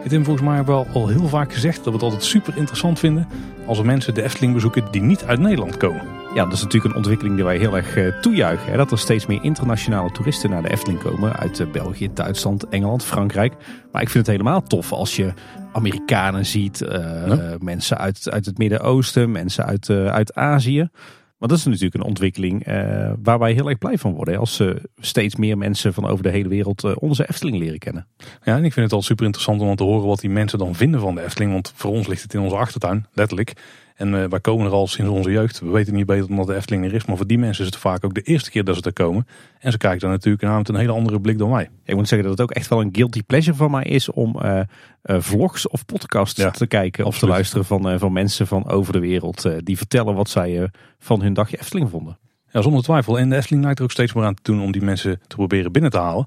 Hey Tim, volgens mij hebben we al heel vaak gezegd dat we het altijd super interessant vinden als er mensen de Efteling bezoeken die niet uit Nederland komen. Ja, dat is natuurlijk een ontwikkeling die wij heel erg eh, toejuichen. Hè? Dat er steeds meer internationale toeristen naar de Efteling komen. Uit eh, België, Duitsland, Engeland, Frankrijk. Maar ik vind het helemaal tof als je Amerikanen ziet. eh, mensen uit, uit het Midden-Oosten, mensen uit, uit Azië. Maar dat is natuurlijk een ontwikkeling eh, waar wij heel erg blij van worden. Als eh, steeds meer mensen van over de hele wereld eh, onze Efteling leren kennen. Ja, en ik vind het al super interessant om te horen wat die mensen dan vinden van de Efteling. Want voor ons ligt het in onze achtertuin, letterlijk. En eh, wij komen er al sinds onze jeugd. We weten niet beter omdat de Efteling er is. Maar voor die mensen is het vaak ook de eerste keer dat ze er komen. En ze kijken dan natuurlijk naar met een hele andere blik dan wij. Ik moet zeggen dat het ook echt wel een guilty pleasure van mij is om eh, eh, vlogs of podcasts Ja, te kijken of te luisteren van, van mensen van over de wereld. die vertellen wat zij van hun dagje Efteling vonden. Ja, zonder twijfel. En de Efteling lijkt er ook steeds meer aan te doen om die mensen te proberen binnen te halen.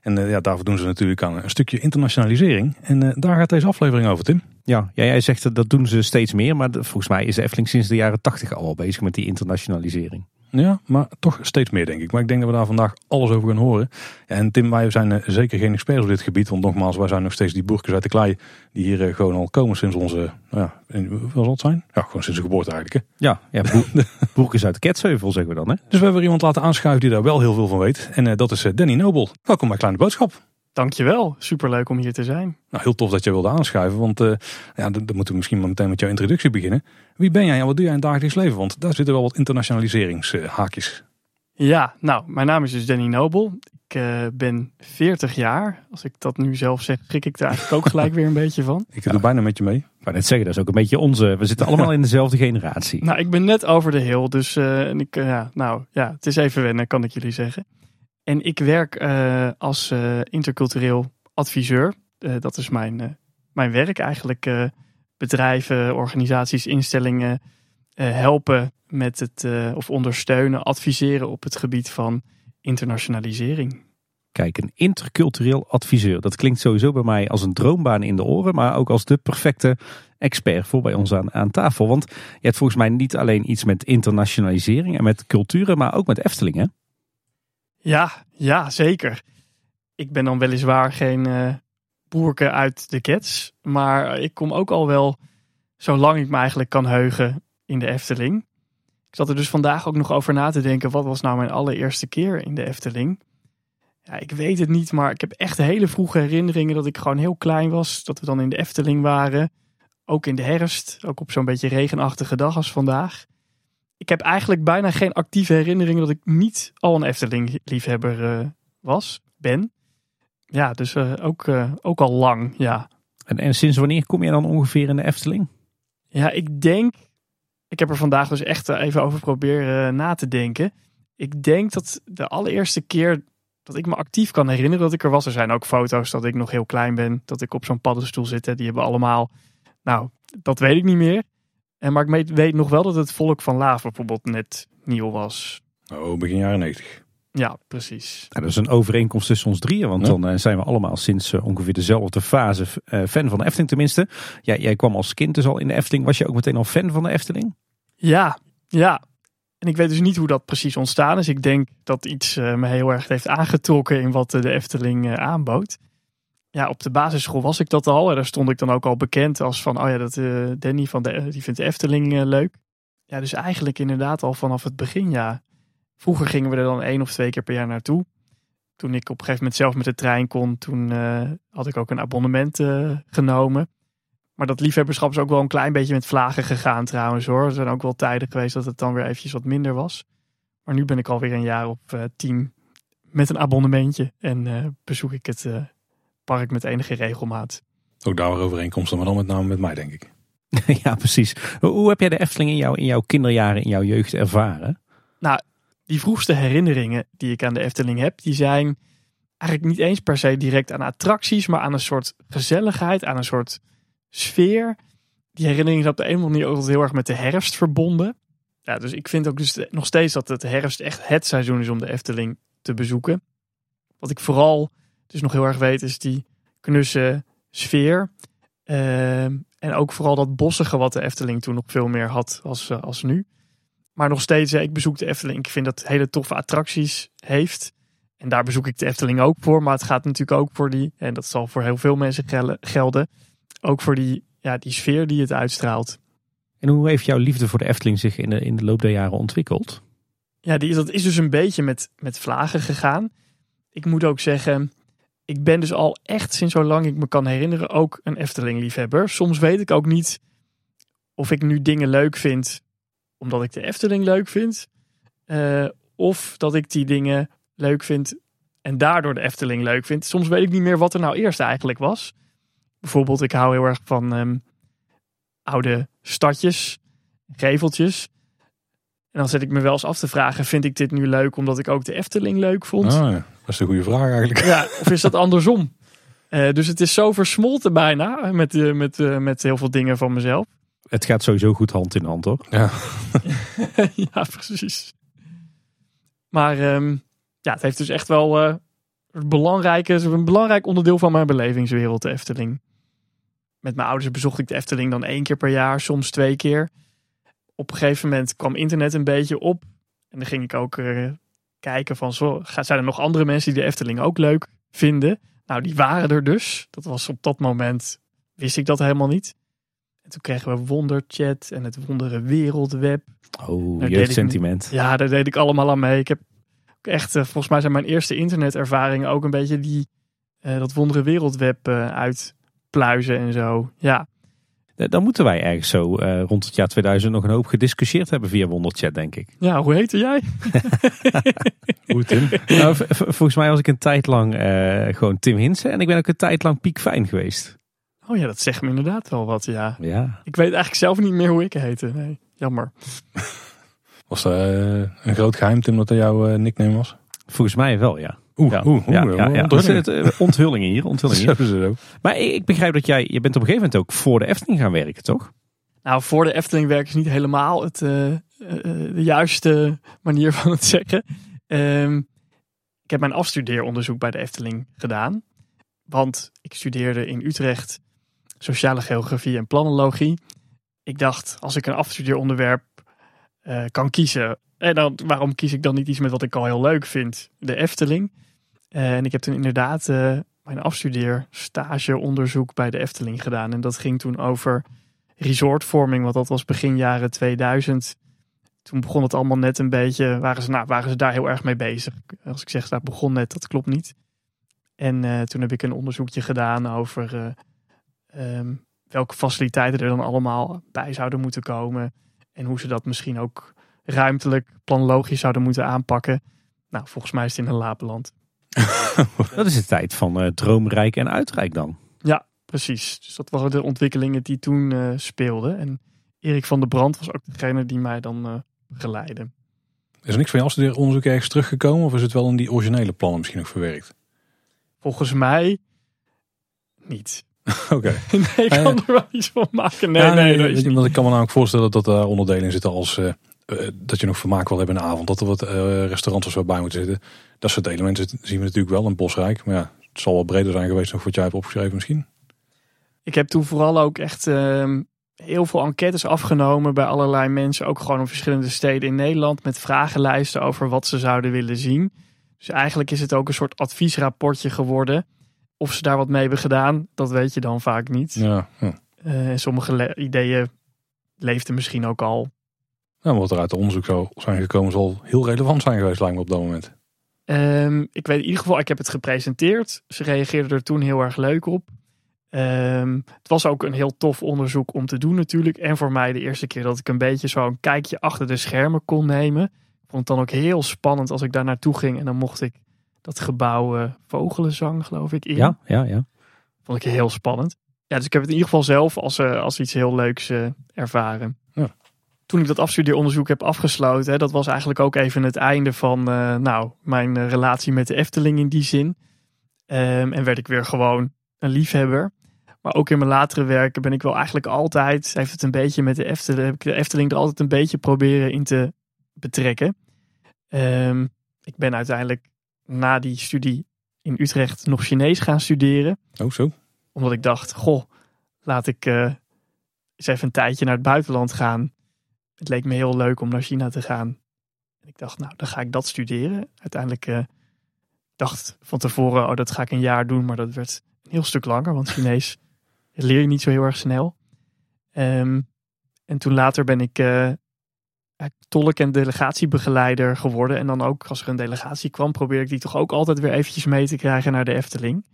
En ja, daarvoor doen ze natuurlijk aan een stukje internationalisering. En daar gaat deze aflevering over, Tim. Ja, ja, jij zegt dat dat doen ze steeds meer. Maar de- volgens mij is de Efteling sinds de jaren tachtig al bezig met die internationalisering. Ja, maar toch steeds meer denk ik. Maar ik denk dat we daar vandaag alles over gaan horen. En Tim, wij zijn eh, zeker geen experts op dit gebied. Want nogmaals, wij zijn nog steeds die boerkes uit de klei. Die hier eh, gewoon al komen sinds onze, nou ja, wat zal het zijn? Ja, gewoon sinds de geboorte eigenlijk. Hè. Ja, ja boer, boerkes uit de Ketsheuvel zeggen we dan. Hè? Dus we hebben iemand laten aanschuiven die daar wel heel veel van weet. En eh, dat is Danny Nobel. Welkom bij Kleine Boodschap. Dankjewel, superleuk om hier te zijn. Nou, heel tof dat jij wilde aanschuiven. Want eh, ja, dan, dan moeten we misschien maar meteen met jouw introductie beginnen. Wie ben jij en wat doe jij in het dagelijks leven? Want daar zitten wel wat internationaliseringshaakjes. Ja, nou, mijn naam is dus Danny Nobel. Ik eh, ben 40 jaar. Als ik dat nu zelf zeg, schrik ik er eigenlijk ook gelijk weer een beetje van. Ik doe bijna met je mee. Ik wou net zeggen, dat is ook een beetje onze... We zitten allemaal in dezelfde generatie. Nou, ik ben net over de hill, dus eh, en ik, ja, nou, ja, het is even wennen, kan ik jullie zeggen. En ik werk eh, als eh, intercultureel adviseur. Eh, dat is mijn, mijn werk eigenlijk. bedrijven, organisaties, instellingen helpen met het, of ondersteunen, adviseren op het gebied van internationalisering. Kijk, een intercultureel adviseur. Dat klinkt sowieso bij mij als een droombaan in de oren, maar ook als de perfecte expert voor bij ons aan, aan tafel. Want je hebt volgens mij niet alleen iets met internationalisering en met culturen, maar ook met Efteling, hè? Ja, ja, zeker. Ik ben dan weliswaar geen eh boerke uit de Cats. Maar ik kom ook al wel, zolang ik me eigenlijk kan heugen, in de Efteling. Ik zat er dus vandaag ook nog over na te denken. Wat was nou mijn allereerste keer in de Efteling? Ja, ik weet het niet, maar ik heb echt hele vroege herinneringen dat ik gewoon heel klein was. Dat we dan in de Efteling waren. Ook in de herfst. Ook op zo'n beetje regenachtige dag als vandaag. Ik heb eigenlijk bijna geen actieve herinneringen dat ik niet al een Efteling-liefhebber eh, was, ben. Ja, dus eh, ook, eh, ook al lang, ja. En, en sinds wanneer kom je dan ongeveer in de Efteling? Ja, ik denk. Ik heb er vandaag dus echt even over proberen na te denken. Ik denk dat de allereerste keer dat ik me actief kan herinneren dat ik er was. Er zijn ook foto's dat ik nog heel klein ben. Dat ik op zo'n paddenstoel zit. hè. Die hebben allemaal. Nou, dat weet ik niet meer. En maar ik weet- nog wel dat het volk van Laaf bijvoorbeeld net nieuw was. Oh, begin jaren 90. Ja, precies. Nou, dat is een overeenkomst tussen ons drieën, want Ja. dan eh, zijn we allemaal sinds eh, ongeveer dezelfde fase eh, fan van de Efteling tenminste. Jij, jij kwam als kind dus al in de Efteling. Was je ook meteen al fan van de Efteling? Ja, ja. En ik weet dus niet hoe dat precies ontstaan is. Ik denk dat iets eh, me heel erg heeft aangetrokken in wat de Efteling eh, aanbood. Ja, op de basisschool was ik dat al. En daar stond ik dan ook al bekend als van, oh ja, dat, eh, Danny van de, die vindt Efteling eh, leuk. Ja, dus eigenlijk inderdaad al vanaf het begin, ja. Vroeger gingen we er dan één of twee keer per jaar naartoe. Toen ik op een gegeven moment zelf met de trein kon, toen eh, had ik ook een abonnement genomen. Maar dat liefhebberschap is ook wel een klein beetje met vlagen gegaan trouwens hoor. Er zijn ook wel tijden geweest dat het dan weer eventjes wat minder was. Maar nu ben ik alweer een jaar op team met een abonnementje. En bezoek ik het park met enige regelmaat. Ook daar overeenkomsten, maar dan met name met mij, denk ik. ja, precies. Hoe, heb jij de Efteling in, jouw in jouw kinderjaren, in jouw jeugd ervaren? Die vroegste herinneringen die ik aan de Efteling heb, die zijn eigenlijk niet eens per se direct aan attracties, maar aan een soort gezelligheid, aan een soort sfeer. Die herinneringen zijn op de een of andere manier ook altijd heel erg met de herfst verbonden. Ja, dus ik vind ook dus nog steeds dat het herfst echt het seizoen is om de Efteling te bezoeken. Wat ik vooral dus nog heel erg weet is die knusse sfeer. Ehm, en ook vooral dat bossige wat de Efteling toen nog veel meer had als, eh, als nu. Maar nog steeds, ik bezoek de Efteling. Ik vind dat hele toffe attracties heeft. En daar bezoek ik de Efteling ook voor. Maar het gaat natuurlijk ook voor die, en dat zal voor heel veel mensen gelden, ook voor die, ja, die sfeer die het uitstraalt. En hoe heeft jouw liefde voor de Efteling zich in de, in de loop der jaren ontwikkeld? Ja, die, dat is dus een beetje met, met vlagen gegaan. Ik moet ook zeggen, ik ben dus al echt sinds zolang ik me kan herinneren ook een Efteling-liefhebber. Soms weet ik ook niet of ik nu dingen leuk vind omdat ik de Efteling leuk vind. Uh, of dat ik die dingen leuk vind en daardoor de Efteling leuk vind. Soms weet ik niet meer wat er nou eerst eigenlijk was. Bijvoorbeeld, ik hou heel erg van um, oude stadjes, geveltjes. En dan zet ik me wel eens af te vragen: vind ik dit nu leuk omdat ik ook de Efteling leuk vond? Ah, dat is een goede vraag eigenlijk. Ja, of is dat andersom? Uh, dus het is zo versmolten bijna met, uh, met, uh, met heel veel dingen van mezelf. Het gaat sowieso goed hand in hand, hoor. Ja, ja precies. Maar um, ja, het heeft dus echt wel uh, een, belangrijke, een belangrijk onderdeel van mijn belevingswereld, de Efteling. Met mijn ouders bezocht ik de Efteling dan één keer per jaar, soms twee keer. Op een gegeven moment kwam internet een beetje op. En dan ging ik ook uh, kijken van, zo, zijn er nog andere mensen die de Efteling ook leuk vinden? Nou, die waren er dus. Dat was op dat moment, wist ik dat helemaal niet. En toen kregen we Wonderchat en het Wondere Wereldweb. Oh, jeugdsentiment. Ja, daar deed ik allemaal aan mee. Ik heb echt, uh, volgens mij zijn mijn eerste internetervaringen ook een beetje die, uh, dat Wondere Wereldweb uh, uitpluizen en zo. Ja. Dan moeten wij ergens zo rond het jaar 2000 nog een hoop gediscussieerd hebben via Wonderchat, denk ik. Ja, hoe heette jij? hoe Tim? Nou, volgens mij was ik een tijd lang gewoon Tim Hinsen en ik ben ook een tijd lang Piek Fijn geweest. Oh ja, dat zegt me inderdaad wel wat, ja. ja. Ik weet eigenlijk zelf niet meer hoe ik heette. Nee, jammer. Was dat uh, een groot geheim, Tim, dat dat jouw uh, nickname was? Volgens mij wel, ja. Oeh, ja. oeh, ja, oeh, ja, ja. onthullingen. Hier, onthullingen hier. Maar ik, ik begrijp dat jij, je bent op een gegeven moment ook voor de Efteling gaan werken, toch? Nou, voor de Efteling werken is niet helemaal het, de juiste manier van het zeggen. Um, ik heb mijn afstudeeronderzoek bij de Efteling gedaan. Want ik studeerde in Utrecht sociale geografie en planologie. Ik dacht, als ik een afstudeeronderwerp uh, kan kiezen, en dan, waarom kies ik dan niet iets met wat ik al heel leuk vind? De Efteling. En ik heb toen inderdaad uh, mijn afstudeerstageonderzoek bij de Efteling gedaan. En dat ging toen over resortvorming, want dat was begin jaren 2000. Toen begon het allemaal net een beetje, waren ze, nou, waren ze daar heel erg mee bezig. Als ik zeg, dat begon net, dat klopt niet. En toen heb ik een onderzoekje gedaan over um, welke faciliteiten er dan allemaal bij zouden moeten komen. En hoe ze dat misschien ook ruimtelijk, planologisch zouden moeten aanpakken. Nou, volgens mij is het in een labeland. dat is de tijd van uh, droomrijk en uitrijk dan. Ja, precies. Dus dat waren de ontwikkelingen die toen uh, speelden. En Erik van der Brand was ook degene die mij dan uh, begeleidde. Is er niks van je afstudeeronderzoek ergens teruggekomen? Of is het wel in die originele plannen misschien nog verwerkt? Volgens mij niet. Oké. Okay. Nee, ik kan uh, er wel iets van maken. Nee, ja, nee, nee, Want ik kan me namelijk voorstellen dat er onderdelen in zitten als... Uh, dat je nog vermaak wil hebben in de avond. Dat er wat restaurants of zo bij moeten zitten. Dat soort elementen zien we natuurlijk wel in Bosrijk. Maar ja, het zal wel breder zijn geweest dan wat jij hebt opgeschreven misschien. Ik heb toen vooral ook echt ehm, heel veel enquêtes afgenomen bij allerlei mensen. Ook gewoon in verschillende steden in Nederland. Met vragenlijsten over wat ze zouden willen zien. Dus eigenlijk is het ook een soort adviesrapportje geworden. Of ze daar wat mee hebben gedaan, dat weet je dan vaak niet. Ja, ja. Uh, sommige ideeën leefden misschien ook al. Nou, wat er uit de onderzoek zou zijn gekomen, zal heel relevant zijn geweest, lijkt me op dat moment. Um, ik weet in ieder geval, ik heb het gepresenteerd. Ze reageerden er toen heel erg leuk op. Um, het was ook een heel tof onderzoek om te doen natuurlijk. En voor mij de eerste keer dat ik een beetje zo'n kijkje achter de schermen kon nemen. Ik vond het dan ook heel spannend als ik daar naartoe ging. En dan mocht ik dat gebouw uh, Vogelenzang, geloof ik, in. Ja, ja, ja. Vond ik heel spannend. Ja, dus ik heb het in ieder geval zelf als, uh, als iets heel leuks uh, ervaren. Toen ik dat afstudeeronderzoek heb afgesloten, hè, dat was eigenlijk ook even het einde van nou, mijn relatie met de Efteling in die zin. Um, en werd ik weer gewoon een liefhebber. Maar ook in mijn latere werken ben ik wel eigenlijk altijd, heeft het een beetje met de Efteling, heb ik de Efteling er altijd een beetje proberen in te betrekken. Um, ik ben uiteindelijk na die studie in Utrecht nog Chinees gaan studeren. Oh, zo. Omdat ik dacht, goh, laat ik uh, eens even een tijdje naar het buitenland gaan. Het leek me heel leuk om naar China te gaan. Ik dacht, nou, dan ga ik dat studeren. Uiteindelijk uh, dacht van tevoren, oh, dat ga ik een jaar doen. Maar dat werd een heel stuk langer, want Chinees leer je niet zo heel erg snel. Um, en toen later ben ik uh, tolk en delegatiebegeleider geworden. En dan ook als er een delegatie kwam, probeerde ik die toch ook altijd weer eventjes mee te krijgen naar de Efteling.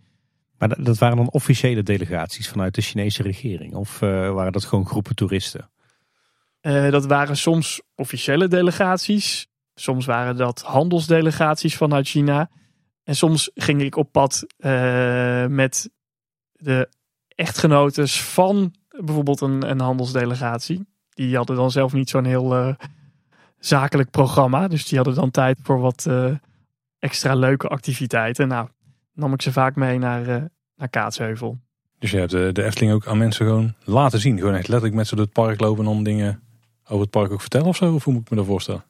Maar dat waren dan officiële delegaties vanuit de Chinese regering? Of uh, waren dat gewoon groepen toeristen? Uh, dat waren soms officiële delegaties. Soms waren dat handelsdelegaties vanuit China. En soms ging ik op pad uh, met de echtgenotes van bijvoorbeeld een, een handelsdelegatie. Die hadden dan zelf niet zo'n heel zakelijk programma. Dus die hadden dan tijd voor wat extra leuke activiteiten. Nou, nam ik ze vaak mee naar, naar Kaatsheuvel. Dus je hebt de, Efteling ook aan mensen gewoon laten zien. Gewoon echt letterlijk met ze door het park lopen en dan dingen over het park ook vertellen of zo? Of hoe moet ik me dat voorstellen?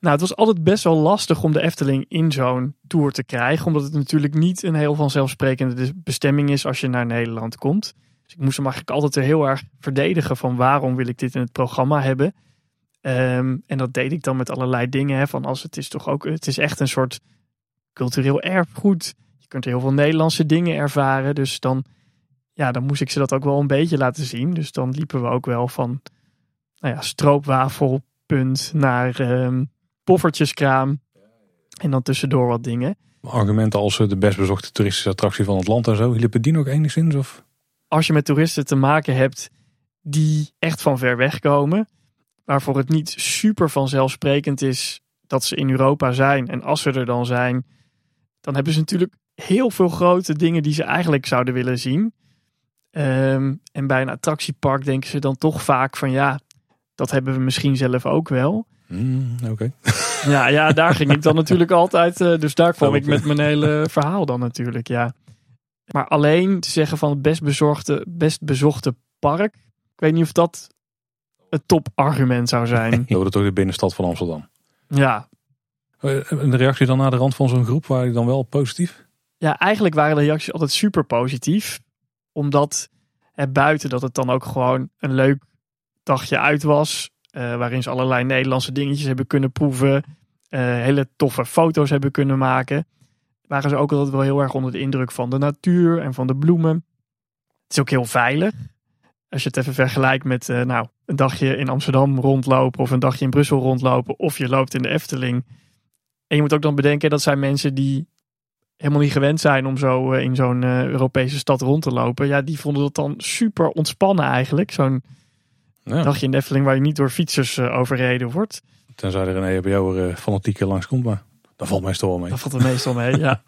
Nou, het was altijd best wel lastig om de Efteling in zo'n tour te krijgen. Omdat het natuurlijk niet een heel vanzelfsprekende bestemming is als je naar Nederland komt. Dus ik moest hem eigenlijk altijd heel erg verdedigen van waarom wil ik dit in het programma hebben. Um, en dat deed ik dan met allerlei dingen. Hè, van als het is toch ook, het is echt een soort cultureel erfgoed. Je kunt heel veel Nederlandse dingen ervaren. Dus dan, ja, dan moest ik ze dat ook wel een beetje laten zien. Dus dan liepen we ook wel van nou ja, stroopwafelpunt naar um, poffertjeskraam. En dan tussendoor wat dingen. Argumenten als eh, de best bezochte toeristische attractie van het land en zo. Liepen die nog enigszins? Of? Als je met toeristen te maken hebt die echt van ver weg komen. Waarvoor het niet super vanzelfsprekend is dat ze in Europa zijn. En als ze er dan zijn, dan hebben ze natuurlijk heel veel grote dingen die ze eigenlijk zouden willen zien. Um, en bij een attractiepark denken ze dan toch vaak van ja, dat hebben we misschien zelf ook wel. Mm, Oké. Ja, ja, daar ging ik dan natuurlijk altijd. Uh, dus daar kwam ik met mijn hele verhaal dan natuurlijk, ja. Maar alleen te zeggen van het best, bezorgde, best bezochte park. Ik weet niet of dat het topargument zou zijn. Dat wordt toch de binnenstad van Amsterdam. Ja. Een de reactie dan naar de rand van zo'n groep waren dan wel positief? Ja, eigenlijk waren de reacties altijd super positief. Omdat er buiten dat het dan ook gewoon een leuk dagje uit was. Uh, waarin ze allerlei Nederlandse dingetjes hebben kunnen proeven. Uh, hele toffe foto's hebben kunnen maken. Waren ze ook altijd wel heel erg onder de indruk van de natuur en van de bloemen. Het is ook heel veilig. Als je het even vergelijkt met uh, nou, een dagje in Amsterdam rondlopen of een dagje in Brussel rondlopen. Of je loopt in de Efteling. En je moet ook dan bedenken dat zijn mensen die helemaal niet gewend zijn om zo in zo'n Europese stad rond te lopen. Ja, die vonden dat dan super ontspannen eigenlijk. Zo'n ja. dagje in de Efteling waar je niet door fietsers uh, overreden wordt. Tenzij er een EHBO er uh, fanatiek langskomt, maar dat valt meestal wel mee. Dat valt er meestal mee, ja.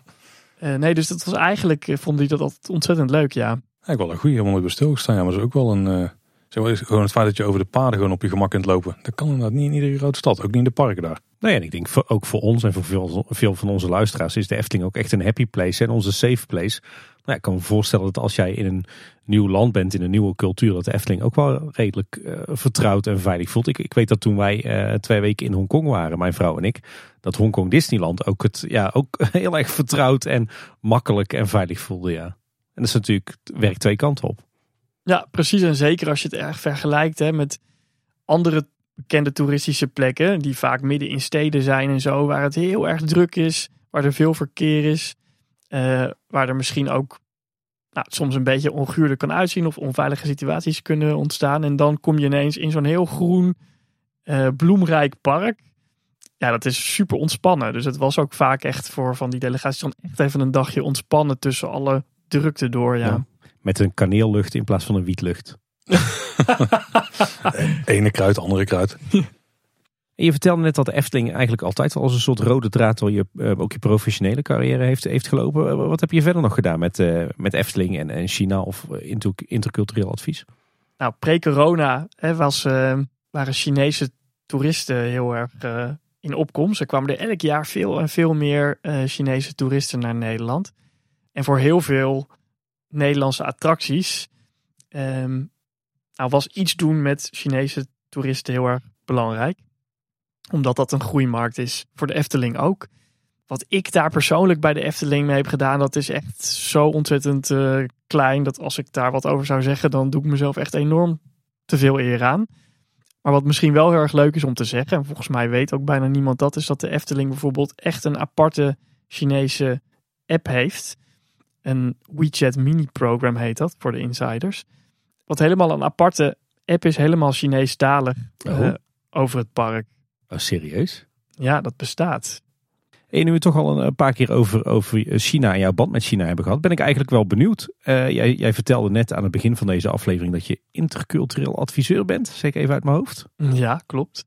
Uh, nee, dus dat was eigenlijk, vond ik dat altijd ontzettend leuk, ja. Ja, ik wel een goede, helemaal nooit bij stilgestaan. Ja, maar dat is ook wel een, zeg maar, gewoon het feit dat je over de paden gewoon op je gemak kunt lopen. Dat kan inderdaad niet in iedere grote stad, ook niet in de parken daar. Nee, en ik denk voor, ook voor ons en voor veel, veel van onze luisteraars is de Efteling ook echt een happy place en onze safe place. Nou, ik kan me voorstellen dat als jij in een nieuw land bent, in een nieuwe cultuur, dat de Efteling ook wel redelijk uh, vertrouwd en veilig voelt. Ik, ik weet dat toen wij uh, twee weken in Hongkong waren, mijn vrouw en ik, dat Hongkong Disneyland ook, het, ja, ook heel erg vertrouwd en makkelijk en veilig voelde. Ja. En dat is natuurlijk, werkt twee kanten op. Ja, precies. En zeker als je het erg vergelijkt hè, met andere bekende toeristische plekken, die vaak midden in steden zijn en zo, waar het heel erg druk is, waar er veel verkeer is. Uh, waar er misschien ook nou, soms een beetje onguurlijk kan uitzien of onveilige situaties kunnen ontstaan. En dan kom je ineens in zo'n heel groen, uh, bloemrijk park. Ja, dat is super ontspannen. Dus het was ook vaak echt voor van die delegaties dan echt even een dagje ontspannen tussen alle drukte door. Ja. ja met een kaneellucht in plaats van een wietlucht. Ene kruid, andere kruid. Je vertelde net dat de Efteling eigenlijk altijd al als een soort rode draad door je, uh, ook je professionele carrière heeft, heeft gelopen. Wat heb je verder nog gedaan met, uh, met Efteling en, en China of inter, intercultureel advies? Nou, pre-corona was, waren Chinese toeristen heel erg in opkomst. Er kwamen er elk jaar veel en veel meer Chinese toeristen naar Nederland. En voor heel veel Nederlandse attracties um, nou, was iets doen met Chinese toeristen heel erg belangrijk omdat dat een groeimarkt is voor de Efteling ook. wat ik daar persoonlijk bij de Efteling mee heb gedaan, dat is echt zo ontzettend eh, klein. Dat als ik daar wat over zou zeggen, dan doe ik mezelf echt enorm te veel eer aan. Maar wat misschien wel heel erg leuk is om te zeggen, en volgens mij weet ook bijna niemand dat, is dat de Efteling bijvoorbeeld echt een aparte Chinese app heeft. Een WeChat mini-program heet dat voor de insiders. Wat helemaal een aparte app is, helemaal Chinees-talig Oh. eh, over het park. Oh, serieus? Ja, dat bestaat. En nu we toch al een, paar keer over, over China en jouw band met China hebben gehad, ben ik eigenlijk wel benieuwd. Eh, jij, jij vertelde net aan het begin van deze aflevering dat je intercultureel adviseur bent. Zeg ik even uit mijn hoofd. Ja, klopt.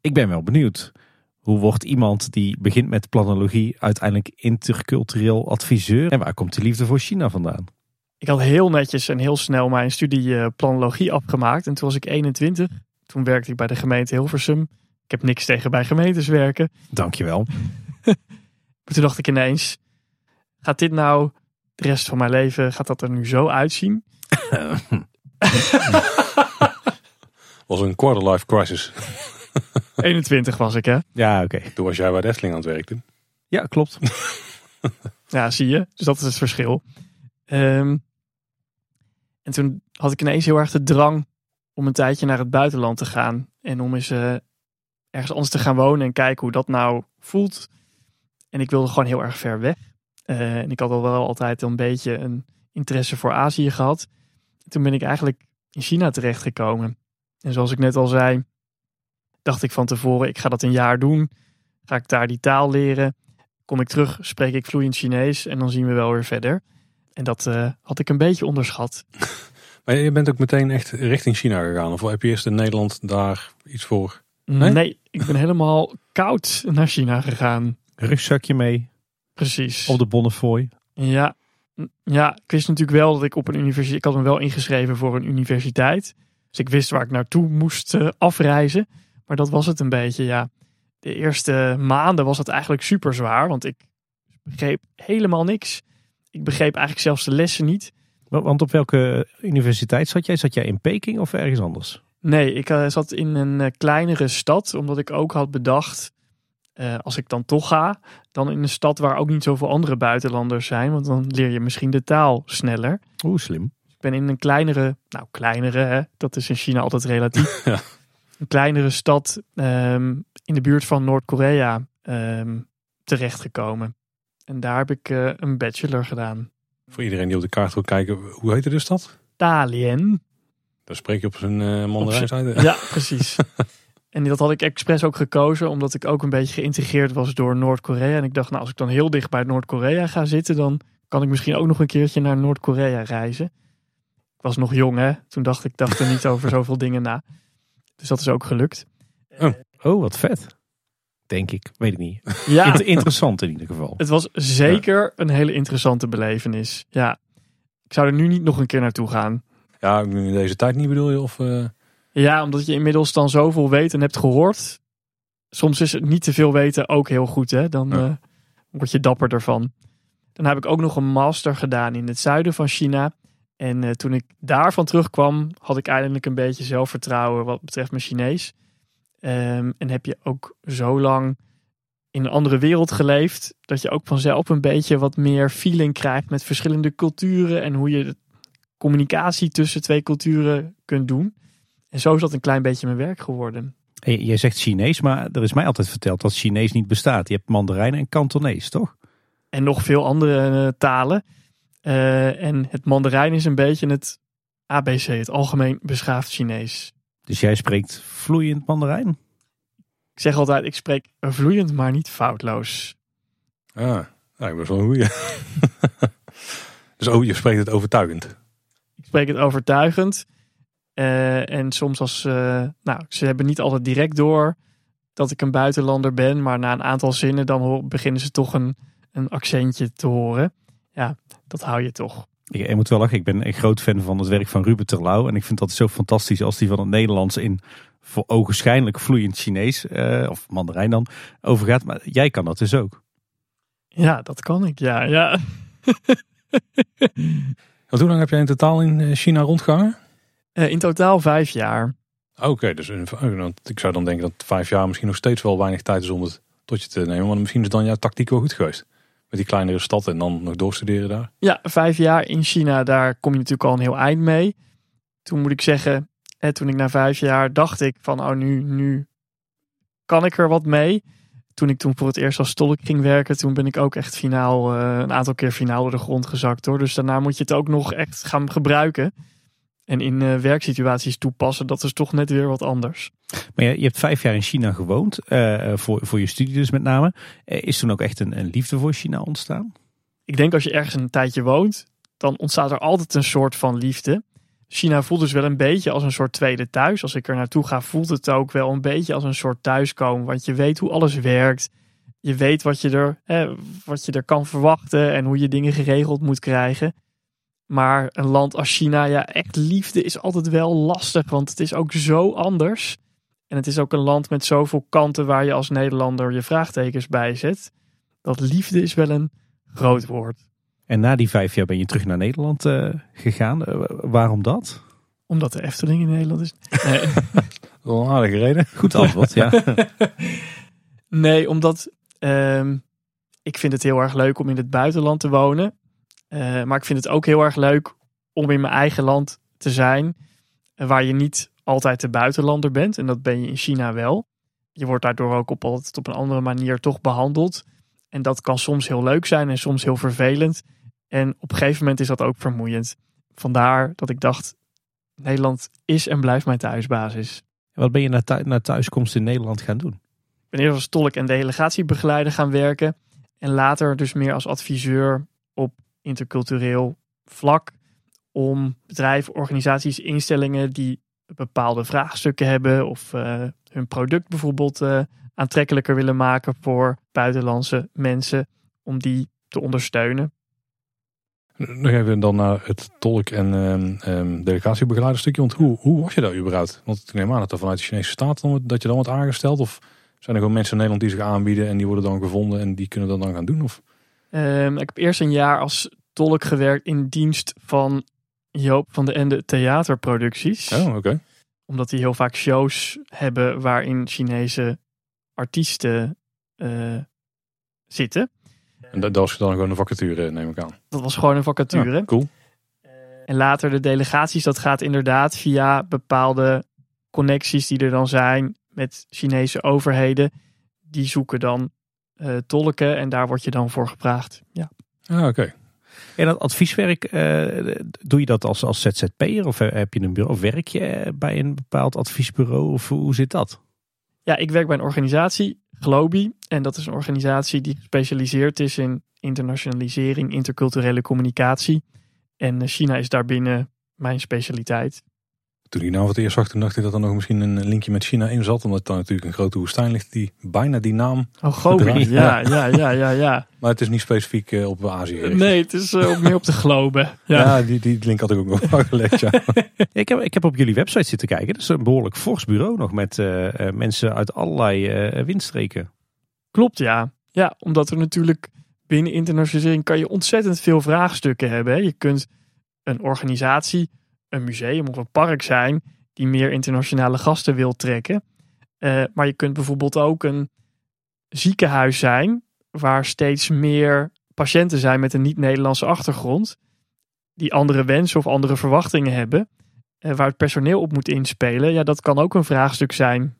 Ik ben wel benieuwd. Hoe wordt iemand die begint met planologie uiteindelijk intercultureel adviseur? En waar komt de liefde voor China vandaan? Ik had heel netjes en heel snel mijn studie eh, planologie afgemaakt. En toen was ik 21. Toen werkte ik bij de gemeente Hilversum. Ik heb niks tegen bij gemeentes werken. Dankjewel. Maar toen dacht ik ineens, gaat dit nou de rest van mijn leven, gaat dat er nu zo uitzien? was een quarter life crisis. 21 was ik hè. Ja, oké. Toen was jij bij de Efteling aan het werken. Ja, klopt. Ja, zie je. Dus dat is het verschil. Ehm, en toen had ik ineens heel erg de drang om een tijdje naar het buitenland te gaan. En om eens eh, ergens anders te gaan wonen en kijken hoe dat nou voelt. En ik wilde gewoon heel erg ver weg. Eh, en ik had al wel altijd een beetje een interesse voor Azië gehad. Toen ben ik eigenlijk in China terechtgekomen. En zoals ik net al zei, dacht ik van tevoren, ik ga dat een jaar doen. Ga ik daar die taal leren. Kom ik terug, spreek ik vloeiend Chinees en dan zien we wel weer verder. En dat eh, had ik een beetje onderschat. Maar je bent ook meteen echt richting China gegaan. Of heb je eerst in Nederland daar iets voor? Nee, Nee? ik ben helemaal koud naar China gegaan. Rugzakje mee Precies. op de Bonnefoy. Ja, ja, ik wist natuurlijk wel dat ik op een universiteit. Ik had me wel ingeschreven voor een universiteit. Dus ik wist waar ik naartoe moest eh, afreizen. Maar dat was het een beetje, ja. De eerste maanden was het eigenlijk super zwaar. Want ik begreep helemaal niks. Ik begreep eigenlijk zelfs de lessen niet. Wa- Want op welke universiteit zat jij? Zat jij in Peking of ergens anders? Nee, ik eh, zat in een eh, kleinere stad. Omdat ik ook had bedacht. eh, als ik dan toch ga, dan in een stad waar ook niet zoveel andere buitenlanders zijn. Want dan leer je misschien de taal sneller. Oeh, slim. Ik ben in een kleinere, nou kleinere, hè, dat is in China altijd relatief. Ja. Een kleinere stad ehm, in de buurt van Noord-Korea ehm, terechtgekomen. En daar heb ik een bachelor gedaan. Voor iedereen die op de kaart wil kijken, hoe heette de stad? Dalian. Daar spreek je op zijn uh, uit. Ja, precies. en dat had ik expres ook gekozen, omdat ik ook een beetje geïntegreerd was door Noord-Korea. En ik dacht, nou, als ik dan heel dicht bij Noord-Korea ga zitten, dan kan ik misschien ook nog een keertje naar Noord-Korea reizen. Ik was nog jong, hè? Toen dacht ik, dacht er niet over zoveel dingen na. Dus dat is ook gelukt. Oh, wat vet. Denk ik. Weet ik niet. Ja, Inter- interessant in ieder geval. het was zeker een hele interessante belevenis. Ja, ik zou er nu niet nog een keer naartoe gaan. Ja, nu in deze tijd niet bedoel je? Of, uh... Ja, omdat je inmiddels dan zoveel weet en hebt gehoord. Soms is het niet te veel weten ook heel goed, hè? Dan Ja. uh, word je dapper ervan. Dan heb ik ook nog een master gedaan in het zuiden van China. En uh, toen ik daarvan terugkwam, had ik eindelijk een beetje zelfvertrouwen wat betreft mijn Chinees. Um, en heb je ook zo lang in een andere wereld geleefd, dat je ook vanzelf een beetje wat meer feeling krijgt met verschillende culturen en hoe je communicatie tussen twee culturen kunt doen. En zo is dat een klein beetje mijn werk geworden. Hey, jij zegt Chinees, maar er is mij altijd verteld dat Chinees niet bestaat. Je hebt Mandarijn en Kantonees, toch? En nog veel andere uh, talen. Uh, en het Mandarijn is een beetje het ABC, het algemeen beschaafd Chinees. Dus jij spreekt vloeiend Mandarijn? Ik zeg altijd, ik spreek vloeiend, maar niet foutloos. Ah, nou, ik was wel een goeie. dus oh, je spreekt het overtuigend. Het overtuigend. Uh, en soms als, uh, nou, ze hebben niet altijd direct door dat ik een buitenlander ben, maar na een aantal zinnen dan beginnen ze toch een, een accentje te horen. Ja, dat hou je toch. Ik, ik moet wel lachen, ik ben een groot fan van het werk van Ruben Terlouw. En ik vind dat zo fantastisch als die van het Nederlands in voor ogenschijnlijk vloeiend Chinees, uh, of Mandarijn dan, overgaat. Maar jij kan dat dus ook. Ja, dat kan ik, ja. ja. Hoe lang heb jij in totaal in China rondgehangen? Uh, in totaal vijf jaar. Oké, okay, dus in, ik zou dan denken dat vijf jaar misschien nog steeds wel weinig tijd is om het tot je te nemen. Maar misschien is dan jouw tactiek wel goed geweest. Met die kleinere stad en dan nog doorstuderen daar. Ja, vijf jaar in China, daar kom je natuurlijk al een heel eind mee. Toen moet ik zeggen, hè, toen ik na vijf jaar dacht ik van, oh nu, nu kan ik er wat mee. Toen ik toen voor het eerst als tolk ging werken, toen ben ik ook echt finaal, uh, een aantal keer finaal door de grond gezakt hoor. Dus daarna moet je het ook nog echt gaan gebruiken. En in uh, werksituaties toepassen, dat is toch net weer wat anders. Maar je, je hebt vijf jaar in China gewoond, uh, voor, voor je studie dus met name. Is toen ook echt een, een liefde voor China ontstaan? Ik denk als je ergens een tijdje woont, dan ontstaat er altijd een soort van liefde. China voelt dus wel een beetje als een soort tweede thuis. Als ik er naartoe ga, voelt het ook wel een beetje als een soort thuiskomen. Want je weet hoe alles werkt. Je weet wat je er, hè, wat je er kan verwachten en hoe je dingen geregeld moet krijgen. Maar een land als China, ja, echt liefde is altijd wel lastig. Want het is ook zo anders. En het is ook een land met zoveel kanten waar je als Nederlander je vraagtekens bij zet. Dat liefde is wel een groot woord. En na die vijf jaar ben je terug naar Nederland uh, gegaan. Uh, waarom dat? Omdat de Efteling in Nederland is. Nee. Wel een aardige reden. Goed antwoord, ja. nee, omdat um, ik vind het heel erg leuk om in het buitenland te wonen. Uh, maar ik vind het ook heel erg leuk om in mijn eigen land te zijn. Waar je niet altijd de buitenlander bent. En dat ben je in China wel. Je wordt daardoor ook op, altijd op een andere manier toch behandeld. En dat kan soms heel leuk zijn en soms heel vervelend. En op een gegeven moment is dat ook vermoeiend. Vandaar dat ik dacht, Nederland is en blijft mijn thuisbasis. Wat ben je na, thu na thuiskomst in Nederland gaan doen? Ik ben eerst als tolk en delegatiebegeleider gaan werken. En later dus meer als adviseur op intercultureel vlak. Om bedrijven, organisaties, instellingen die bepaalde vraagstukken hebben. Of uh, hun product bijvoorbeeld uh, aantrekkelijker willen maken voor buitenlandse mensen. Om die te ondersteunen. Nog even dan naar het tolk- en um, um, delegatiebegeleidingsstukje. Want hoe, hoe was je daar überhaupt? Want ik neem aan dat er vanuit de Chinese staat dan, dat je dan wordt aangesteld. Of zijn er gewoon mensen in Nederland die zich aanbieden en die worden dan gevonden en die kunnen dat dan gaan doen? Of? Um, ik heb eerst een jaar als tolk gewerkt in dienst van Joop van de Ende theaterproducties. Oh, oké. Okay. Omdat die heel vaak shows hebben waarin Chinese artiesten uh, zitten. En dat was dan gewoon een vacature, neem ik aan. Dat was gewoon een vacature. Ja, cool. En later de delegaties, dat gaat inderdaad via bepaalde connecties die er dan zijn met Chinese overheden. Die zoeken dan uh, tolken en daar word je dan voor gevraagd. Ja. Ah, oké. Okay. En dat advieswerk, uh, doe je dat als, als ZZP'er of heb je een bureau of werk je bij een bepaald adviesbureau of hoe zit dat? Ja, ik werk bij een organisatie, Globi. En dat is een organisatie die gespecialiseerd is in internationalisering, interculturele communicatie. En China is daarbinnen mijn specialiteit. Toen ik nou voor het eerst zag, toen dacht ik dat er nog misschien een linkje met China in zat. Omdat daar natuurlijk een grote woestijn ligt die bijna die naam Oh, Gobi, ja, ja, ja, ja, ja. Maar het is niet specifiek uh, op Azië. Nee, het is uh, meer op de globe. Ja, ja die, die link had ik ook nog wel gelegd, ja. ik, heb, ik heb op jullie website zitten kijken. Dat is een behoorlijk fors bureau nog met uh, mensen uit allerlei windstreken. Klopt, ja. Ja, omdat er natuurlijk binnen internationalisering kan je ontzettend veel vraagstukken hebben. Hè. Je kunt een organisatie een museum of een park zijn die meer internationale gasten wil trekken. Uh, maar je kunt bijvoorbeeld ook een ziekenhuis zijn waar steeds meer patiënten zijn met een niet-Nederlandse achtergrond. Die andere wensen of andere verwachtingen hebben. Uh, waar het personeel op moet inspelen. Ja, dat kan ook een vraagstuk zijn.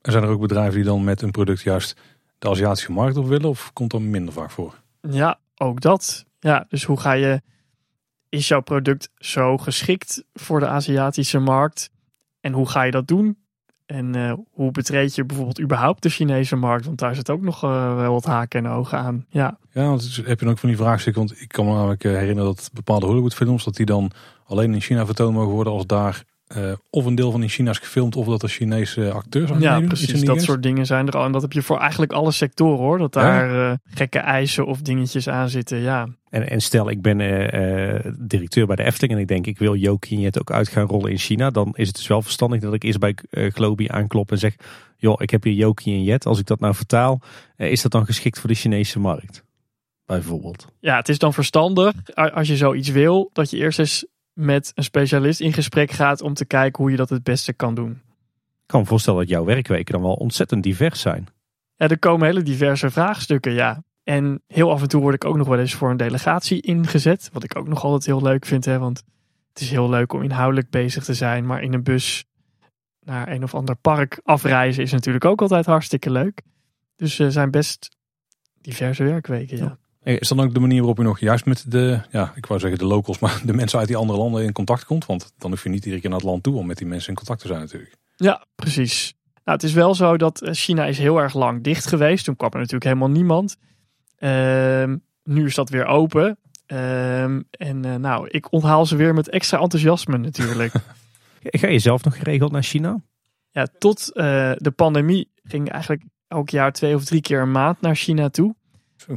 En zijn er ook bedrijven die dan met een product juist de Aziatische markt op willen? Of komt er minder vaak voor? Ja, ook dat. Ja, dus hoe ga je is jouw product zo geschikt voor de Aziatische markt? En hoe ga je dat doen? En uh, hoe betreed je bijvoorbeeld überhaupt de Chinese markt? Want daar zit ook nog uh, wel wat haken en ogen aan. Ja, ja want heb je dan ook van die vraagstukken? Want ik kan me namelijk eh, herinneren dat bepaalde Hollywoodfilms... dat die dan alleen in China vertoond mogen worden als daar uh, of een deel van in China is gefilmd of dat er Chinese acteurs aan Ja, precies. Dat soort dingen zijn er al. En dat heb je voor eigenlijk alle sectoren hoor. Dat daar ja. uh, gekke eisen of dingetjes aan zitten. Ja. En, en stel ik ben uh, directeur bij de Efteling en ik denk ik wil Jokie het ook uit gaan rollen in China. Dan is het dus wel verstandig dat ik eerst bij Globi aanklop en zeg... joh, ik heb hier Jokie en Jet. Als ik dat nou vertaal, is dat dan geschikt voor de Chinese markt? Bijvoorbeeld. Ja, het is dan verstandig als je zoiets wil, dat je eerst eens met een specialist in gesprek gaat om te kijken hoe je dat het beste kan doen. Ik kan me voorstellen dat jouw werkweken dan wel ontzettend divers zijn. Ja, er komen hele diverse vraagstukken, ja. En heel af en toe word ik ook nog wel eens voor een delegatie ingezet. Wat ik ook nog altijd heel leuk vind, hè, want het is heel leuk om inhoudelijk bezig te zijn. Maar in een bus naar een of ander park afreizen is natuurlijk ook altijd hartstikke leuk. Dus er zijn best diverse werkweken, ja. Is dan ook de manier waarop je nog juist met de, ja, ik wou zeggen de locals, maar de mensen uit die andere landen in contact komt? Want dan hoef je niet iedere keer naar het land toe om met die mensen in contact te zijn natuurlijk. Ja, precies. Nou, het is wel zo dat eh, China is heel erg lang dicht geweest. Toen kwam er natuurlijk helemaal niemand. Ehm, nu is dat weer open. Ehm, en uh, nou, ik onthaal ze weer met extra enthousiasme natuurlijk. Ga je zelf nog geregeld naar China? Ja, tot uh, de pandemie ging eigenlijk elk jaar twee of drie keer een maand naar China toe.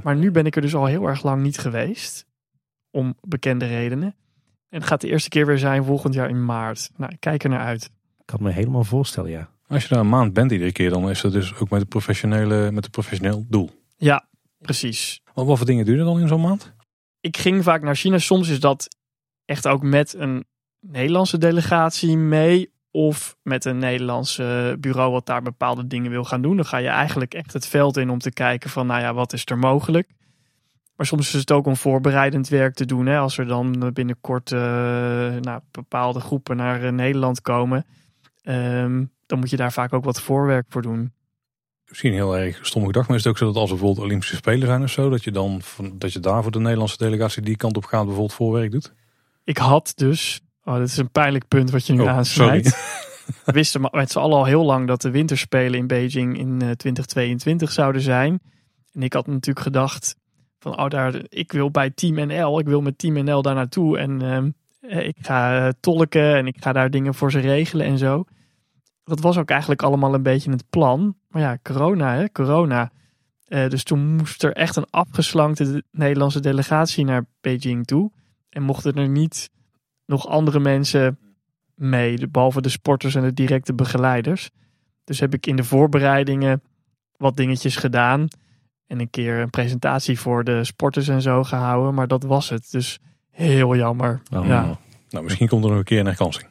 Maar nu ben ik er dus al heel erg lang niet geweest. Om bekende redenen. En het gaat de eerste keer weer zijn volgend jaar in maart. Nou, ik kijk er naar uit. Ik kan me helemaal voorstellen, ja. Als je daar een maand bent iedere keer, dan is dat dus ook met het professionele, met het professioneel doel. Ja, precies. Wat, wat voor dingen doe je dan in zo'n maand? Ik ging vaak naar China. Soms is dat echt ook met een Nederlandse delegatie mee. Of met een Nederlandse bureau wat daar bepaalde dingen wil gaan doen. Dan ga je eigenlijk echt het veld in om te kijken van, nou ja, wat is er mogelijk. Maar soms is het ook om voorbereidend werk te doen. Hè? Als er dan binnenkort uh, nou, bepaalde groepen naar uh, Nederland komen. Um, dan moet je daar vaak ook wat voorwerk voor doen. Misschien heel erg stom gedacht, maar is het ook zo dat als er bijvoorbeeld Olympische Spelen zijn of zo, dat je dan dat je daar voor de Nederlandse delegatie die kant op gaat bijvoorbeeld voorwerk doet? Ik had dus, oh, dit is een pijnlijk punt wat je nu oh, aansnijdt. We wisten met z'n allen al heel lang dat de winterspelen in Beijing in 2022 zouden zijn. En ik had natuurlijk gedacht van, oh daar, ik wil bij Team NL, ik wil met Team NL daar naartoe en uh, ik ga tolken en ik ga daar dingen voor ze regelen en zo dat was ook eigenlijk allemaal een beetje het plan. Maar ja, corona, hè, corona. Uh, dus toen moest er echt een afgeslankte Nederlandse delegatie naar Beijing toe. En mochten er niet nog andere mensen mee, behalve de sporters en de directe begeleiders. Dus heb ik in de voorbereidingen wat dingetjes gedaan. En een keer een presentatie voor de sporters en zo gehouden. Maar dat was het. Dus heel jammer. Oh, ja. Nou, misschien komt er nog een keer een herkansing.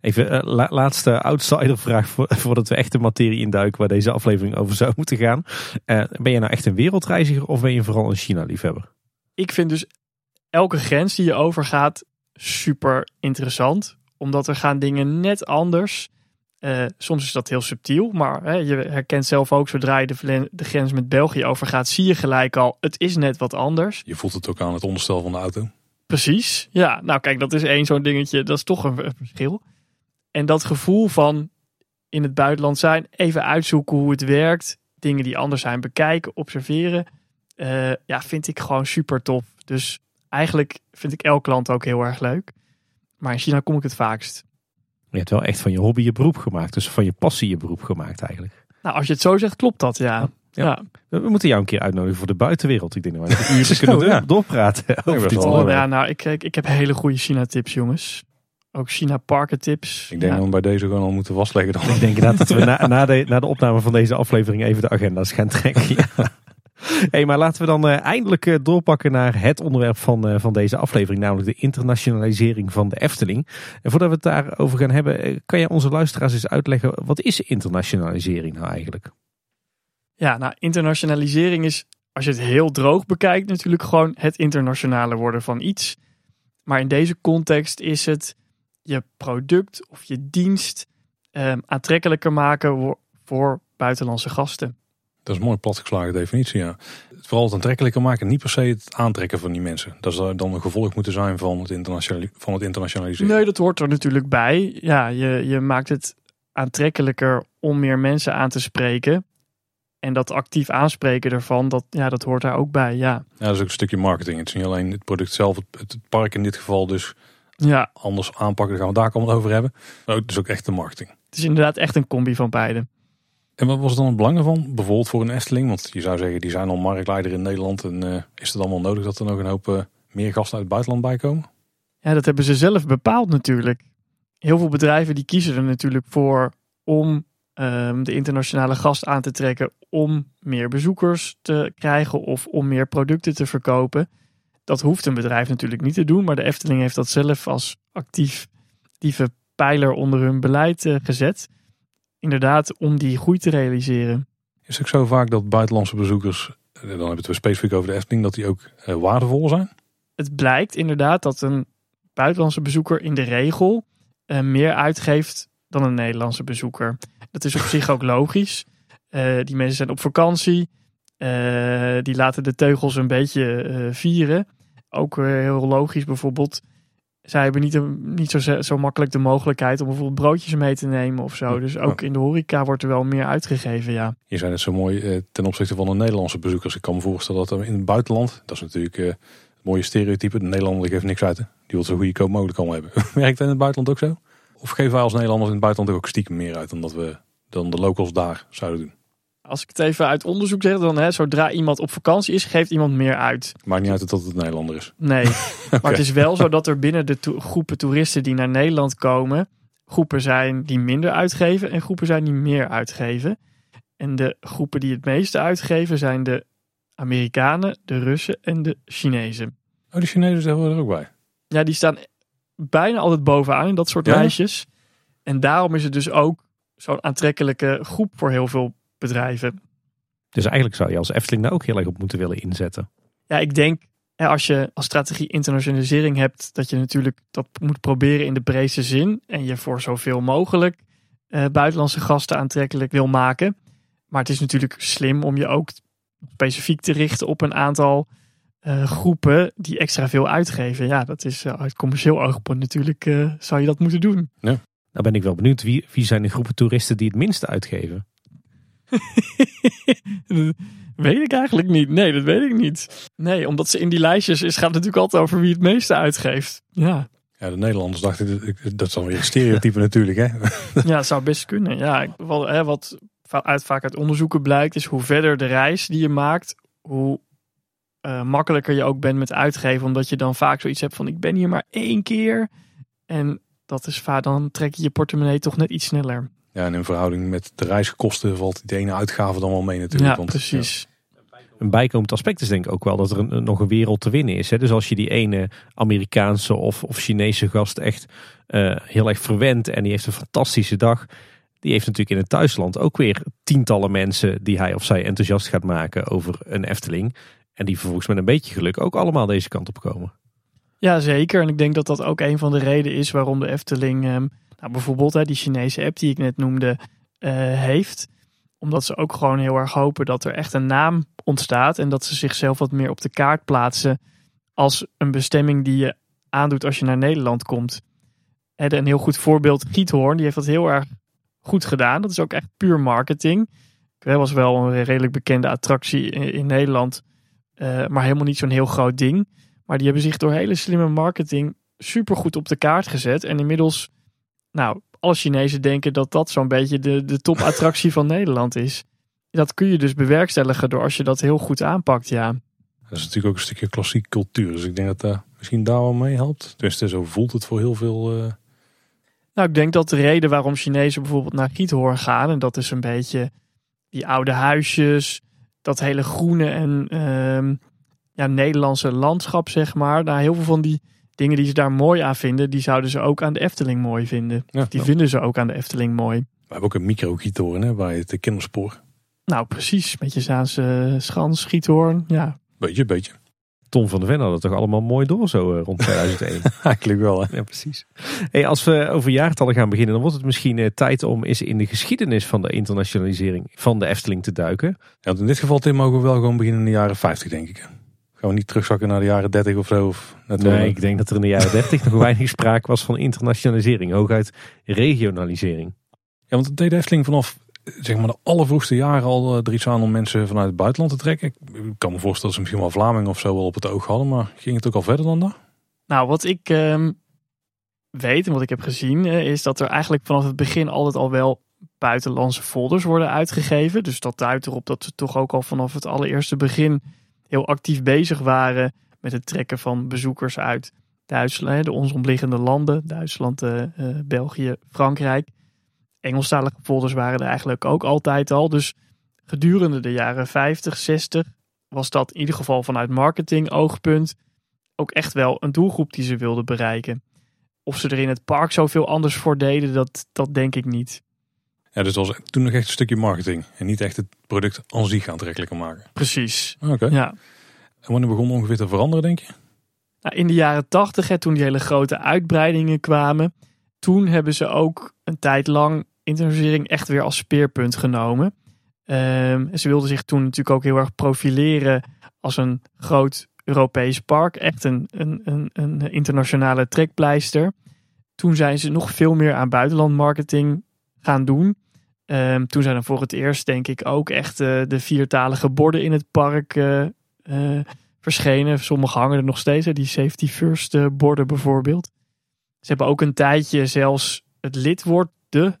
Even uh, laatste outsider-vraag voordat we echt de materie induiken waar deze aflevering over zou moeten gaan. Uh, ben je nou echt een wereldreiziger of ben je vooral een China-liefhebber? Ik vind dus elke grens die je overgaat super interessant. Omdat er gaan dingen net anders. Uh, soms is dat heel subtiel, maar hè, je herkent zelf ook zodra je de, de, grens met België overgaat, zie je gelijk al, het is net wat anders. Je voelt het ook aan het onderstel van de auto. Precies, ja. Nou kijk, dat is één zo'n dingetje, dat is toch een, een verschil. En dat gevoel van in het buitenland zijn, even uitzoeken hoe het werkt, dingen die anders zijn bekijken, observeren, uh, ja, vind ik gewoon super tof. Dus eigenlijk vind ik elk land ook heel erg leuk. Maar in China kom ik het vaakst. Je hebt wel echt van je hobby je beroep gemaakt. Dus van je passie je beroep gemaakt eigenlijk. Nou, als je het zo zegt, klopt dat, ja. ja. We moeten jou een keer uitnodigen voor de buitenwereld. Ik denk dat we een uur kunnen ja. doorpraten. Over dit oh, ja, nou, ik, ik, ik heb hele goede China-tips, jongens. Ook China Parken tips. Ik denk dat we bij deze gewoon al moeten vastleggen. Dan. Ik denk inderdaad dat we na, na, de, na de opname van deze aflevering even de agenda's gaan trekken. Ja. Hey, maar laten we dan uh, eindelijk uh, doorpakken naar het onderwerp van, uh, van deze aflevering, namelijk de internationalisering van de Efteling. En voordat we het daarover gaan hebben, kan je onze luisteraars eens uitleggen, wat is internationalisering nou eigenlijk? Ja, nou internationalisering is, als je het heel droog bekijkt, natuurlijk gewoon het internationale worden van iets. Maar in deze context is het je product of je dienst um, aantrekkelijker maken voor buitenlandse gasten. Dat is een mooi platgeslagen definitie, ja. Vooral het aantrekkelijker maken, niet per se het aantrekken van die mensen. Dat zou dan een gevolg moeten zijn van het, internationali van het internationaliseren. Nee, dat hoort er natuurlijk bij. Ja, je, je maakt het aantrekkelijker om meer mensen aan te spreken. En dat actief aanspreken ervan, dat, ja, dat hoort daar ook bij, ja. Ja, dat is ook een stukje marketing. Het is niet alleen het product zelf, het, het park in dit geval dus ja. anders aanpakken. Daar gaan we daar allemaal over hebben. Maar het is ook echt de marketing. Het is inderdaad echt een combi van beide. En wat was dan het belang ervan? Bijvoorbeeld voor een Efteling? Want je zou zeggen, die zijn al marktleider in Nederland. En uh, is het allemaal nodig dat er nog een hoop uh, meer gasten uit het buitenland bij komen? Ja, dat hebben ze zelf bepaald natuurlijk. Heel veel bedrijven die kiezen er natuurlijk voor om um, de internationale gast aan te trekken. Om meer bezoekers te krijgen of om meer producten te verkopen. Dat hoeft een bedrijf natuurlijk niet te doen, maar de Efteling heeft dat zelf als actief actieve pijler onder hun beleid uh, gezet. Inderdaad, om die groei te realiseren. Is het ook zo vaak dat buitenlandse bezoekers, dan hebben we het specifiek over de Efteling, dat die ook eh, waardevol zijn? Het blijkt inderdaad dat een buitenlandse bezoeker in de regel eh, meer uitgeeft dan een Nederlandse bezoeker. Dat is op zich ook logisch. Eh, die mensen zijn op vakantie. Die laten de teugels een beetje vieren. Ook heel logisch bijvoorbeeld. Zij hebben niet, een- niet zo, zo makkelijk de mogelijkheid om bijvoorbeeld broodjes mee te nemen of zo. Dus ook in de horeca wordt er wel meer uitgegeven, ja. Je zei het zo mooi eh, ten opzichte van de Nederlandse bezoekers. Ik kan me voorstellen dat er in het buitenland, dat is natuurlijk eh, het mooie stereotype, de Nederlander geeft niks uit. Hè? Die wil zo goedkoop mogelijk allemaal hebben. Werkt dat in het buitenland ook zo? Of geven wij als Nederlanders in het buitenland ook stiekem meer uit dan dat we dan de locals daar zouden doen? Als ik het even uit onderzoek zeg, dan hè, zodra iemand op vakantie is, geeft iemand meer uit. Maakt niet uit dat het Nederlander is. Nee, maar het is wel zo dat er binnen de to- groepen toeristen die naar Nederland komen, groepen zijn die minder uitgeven en groepen zijn die meer uitgeven. En de groepen die het meeste uitgeven zijn de Amerikanen, de Russen en de Chinezen. Oh, die Chinezen zijn er ook bij. Ja, die staan bijna altijd bovenaan in dat soort Ja? lijstjes. En daarom is het dus ook zo'n aantrekkelijke groep voor heel veel bedrijven. Dus eigenlijk zou je als Efteling daar ook heel erg op moeten willen inzetten. Ja, ik denk als je als strategie internationalisering hebt, dat je natuurlijk dat moet proberen in de breedste zin. En je voor zoveel mogelijk eh, buitenlandse gasten aantrekkelijk wil maken. Maar het is natuurlijk slim om je ook specifiek te richten op een aantal eh, groepen die extra veel uitgeven. Ja, dat is eh, uit commercieel oogpunt natuurlijk, zou je dat moeten doen. Nou ben ik wel benieuwd, wie, wie zijn de groepen toeristen die het minste uitgeven? Weet ik eigenlijk niet. Nee, dat weet ik niet. Nee, omdat ze in die lijstjes is, gaat het natuurlijk altijd over wie het meeste uitgeeft. Ja. Ja, de Nederlanders dachten, dat is dan weer een stereotype natuurlijk. Hè? Ja, zou best kunnen. Ja, wat, hè, wat uit, vaak uit onderzoeken blijkt, is hoe verder de reis die je maakt, hoe eh, makkelijker je ook bent met uitgeven. Omdat je dan vaak zoiets hebt van: ik ben hier maar één keer. En dat is vaak, dan trek je je portemonnee toch net iets sneller. Ja, en in verhouding met de reiskosten valt die ene uitgave dan wel mee natuurlijk. Ja, want, precies. Een bijkomend aspect is denk ik ook wel dat er een, nog een wereld te winnen is. Hè? Dus als je die ene Amerikaanse of, of Chinese gast echt eh, heel erg verwendt en die heeft een fantastische dag. Die heeft natuurlijk in het thuisland ook weer tientallen mensen die hij of zij enthousiast gaat maken over een Efteling. En die vervolgens met een beetje geluk ook allemaal deze kant op komen. Ja, zeker. En ik denk dat dat ook een van de redenen is waarom de Efteling, ehm, nou, bijvoorbeeld hè, die Chinese app die ik net noemde, eh, heeft. Omdat ze ook gewoon heel erg hopen dat er echt een naam ontstaat. En dat ze zichzelf wat meer op de kaart plaatsen als een bestemming die je aandoet als je naar Nederland komt. En een heel goed voorbeeld, Giethoorn, die heeft dat heel erg goed gedaan. Dat is ook echt puur marketing. Het was wel een redelijk bekende attractie in, Nederland, eh, maar helemaal niet zo'n heel groot ding. Maar die hebben zich door hele slimme marketing super goed op de kaart gezet. En inmiddels, nou, alle Chinezen denken dat dat zo'n beetje de, de topattractie van Nederland is. Dat kun je dus bewerkstelligen door als je dat heel goed aanpakt, ja. Dat is natuurlijk ook een stukje klassiek cultuur. Dus ik denk dat dat misschien daar wel mee helpt. Tenminste, zo voelt het voor heel veel. eh, Nou, ik denk dat de reden waarom Chinezen bijvoorbeeld naar Giethoorn gaan, en dat is een beetje die oude huisjes, dat hele groene en ehm, ja, Nederlandse landschap, zeg maar. Nou, heel veel van die dingen die ze daar mooi aan vinden, die zouden ze ook aan de Efteling mooi vinden. ja, Die nou, vinden ze ook aan de Efteling mooi. we hebben ook een micro-gietoren hè, bij het kinderspoor. Nou, precies. Met je Zaanse schans, Giethoorn. Ja, Beetje, beetje. Tom van der Ven had het toch allemaal mooi door zo eh, rond 2001. Eigenlijk wel. Hè. Ja, precies. Hey, als we over jaartallen gaan beginnen, dan wordt het misschien eh, tijd om eens in de geschiedenis van de internationalisering van de Efteling te duiken. Ja, want in dit geval, Tim, mogen we wel gewoon beginnen in de jaren 50, denk ik. Gaan we niet terugzakken naar de jaren 30 of zo? Of net Nee, ik denk dat er in de jaren 30 nog weinig sprake was van internationalisering, hooguit regionalisering. Ja, want het deed de Efteling vanaf eh, zeg maar, de allervroegste jaren al er iets aan om mensen vanuit het buitenland te trekken. Ik kan me voorstellen dat ze misschien wel Vlamingen of zo wel op het oog hadden. Maar ging het ook al verder dan dat? Nou, wat ik ehm, weet en wat ik heb gezien, eh, is dat er eigenlijk vanaf het begin altijd al wel buitenlandse folders worden uitgegeven. Dus dat duidt erop dat ze toch ook al vanaf het allereerste begin heel actief bezig waren met het trekken van bezoekers uit Duitsland, de ons omliggende landen, Duitsland, eh, eh, België, Frankrijk. Engelstalige folders waren er eigenlijk ook altijd al. Dus gedurende de jaren 50, 60 was dat in ieder geval vanuit marketing oogpunt ook echt wel een doelgroep die ze wilden bereiken. Of ze er in het park zoveel anders voor deden, dat, dat denk ik niet. Ja, dus was toen nog echt een stukje marketing. En niet echt het product aan zich aantrekkelijker maken. Precies. Oké. Ja. En wanneer begon ongeveer te veranderen, denk je? Nou, in de jaren tachtig, toen die hele grote uitbreidingen kwamen, toen hebben ze ook een tijd lang internationalisering echt weer als speerpunt genomen. Ehm, en ze wilden zich toen natuurlijk ook heel erg profileren als een groot Europees park. Echt een, een, een, een internationale trekpleister. Toen zijn ze nog veel meer aan buitenlandmarketing gaan doen. Ehm, toen zijn er voor het eerst, denk ik, ook echt eh, de viertalige borden in het park eh, eh, verschenen. Sommige hangen er nog steeds, die safety first borden bijvoorbeeld. Ze hebben ook een tijdje zelfs het lidwoord de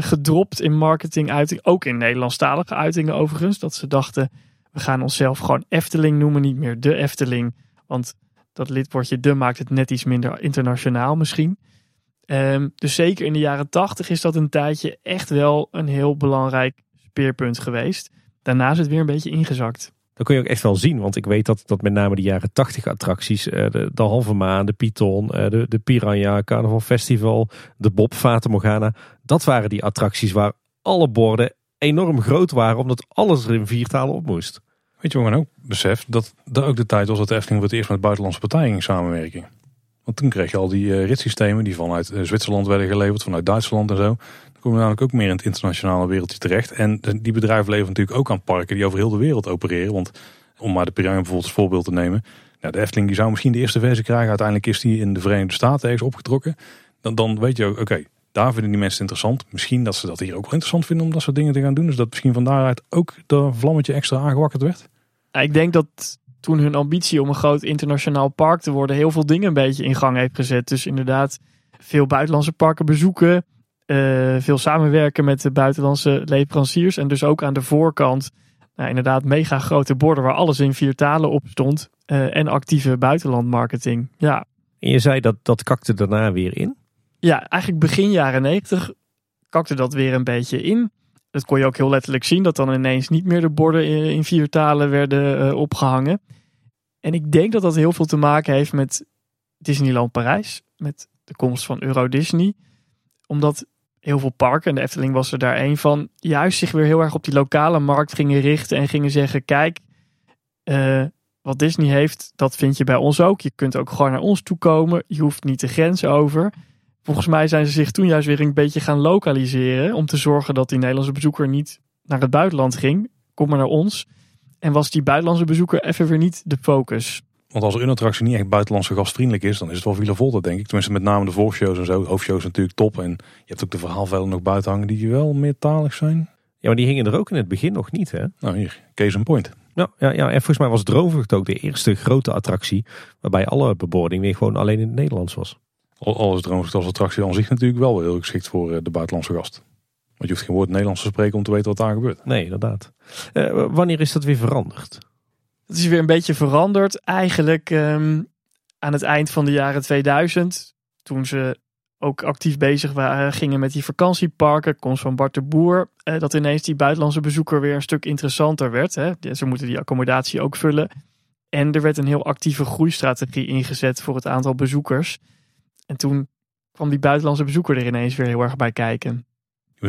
gedropt in marketinguiting. Ook in Nederlandstalige uitingen overigens. Dat ze dachten, we gaan onszelf gewoon Efteling noemen, niet meer de Efteling. Want dat lidwoordje de maakt het net iets minder internationaal misschien. Ehm, dus zeker in de jaren tachtig is dat een tijdje echt wel een heel belangrijk speerpunt geweest. Daarna is het weer een beetje ingezakt. Dat kun je ook echt wel zien, want ik weet dat, dat met name de jaren 80 attracties, eh, de, de Halve Maan, de Python, eh, de, de Piranha, Carnaval Festival, de Bob, Fata Morgana. Dat waren die attracties waar alle borden enorm groot waren, omdat alles er in vier talen op moest. Weet je wat men ook beseft? Dat dat ook de tijd was dat de Efteling voor het eerst met buitenlandse partijen ging samenwerken. Want toen kreeg je al die uh, ritssystemen die vanuit uh, Zwitserland werden geleverd, vanuit Duitsland en zo. Dan komen we namelijk ook meer in het internationale wereldje terecht. En die bedrijven leveren natuurlijk ook aan parken die over heel de wereld opereren. Want om maar de Piranha bijvoorbeeld als voorbeeld te nemen. Nou, de Efteling die zou misschien de eerste versie krijgen. Uiteindelijk is die in de Verenigde Staten ergens opgetrokken. Dan, dan weet je ook, oké, daar vinden die mensen interessant. Misschien dat ze dat hier ook wel interessant vinden om dat soort dingen te gaan doen. Dus dat misschien van daaruit ook dat vlammetje extra aangewakkerd werd. Ik denk dat toen hun ambitie om een groot internationaal park te worden, heel veel dingen een beetje in gang heeft gezet. Dus inderdaad, veel buitenlandse parken bezoeken, uh, veel samenwerken met de buitenlandse leveranciers. En dus ook aan de voorkant, nou, inderdaad, mega grote borden waar alles in vier talen op stond. Uh, en actieve buitenlandmarketing. Ja. En je zei dat dat kakte daarna weer in? Ja, eigenlijk begin jaren negentig kakte dat weer een beetje in. Dat kon je ook heel letterlijk zien, dat dan ineens niet meer de borden in vier talen werden uh, opgehangen. En ik denk dat dat heel veel te maken heeft met Disneyland Parijs, met de komst van Euro Disney. Omdat heel veel parken, en de Efteling was er daar één van, juist zich weer heel erg op die lokale markt gingen richten en gingen zeggen: kijk, uh, wat Disney heeft, dat vind je bij ons ook. Je kunt ook gewoon naar ons toe komen. Je hoeft niet de grens over. Volgens mij zijn ze zich toen juist weer een beetje gaan lokaliseren. Om te zorgen dat die Nederlandse bezoeker niet naar het buitenland ging. Kom maar naar ons. En was die buitenlandse bezoeker even weer niet de focus. Want als een attractie niet echt buitenlandse gastvriendelijk is, dan is het wel Villa Volta, denk ik. Tenminste, met name de voorshows en zo. Hoofdshows natuurlijk top. En je hebt ook de verhaalvelden nog buiten hangen die wel meertalig zijn. Ja, maar die hingen er ook in het begin nog niet, hè? Nou, hier, case in point. Ja, ja, ja, en volgens mij was Droomvlucht ook de eerste grote attractie waarbij alle bebording weer gewoon alleen in het Nederlands was. Alles Droomvlucht als attractie aan zich natuurlijk wel heel geschikt voor de buitenlandse gast. Want je hoeft geen woord Nederlands te spreken om te weten wat daar gebeurt. Nee, inderdaad. Uh, wanneer is dat weer veranderd? Het is weer een beetje veranderd. Eigenlijk um, aan het eind van de jaren 2000. Toen ze ook actief bezig waren, gingen met die vakantieparken. Komst van Bart de Boer. Uh, dat ineens die buitenlandse bezoeker weer een stuk interessanter werd. Hè. Ze moeten die accommodatie ook vullen. En er werd een heel actieve groeistrategie ingezet voor het aantal bezoekers. En toen kwam die buitenlandse bezoeker er ineens weer heel erg bij kijken.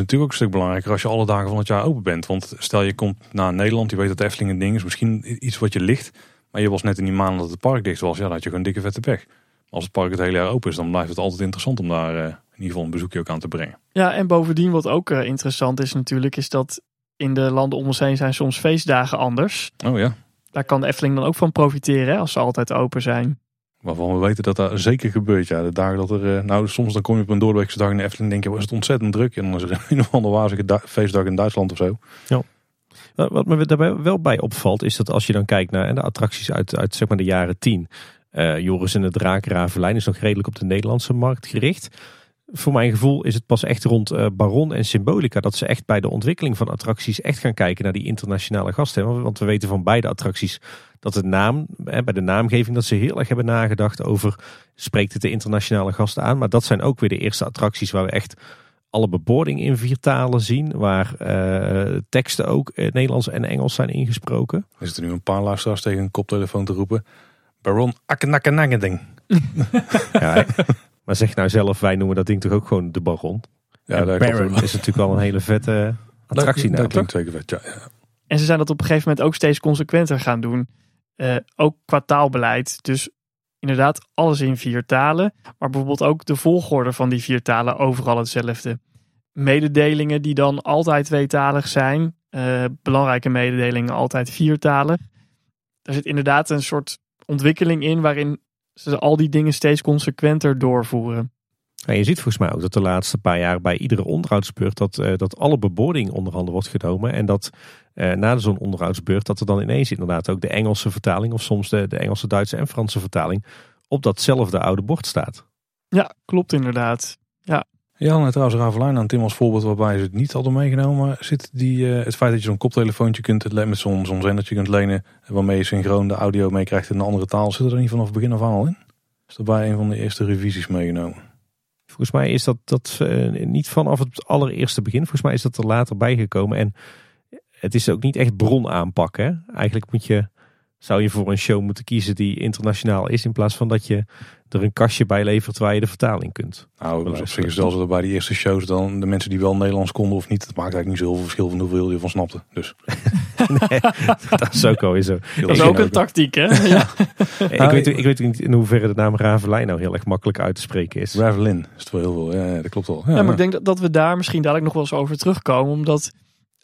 Natuurlijk ook een stuk belangrijker als je alle dagen van het jaar open bent. Want stel je komt naar Nederland, je weet dat Efteling een ding is. Misschien iets wat je ligt. Maar je was net in die maanden dat het park dicht was. Ja, dan had je gewoon dikke vette pech. Als het park het hele jaar open is, dan blijft het altijd interessant om daar uh, in ieder geval een bezoekje ook aan te brengen. Ja, en bovendien wat ook uh, interessant is natuurlijk, is dat in de landen om ons heen zijn soms feestdagen anders. Oh ja. Daar kan de Efteling dan ook van profiteren hè, als ze altijd open zijn. Waarvan we weten dat dat zeker gebeurt. Ja, de dagen dat er. Nou, soms dan kom je op een doordeweekse dag in de Efteling. Denk je, was het ontzettend druk. En dan is er een of andere wazige feestdag in Duitsland of zo. Ja. Wat me daarbij wel bij opvalt, is dat als je dan kijkt naar de attracties uit, uit zeg maar de jaren 10. Uh, Joris en de Draak Ravelijn is nog redelijk op de Nederlandse markt gericht. Voor mijn gevoel is het pas echt rond uh, Baron en Symbolica dat ze echt bij de ontwikkeling van attracties echt gaan kijken naar die internationale gasten. Want we weten van beide attracties dat de naam, bij de naamgeving, dat ze heel erg hebben nagedacht over spreekt het de internationale gasten aan. Maar dat zijn ook weer de eerste attracties waar we echt alle bebording in vier talen zien. Waar uh, teksten ook in Nederlands en Engels zijn ingesproken. Er zitten nu een paar luisteraars tegen een koptelefoon te roepen. Baron akkenakkenangending. ja, maar zeg nou zelf, wij noemen dat ding toch ook gewoon de Baron? Ja, En dat Baron is natuurlijk wel een hele vette attractie. Dat, dat namelijk. klinkt zeker vet, ja. ja. En ze zijn dat op een gegeven moment ook steeds consequenter gaan doen. Eh, ook qua taalbeleid. Dus inderdaad alles in vier talen. Maar bijvoorbeeld ook de volgorde van die vier talen overal hetzelfde. Mededelingen die dan altijd tweetalig zijn. eh, belangrijke mededelingen altijd viertalig. Er zit inderdaad een soort ontwikkeling in waarin ze al die dingen steeds consequenter doorvoeren. En je ziet volgens mij ook dat de laatste paar jaar bij iedere onderhoudsbeurt dat, eh, dat alle beboording onder handen wordt genomen. En dat eh, na zo'n onderhoudsbeurt dat er dan ineens inderdaad ook de Engelse vertaling of soms de, de Engelse, Duitse en Franse vertaling op datzelfde oude bord staat. Ja, klopt inderdaad. Ja, en trouwens Ravelijn aan Tim als voorbeeld waarbij ze het niet hadden meegenomen. Zit die, eh, het feit dat je zo'n koptelefoontje kunt met zo'n zo'n zendertje kunt lenen. Waarmee je synchroon de audio meekrijgt in een andere taal. Zit er niet vanaf begin af aan al in? Is dat bij een van de eerste revisies meegenomen? Volgens mij is dat, dat eh, niet vanaf het allereerste begin. Volgens mij is dat er later bijgekomen. En het is ook niet echt bron aanpakken. Eigenlijk moet je, zou je voor een show moeten kiezen die internationaal is. In plaats van dat je er een kastje bij levert waar je de vertaling kunt. Nou, op zich is zo dat bij die eerste shows dan de mensen die wel Nederlands konden of niet. Het maakt eigenlijk niet zoveel verschil van hoeveel je ervan snapte. Dus dat is ook alweer zo. Dat is ook een tactiek, hè? Ja. ik, weet, ik weet niet in hoeverre de naam Ravelijn nou heel erg makkelijk uit te spreken is. Ravelin is het wel heel veel. Ja, ja, dat klopt wel. Ja, Ja, maar ik denk dat, dat we daar misschien dadelijk nog wel eens over terugkomen. Omdat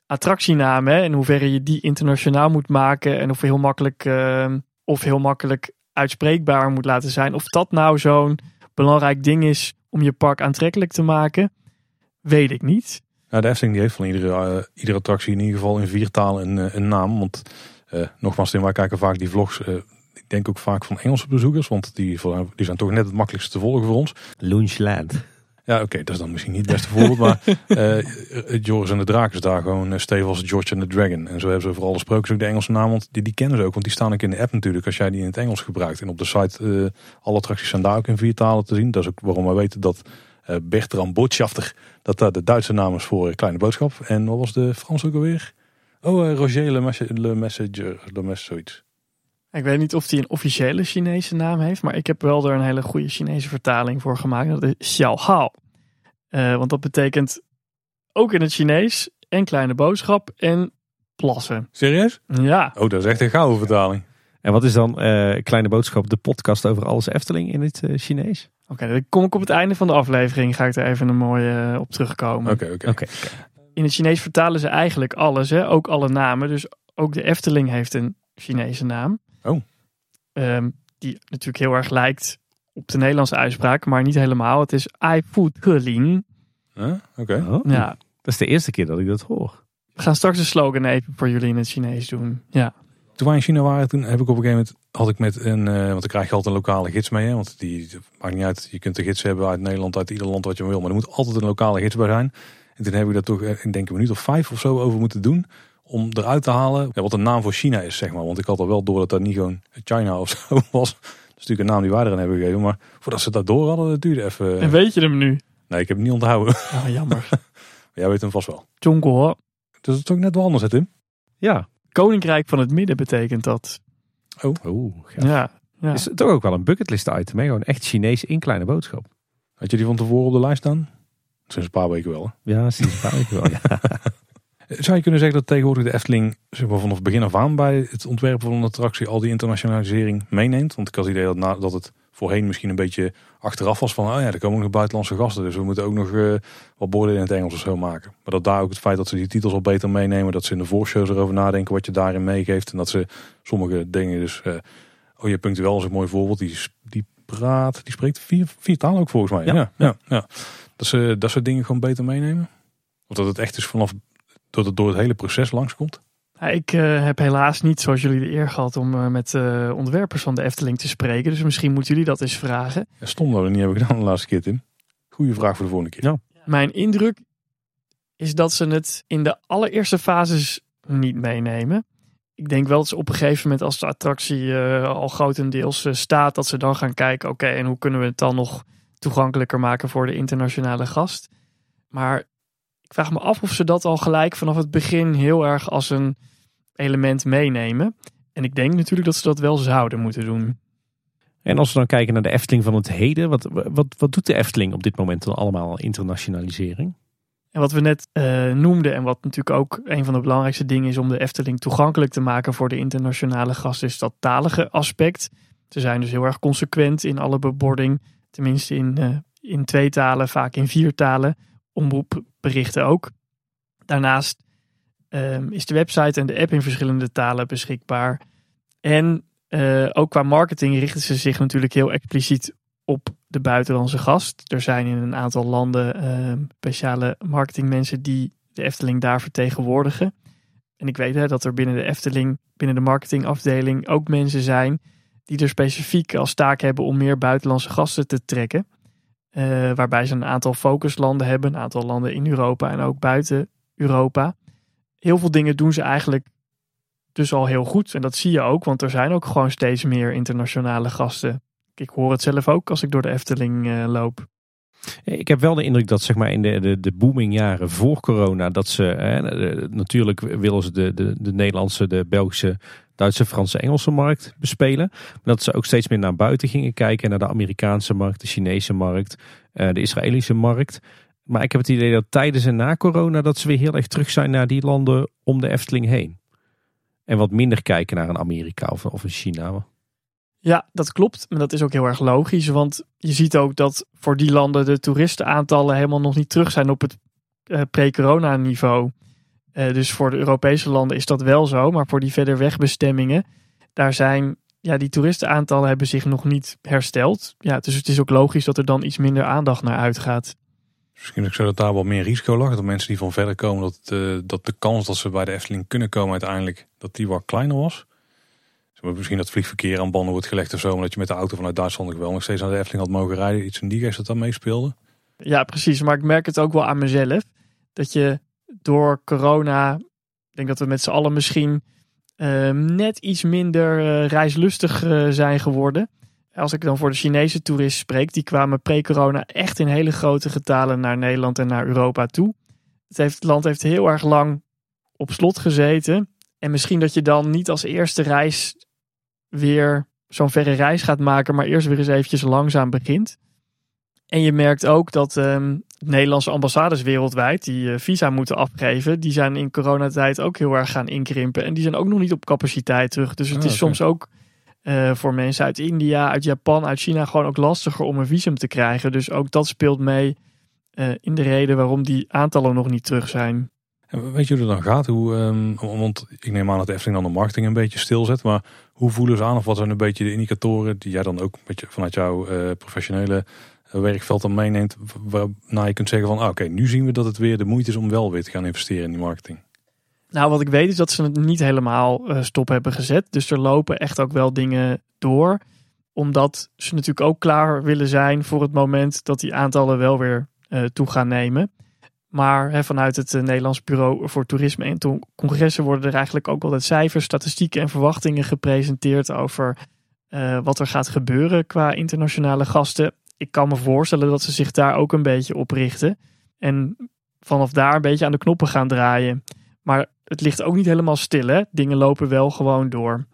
attractienamen hè, en hoeverre je die internationaal moet maken. En of heel makkelijk, eh, of heel makkelijk uitspreekbaar moet laten zijn. Of dat nou zo'n belangrijk ding is om je park aantrekkelijk te maken. Weet ik niet. Ja, de Efteling die heeft van iedere, eh, iedere attractie in ieder geval in vier talen een, eh, een naam. Want eh, nogmaals, Tim, wij kijken vaak die vlogs. eh, ik denk ook vaak van Engelse bezoekers. Want die, die zijn toch net het makkelijkste te volgen voor ons. Lunchland. Ja, oké, dat is dan misschien niet het beste voorbeeld. maar eh, Joris en de Draak is daar gewoon uh, stevig als George and the Dragon. En zo hebben ze voor alle sprookjes ook de Engelse naam. Want die, die kennen ze ook. Want die staan ook in de app natuurlijk. Als jij die in het Engels gebruikt. En op de site, eh, alle attracties zijn daar ook in vier talen te zien. Dat is ook waarom wij weten dat eh, Bertram Botschafter. Dat daar de Duitse naam is voor Kleine Boodschap. En wat was de Frans ook alweer? Oh, eh, Roger Le, Messe- Le Messenger. Le Mess, zoiets. Ik weet niet of die een officiële Chinese naam heeft. Maar ik heb wel er een hele goede Chinese vertaling voor gemaakt. Dat is Xiao Hao. Eh, want dat betekent ook in het Chinees en kleine boodschap en plassen. Serieus? Ja, Oh, dat is echt een gouden vertaling. En wat is dan eh, Kleine Boodschap, de podcast over alles Efteling in het eh, Chinees? oké. dan kom ik op het einde van de aflevering. Ga ik er even een mooie op terugkomen. Oké, oké. Oké. In het Chinees vertalen ze eigenlijk alles. Hè? Ook alle namen. Dus ook de Efteling heeft een Chinese naam. Oh. Ehm, die natuurlijk heel erg lijkt op de Nederlandse uitspraak. Maar niet helemaal. Het is Ai Fu Te Lin. Huh? Oké. Oh, Ja, Dat is de eerste keer dat ik dat hoor. we gaan straks de slogan even voor jullie in het Chinees doen. Ja. Toen wij in China waren, toen heb ik op een gegeven moment had ik met een, eh, want dan krijg je altijd een lokale gids mee, hè, want die maakt niet uit. Je kunt de gids hebben uit Nederland, uit ieder land wat je wil, maar er moet altijd een lokale gids bij zijn. En toen heb ik daar toch, eh, ik denk een minuut of vijf of zo over moeten doen om eruit te halen ja, wat de naam voor China is, zeg maar. Want ik had al wel door dat dat niet gewoon China of zo was. Dat is natuurlijk een naam die wij eraan hebben gegeven, maar voordat ze dat door hadden, dat duurde even. En weet je hem nu? Nee, ik heb hem niet onthouden. Oh, jammer. Jij weet hem vast wel. Zhongguo. Dus het is ook net wel anders, hè Tim? Ja. Koninkrijk van het Midden betekent dat. Oeh, ja. Ja. ja. Is toch ook wel een bucketlist item, hè? Gewoon echt Chinees in Kleine Boodschap. Had je die van tevoren op de lijst staan? Sinds een paar weken wel, hè? Ja, sinds een paar weken wel. Ja. Zou je kunnen zeggen dat tegenwoordig de Efteling zeg maar, vanaf begin af aan bij het ontwerpen van een attractie al die internationalisering meeneemt? Want ik had het idee dat, na, dat het voorheen misschien een beetje achteraf was van, oh ja, er komen ook nog buitenlandse gasten, dus we moeten ook nog eh, wat borden in het Engels of zo maken. Maar dat daar ook het feit dat ze die titels al beter meenemen, dat ze in de voorshows erover nadenken wat je daarin meegeeft en dat ze sommige dingen dus, eh, oh je punctueel is een mooi voorbeeld, die, die praat, die spreekt vier, vier talen ook volgens mij. Ja. Ja, ja, ja. Dat ze dat soort dingen gewoon beter meenemen. Of dat het echt is vanaf dat het door het hele proces langskomt. Ik eh, heb helaas niet, zoals jullie de eer gehad, om eh, met eh, ontwerpers van de Efteling te spreken. Dus misschien moeten jullie dat eens vragen. Ja, stom dat we niet hebben gedaan de laatste keer, Tim. Goeie vraag voor de volgende keer. Ja. Mijn indruk is dat ze het in de allereerste fases niet meenemen. Ik denk wel dat ze op een gegeven moment, als de attractie eh, al grotendeels staat, dat ze dan gaan kijken: oké, en hoe kunnen we het dan nog toegankelijker maken voor de internationale gast? Maar ik vraag me af of ze dat al gelijk vanaf het begin heel erg als een element meenemen. En ik denk natuurlijk dat ze dat wel zouden moeten doen. En als we dan kijken naar de Efteling van het heden, wat, wat, wat doet de Efteling op dit moment dan allemaal internationalisering? En wat we net uh, noemden en wat natuurlijk ook een van de belangrijkste dingen is om de Efteling toegankelijk te maken voor de internationale gasten, is dat talige aspect. Ze zijn dus heel erg consequent in alle bebording, tenminste in, uh, in twee talen, vaak in vier talen. Omroepberichten ook. Daarnaast um, is de website en de app in verschillende talen beschikbaar. En uh, ook qua marketing richten ze zich natuurlijk heel expliciet op de buitenlandse gast. Er zijn in een aantal landen uh, speciale marketingmensen die de Efteling daar vertegenwoordigen. En ik weet hè, dat er binnen de Efteling, binnen de marketingafdeling, ook mensen zijn die er specifiek als taak hebben om meer buitenlandse gasten te trekken. Uh, waarbij ze een aantal focuslanden hebben, een aantal landen in Europa en ook buiten Europa. Heel veel dingen doen ze eigenlijk dus al heel goed. En dat zie je ook, want er zijn ook gewoon steeds meer internationale gasten ik hoor het zelf ook als ik door de Efteling uh, loop. Ik heb wel de indruk dat zeg maar in de, de, de booming voor corona, dat ze natuurlijk willen ze de, de, de Nederlandse, de Belgische, Duitse, Franse, Engelse markt bespelen. Maar dat ze ook steeds meer naar buiten gingen kijken, naar de Amerikaanse markt, de Chinese markt, uh, de Israëlische markt. Maar ik heb het idee dat tijdens en na corona dat ze weer heel erg terug zijn naar die landen om de Efteling heen. En wat minder kijken naar een Amerika of, of een China. Ja, dat klopt. Maar dat is ook heel erg logisch. Want je ziet ook dat voor die landen de toeristenaantallen helemaal nog niet terug zijn op het uh, pre-corona niveau. Uh, dus voor de Europese landen is dat wel zo. Maar voor die verder wegbestemmingen, daar zijn, ja, die toeristenaantallen hebben zich nog niet hersteld. Ja, dus het is ook logisch dat er dan iets minder aandacht naar uitgaat. Misschien ook zo dat daar wat meer risico lag. Dat mensen die van verder komen, dat, uh, dat de kans dat ze bij de Efteling kunnen komen uiteindelijk, dat die wat kleiner was misschien dat vliegverkeer aan banden wordt gelegd of zo. Omdat je met de auto vanuit Duitsland wel nog steeds naar de Efteling had mogen rijden. Iets in die geest dat dan meespeelde. Ja, precies. Maar ik merk het ook wel aan mezelf. Dat je door corona, ik denk dat we met z'n allen misschien uh, net iets minder uh, reislustig uh, zijn geworden. Als ik dan voor de Chinese toeristen spreek, die kwamen pre-corona echt in hele grote getalen naar Nederland en naar Europa toe. Het, het land heeft heel erg lang op slot gezeten. En misschien dat je dan niet als eerste reis weer zo'n verre reis gaat maken, maar eerst weer eens eventjes langzaam begint. En je merkt ook dat um, Nederlandse ambassades wereldwijd, die uh, visa moeten afgeven, die zijn in coronatijd ook heel erg gaan inkrimpen. En die zijn ook nog niet op capaciteit terug. Dus het ah, is soms ook uh, voor mensen uit India, uit Japan, uit China gewoon ook lastiger om een visum te krijgen. Dus ook dat speelt mee uh, in de reden waarom die aantallen nog niet terug zijn. Weet je hoe het dan gaat? Hoe, um, want ik neem aan dat de Efteling dan de marketing een beetje stilzet. Maar hoe voelen ze aan of wat zijn een beetje de indicatoren die jij dan ook een beetje vanuit jouw professionele eh, werkveld dan meeneemt. Waarna je kunt zeggen van ah, oké, nu zien we dat het weer de moeite is om wel weer te gaan investeren in die marketing. Nou, wat ik weet is dat ze het niet helemaal uh, stop hebben gezet. Dus er lopen echt ook wel dingen door. Omdat ze natuurlijk ook klaar willen zijn voor het moment dat die aantallen wel weer uh, toe gaan nemen. Maar hè, vanuit het uh, Nederlands Bureau voor Toerisme en Congressen worden er eigenlijk ook altijd cijfers, statistieken en verwachtingen gepresenteerd over wat er gaat gebeuren qua internationale gasten. Ik kan me voorstellen dat ze zich daar ook een beetje op richten. En vanaf daar een beetje aan de knoppen gaan draaien. Maar het ligt ook niet helemaal stil. Hè? Dingen lopen wel gewoon door.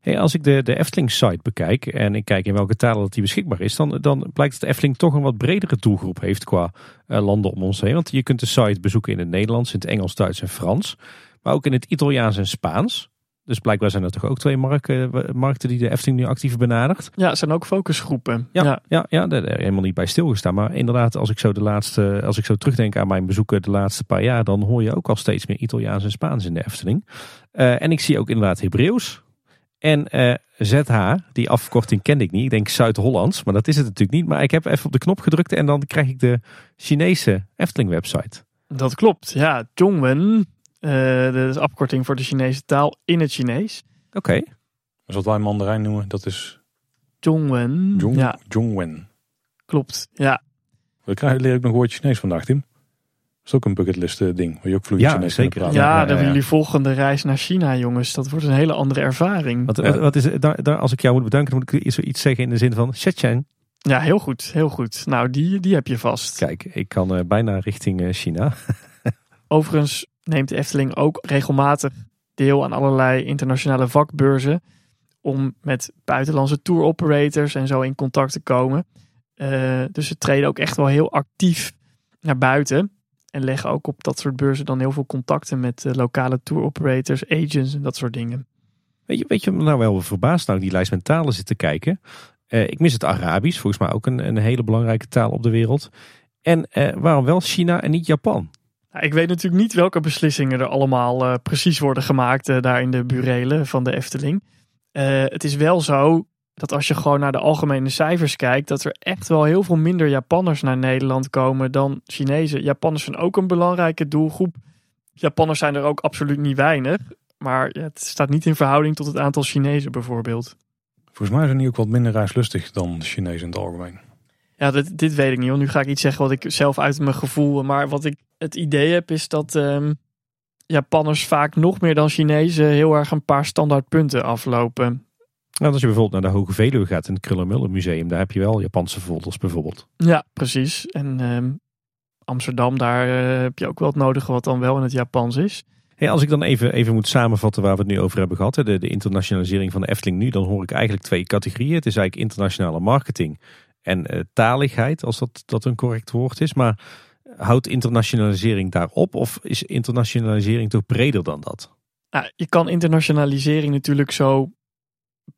Hey, als ik de, de Efteling-site bekijk en ik kijk in welke talen dat die beschikbaar is, dan, dan blijkt dat Efteling toch een wat bredere doelgroep heeft qua uh, landen om ons heen. Want je kunt de site bezoeken in het Nederlands, in het Engels, Duits en Frans. Maar ook in het Italiaans en Spaans. Dus blijkbaar zijn er toch ook twee markten, eh, markten die de Efteling nu actief benadert. Ja, het zijn ook focusgroepen. Ja, ja. ja, ja daar helemaal niet bij stilgestaan. Maar inderdaad, als ik zo de laatste, als ik zo terugdenk aan mijn bezoeken de laatste paar jaar, dan hoor je ook al steeds meer Italiaans en Spaans in de Efteling. Uh, en ik zie ook inderdaad Hebreeuws. En uh, eh, ZH, die afkorting kende ik niet. Ik denk Zuid-Hollands, maar dat is het natuurlijk niet. Maar ik heb even op de knop gedrukt en dan krijg ik de Chinese Efteling website. Dat klopt, ja. Zhongwen, uh, dat is afkorting voor de Chinese taal in het Chinees. Oké. Okay. Dus wat wij Mandarijn noemen, dat is... Zhongwen. Zhong, ja. Zhongwen. Klopt, ja. We krijgen leer ik nog woordje Chinees vandaag, Tim is ook een bucketlist eh, ding, waar je ook vloeiend ja, zeker. Ja, ja, dan hebben jullie volgende reis naar China, jongens. Dat wordt een hele andere ervaring. Wat, wat, is daar, daar, als ik jou moet bedanken, dan moet ik iets zeggen in de zin van Shenzhen. Ja, heel goed, heel goed. Nou, die, die heb je vast. Kijk, ik kan uh, bijna richting uh, China. Overigens neemt de Efteling ook regelmatig deel aan allerlei internationale vakbeurzen om met buitenlandse tour operators en zo in contact te komen. Uh, dus ze treden ook echt wel heel actief naar buiten. En leggen ook op dat soort beurzen dan heel veel contacten met uh, lokale tour operators, agents en dat soort dingen. Weet je, weet je nou wel verbaasd nou die lijst met talen zit te kijken? Uh, ik mis het Arabisch, volgens mij ook een, een hele belangrijke taal op de wereld. En waarom wel China en niet Japan? Nou, ik weet natuurlijk niet welke beslissingen er allemaal uh, precies worden gemaakt daar in de burelen van de Efteling. het is wel zo dat als je gewoon naar de algemene cijfers kijkt, dat er echt wel heel veel minder Japanners naar Nederland komen dan Chinezen. Japanners zijn ook een belangrijke doelgroep. Japanners zijn er ook absoluut niet weinig. Maar het staat niet in verhouding tot het aantal Chinezen bijvoorbeeld. Volgens mij zijn die ook wat minder reislustig dan Chinezen in het algemeen. Ja, dit, dit weet ik niet. Want nu ga ik iets zeggen wat ik zelf uit mijn gevoel. Maar wat ik het idee heb is dat um, Japanners vaak nog meer dan Chinezen heel erg een paar standaard punten aflopen. Nou, als je bijvoorbeeld naar de Hoge Veluwe gaat in het Krullenmuller Museum, daar heb je wel Japanse folders bijvoorbeeld. Ja, precies. En um, Amsterdam, daar uh, heb je ook wel het nodige wat dan wel in het Japans is. Hey, als ik dan even, even moet samenvatten waar we het nu over hebben gehad, de, de internationalisering van de Efteling nu, dan hoor ik eigenlijk twee categorieën. Het is eigenlijk internationale marketing en uh, taligheid, als dat, dat een correct woord is. Maar houdt internationalisering daarop of is internationalisering toch breder dan dat? Nou, je kan internationalisering natuurlijk zo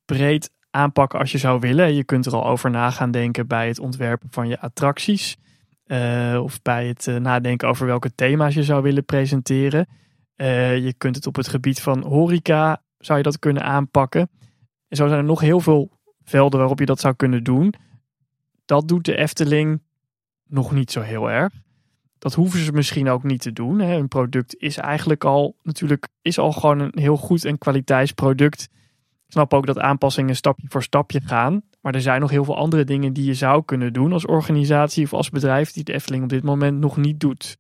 breed aanpakken als je zou willen. Je kunt er al over na gaan denken bij het ontwerpen van je attracties. Uh, of bij het uh, nadenken over welke thema's je zou willen presenteren. Je kunt het op het gebied van horeca, zou je dat kunnen aanpakken. En zo zijn er nog heel veel velden waarop je dat zou kunnen doen. Dat doet de Efteling nog niet zo heel erg. Dat hoeven ze misschien ook niet te doen. Hè. Een product is eigenlijk al natuurlijk is al gewoon een heel goed en kwaliteitsproduct snap ook dat aanpassingen stapje voor stapje gaan. Maar er zijn nog heel veel andere dingen die je zou kunnen doen als organisatie of als bedrijf die de Efteling op dit moment nog niet doet.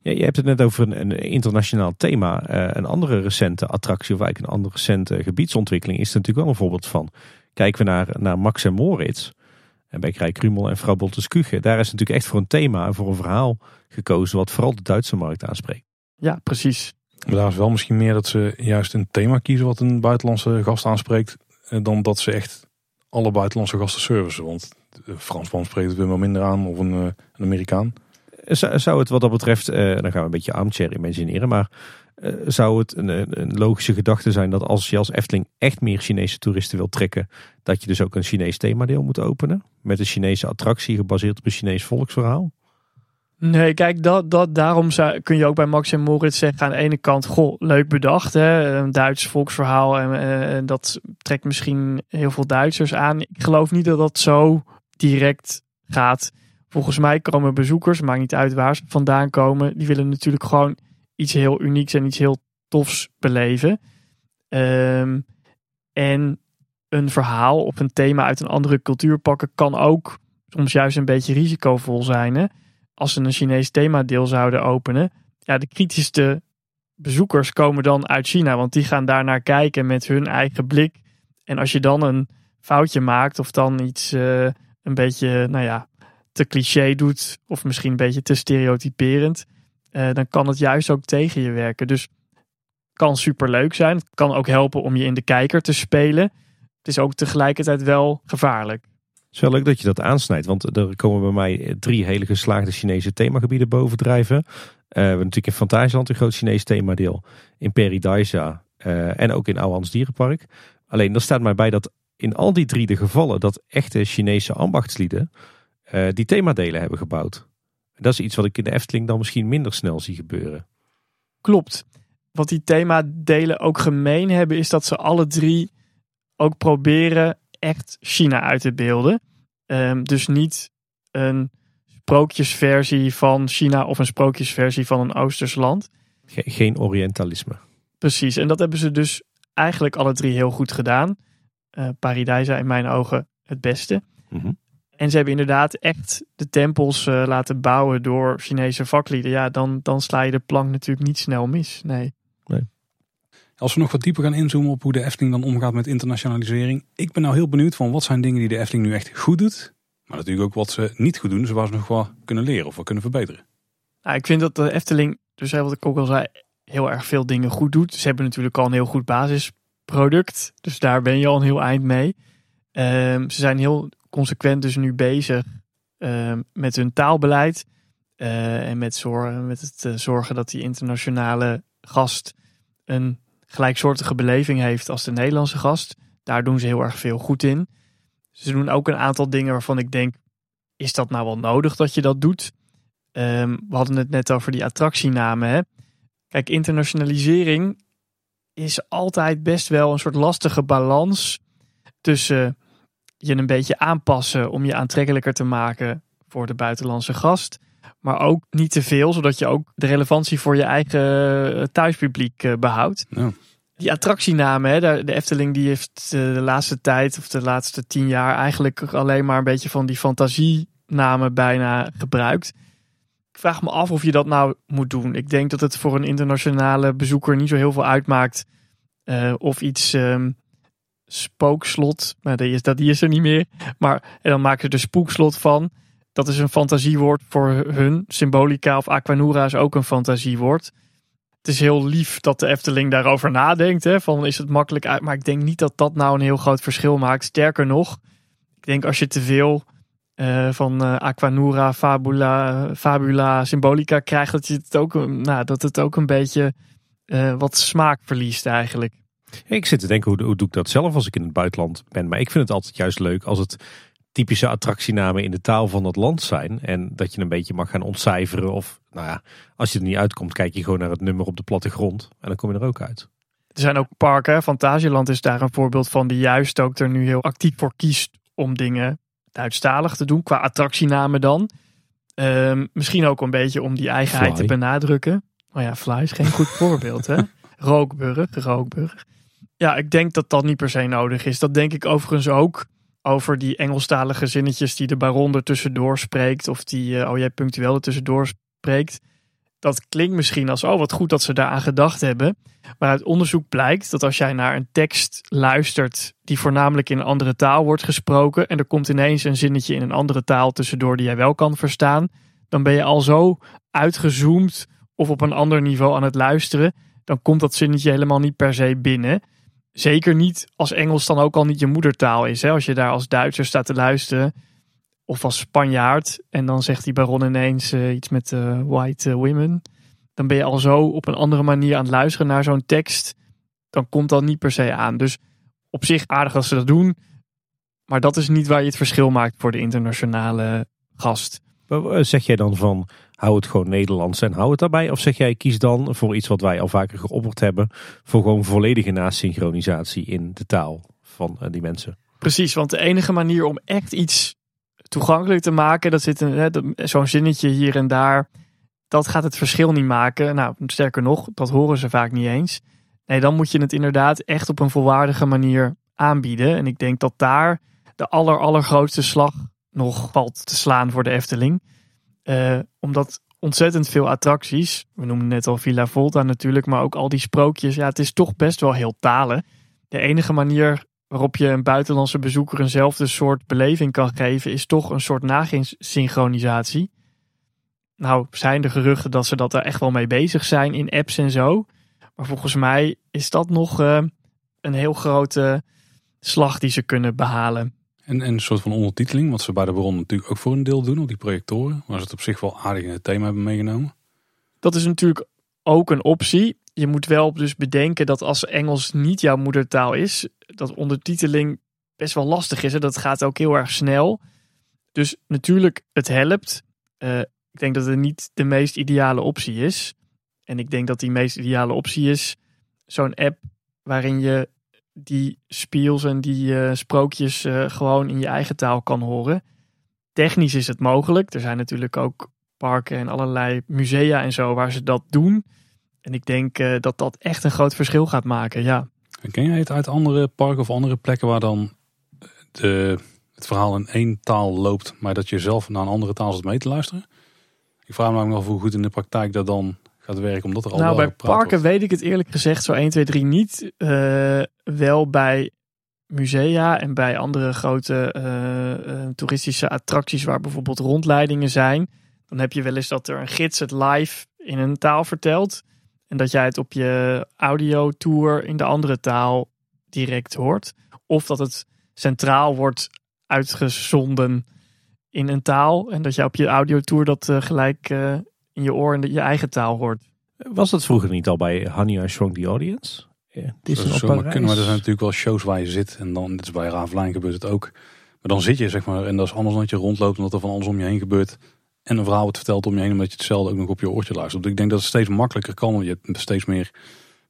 Ja, je hebt het net over een, een internationaal thema. Uh, een andere recente attractie of eigenlijk een andere recente gebiedsontwikkeling is er natuurlijk wel een voorbeeld van. Kijken we naar, naar Max en Moritz en bij Krij Krumel en Vrouw Boltes Kuche. Daar is natuurlijk echt voor een thema en voor een verhaal gekozen wat vooral de Duitse markt aanspreekt. Ja, precies. Maar daar is wel misschien meer dat ze juist een thema kiezen wat een buitenlandse gast aanspreekt. Eh, dan dat ze echt alle buitenlandse gasten servicen. Want de Fransman spreekt het weer maar minder aan of een, eh, een Amerikaan. Zou het wat dat betreft, eh, dan gaan we een beetje armchair imagineren, maar zou het een, logische gedachte zijn dat als je als Efteling echt meer Chinese toeristen wil trekken, dat je dus ook een Chinees themadeel moet openen? Met een Chinese attractie gebaseerd op een Chinees volksverhaal? Nee, kijk, dat, dat, daarom zou, kun je ook bij Max en Moritz zeggen aan de ene kant, goh, leuk bedacht, hè? een Duits volksverhaal en, uh, dat trekt misschien heel veel Duitsers aan. Ik geloof niet dat dat zo direct gaat. Volgens mij komen bezoekers, maakt niet uit waar ze vandaan komen, die willen natuurlijk gewoon iets heel unieks en iets heel tofs beleven. Um, en een verhaal of een thema uit een andere cultuur pakken kan ook soms juist een beetje risicovol zijn. Hè? als ze een Chinees themadeel zouden openen, ja, de kritischste bezoekers komen dan uit China, want die gaan daar naar kijken met hun eigen blik. En als je dan een foutje maakt of dan iets uh, een beetje, nou ja, te cliché doet of misschien een beetje te stereotyperend, uh, dan kan het juist ook tegen je werken. Dus kan super leuk zijn. Het kan ook helpen om je in de kijker te spelen. Het is ook tegelijkertijd wel gevaarlijk. Het is wel leuk dat je dat aansnijdt, want er komen bij mij drie hele geslaagde Chinese themagebieden bovendrijven. Uh, we hebben natuurlijk in Fantasieland een groot Chinees themadeel, in Peridaisa uh, en ook in Ouwans Dierenpark. Alleen er staat mij bij dat in al die drie de gevallen dat echte Chinese ambachtslieden die themadelen hebben gebouwd. Dat is iets wat ik in de Efteling dan misschien minder snel zie gebeuren. Klopt. Wat die themadelen ook gemeen hebben is dat ze alle drie ook proberen echt China uit te beelden. Um, dus niet een sprookjesversie van China of een sprookjesversie van een Oosters land. Geen Orientalisme. Precies, en dat hebben ze dus eigenlijk alle drie heel goed gedaan. Uh, Paradijsa in mijn ogen het beste. Mm -hmm. En ze hebben inderdaad echt de tempels uh, laten bouwen door Chinese vaklieden. Ja, dan, dan sla je de plank natuurlijk niet snel mis. Nee. nee. Als we nog wat dieper gaan inzoomen op hoe de Efteling dan omgaat met internationalisering. Ik ben nou heel benieuwd van wat zijn dingen die de Efteling nu echt goed doet. Maar natuurlijk ook wat ze niet goed doen, dus waar ze nog wat kunnen leren of wat kunnen verbeteren. Nou, ik vind dat de Efteling, dus wat ik ook al zei, heel erg veel dingen goed doet. Ze hebben natuurlijk al een heel goed basisproduct. Dus daar ben je al een heel eind mee. Um, ze zijn heel consequent dus nu bezig um, met hun taalbeleid. Eh, en met, zorgen, met het eh, zorgen dat die internationale gast een gelijksoortige beleving heeft als de Nederlandse gast. Daar doen ze heel erg veel goed in. Ze doen ook een aantal dingen waarvan ik denk, is dat nou wel nodig dat je dat doet? Ehm, we hadden het net over die attractienamen. Hè? Kijk, internationalisering is altijd best wel een soort lastige balans tussen je een beetje aanpassen om je aantrekkelijker te maken voor de buitenlandse gast. Maar ook niet te veel, zodat je ook de relevantie voor je eigen eh, thuispubliek eh, behoudt. Ja. Die attractienamen, hè, de Efteling die heeft eh, de laatste tijd of de laatste tien jaar eigenlijk alleen maar een beetje van die fantasienamen bijna gebruikt. Ik vraag me af of je dat nou moet doen. Ik denk dat het voor een internationale bezoeker niet zo heel veel uitmaakt of iets ehm, spookslot, maar die is, dat, die is er niet meer. Maar en dan maken ze er spookslot van. Dat is een fantasiewoord voor hun. Symbolica of Aquanura is ook een fantasiewoord. Het is heel lief dat de Efteling daarover nadenkt. Hè, van is het makkelijk uit. Maar ik denk niet dat dat nou een heel groot verschil maakt. Sterker nog, ik denk als je te veel uh, van uh, Aquanura, Fabula, Fabula, Symbolica krijgt, dat, je het ook, nou, dat het ook een beetje uh, wat smaak verliest eigenlijk. Ik zit te denken, hoe, hoe doe ik dat zelf als ik in het buitenland ben? Maar ik vind het altijd juist leuk als het typische attractienamen in de taal van dat land zijn. En dat je een beetje mag gaan ontcijferen. Of nou ja, als je er niet uitkomt, kijk je gewoon naar het nummer op de plattegrond. En dan kom je er ook uit. Er zijn ook parken. Fantasieland is daar een voorbeeld van. Die juist ook er nu heel actief voor kiest om dingen Duitsstalig te doen. Qua attractienamen dan. Um, misschien ook een beetje om die eigenheid Fly. te benadrukken. Oh ja, Fly is geen goed voorbeeld hè. Rookburg, Rookburg. Ja, ik denk dat dat niet per se nodig is. Dat denk ik overigens ook over die Engelstalige zinnetjes die de baron er tussendoor spreekt. Of die, uh, oh jij punctueel er tussendoor spreekt. Dat klinkt misschien als, oh wat goed dat ze daaraan gedacht hebben. Maar uit onderzoek blijkt dat als jij naar een tekst luistert die voornamelijk in een andere taal wordt gesproken. En er komt ineens een zinnetje in een andere taal tussendoor die jij wel kan verstaan. Dan ben je al zo uitgezoomd of op een ander niveau aan het luisteren. Dan komt dat zinnetje helemaal niet per se binnen. Zeker niet als Engels dan ook al niet je moedertaal is. Hè? Als je daar als Duitser staat te luisteren. Of als Spanjaard. En dan zegt die baron ineens uh, iets met uh, white uh, women. Dan ben je al zo op een andere manier aan het luisteren naar zo'n tekst. Dan komt dat niet per se aan. Dus op zich aardig als ze dat doen. Maar dat is niet waar je het verschil maakt voor de internationale gast. Zeg jij dan van hou het gewoon Nederlands en hou het daarbij? Of zeg jij kies dan voor iets wat wij al vaker geopperd hebben. Voor gewoon volledige nasynchronisatie in de taal van die mensen? Precies, want de enige manier om echt iets toegankelijk te maken. Dat zit een, zo'n zinnetje hier en daar. Dat gaat het verschil niet maken. Nou, sterker nog, dat horen ze vaak niet eens. Nee, dan moet je het inderdaad echt op een volwaardige manier aanbieden. En ik denk dat daar de aller, allergrootste slag nog valt te slaan voor de Efteling. Uh, omdat ontzettend veel attracties, we noemen net al Villa Volta natuurlijk, maar ook al die sprookjes. Ja, het is toch best wel heel talen. De enige manier waarop je een buitenlandse bezoeker eenzelfde soort beleving kan geven, is toch een soort nasynchronisatie. Nou, zijn er geruchten dat ze dat daar echt wel mee bezig zijn in apps en zo. Maar volgens mij is dat nog uh, een heel grote slag die ze kunnen behalen. En, en een soort van ondertiteling, wat ze bij de bron natuurlijk ook voor een deel doen op die projectoren. Waar ze het op zich wel aardig in het thema hebben meegenomen. Dat is natuurlijk ook een optie. Je moet wel dus bedenken dat als Engels niet jouw moedertaal is, dat ondertiteling best wel lastig is. En dat gaat ook heel erg snel. Dus natuurlijk, het helpt. Uh, ik denk dat het niet de meest ideale optie is. En ik denk dat die meest ideale optie is zo'n app waarin je die spiels en die uh, sprookjes uh, gewoon in je eigen taal kan horen. Technisch is het mogelijk. Er zijn natuurlijk ook parken en allerlei musea en zo waar ze dat doen. En ik denk uh, dat dat echt een groot verschil gaat maken, ja. En ken jij het uit andere parken of andere plekken waar dan de, het verhaal in één taal loopt, maar dat je zelf naar een andere taal zit mee te luisteren? Ik vraag me namelijk af hoe goed in de praktijk dat dan gaat werken, omdat er al Nou, bij parken wordt. weet ik het eerlijk gezegd zo 1, 2, 3 niet. Uh, wel bij musea en bij andere grote uh, uh, toeristische attracties waar bijvoorbeeld rondleidingen zijn. Dan heb je wel eens dat er een gids het live in een taal vertelt. En dat jij het op je audiotour in de andere taal direct hoort. Of dat het centraal wordt uitgezonden in een taal. En dat je op je audiotour dat eh, gelijk eh, in je oor in je eigen taal hoort. Was dat vroeger niet al bij Honey I Shrunk the Audience? Ja, Dat Disney zomaar Parijs? kunnen, maar er zijn natuurlijk wel shows waar je zit. En dan, dit is bij Ravelijn gebeurt het ook. Maar dan zit je zeg maar, en dat is anders dan dat je rondloopt omdat er van alles om je heen gebeurt. En een verhaal het vertelt om je heen, omdat je hetzelfde ook nog op je oortje luistert. Dus ik denk dat het steeds makkelijker kan. Want je hebt steeds meer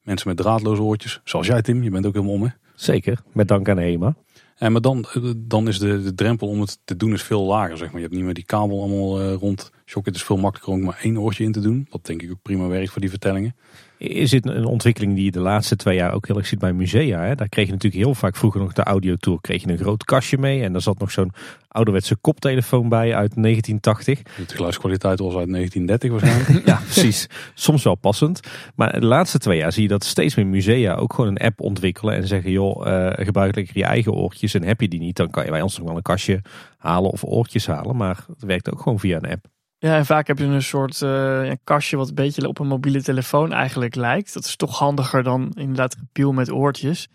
mensen met draadloze oortjes. Zoals jij Tim, je bent ook helemaal om hè. Zeker, met dank aan HEMA. En maar dan, eh, dan is de, de drempel om het te doen is veel lager. Zeg maar. Je hebt niet meer die kabel allemaal eh, rond. Shock, het is veel makkelijker om maar één oortje in te doen. Wat denk ik ook prima werkt voor die vertellingen. Is dit een ontwikkeling die je de laatste twee jaar ook heel erg ziet bij musea? Hè? Daar kreeg je natuurlijk heel vaak vroeger nog de audiotour. Kreeg je een groot kastje mee en daar zat nog zo'n ouderwetse koptelefoon bij uit 1980. De geluidskwaliteit was uit 1930 waarschijnlijk. Ja, precies. Soms wel passend. Maar de laatste twee jaar zie je dat steeds meer musea ook gewoon een app ontwikkelen. En zeggen, joh, eh, gebruik lekker je eigen oortjes. En heb je die niet, dan kan je bij ons nog wel een kastje halen of oortjes halen. Maar het werkt ook gewoon via een app. Ja, en vaak heb je een soort eh, ja, kastje wat een beetje op een mobiele telefoon eigenlijk lijkt. Dat is toch handiger dan inderdaad gepiel met oortjes.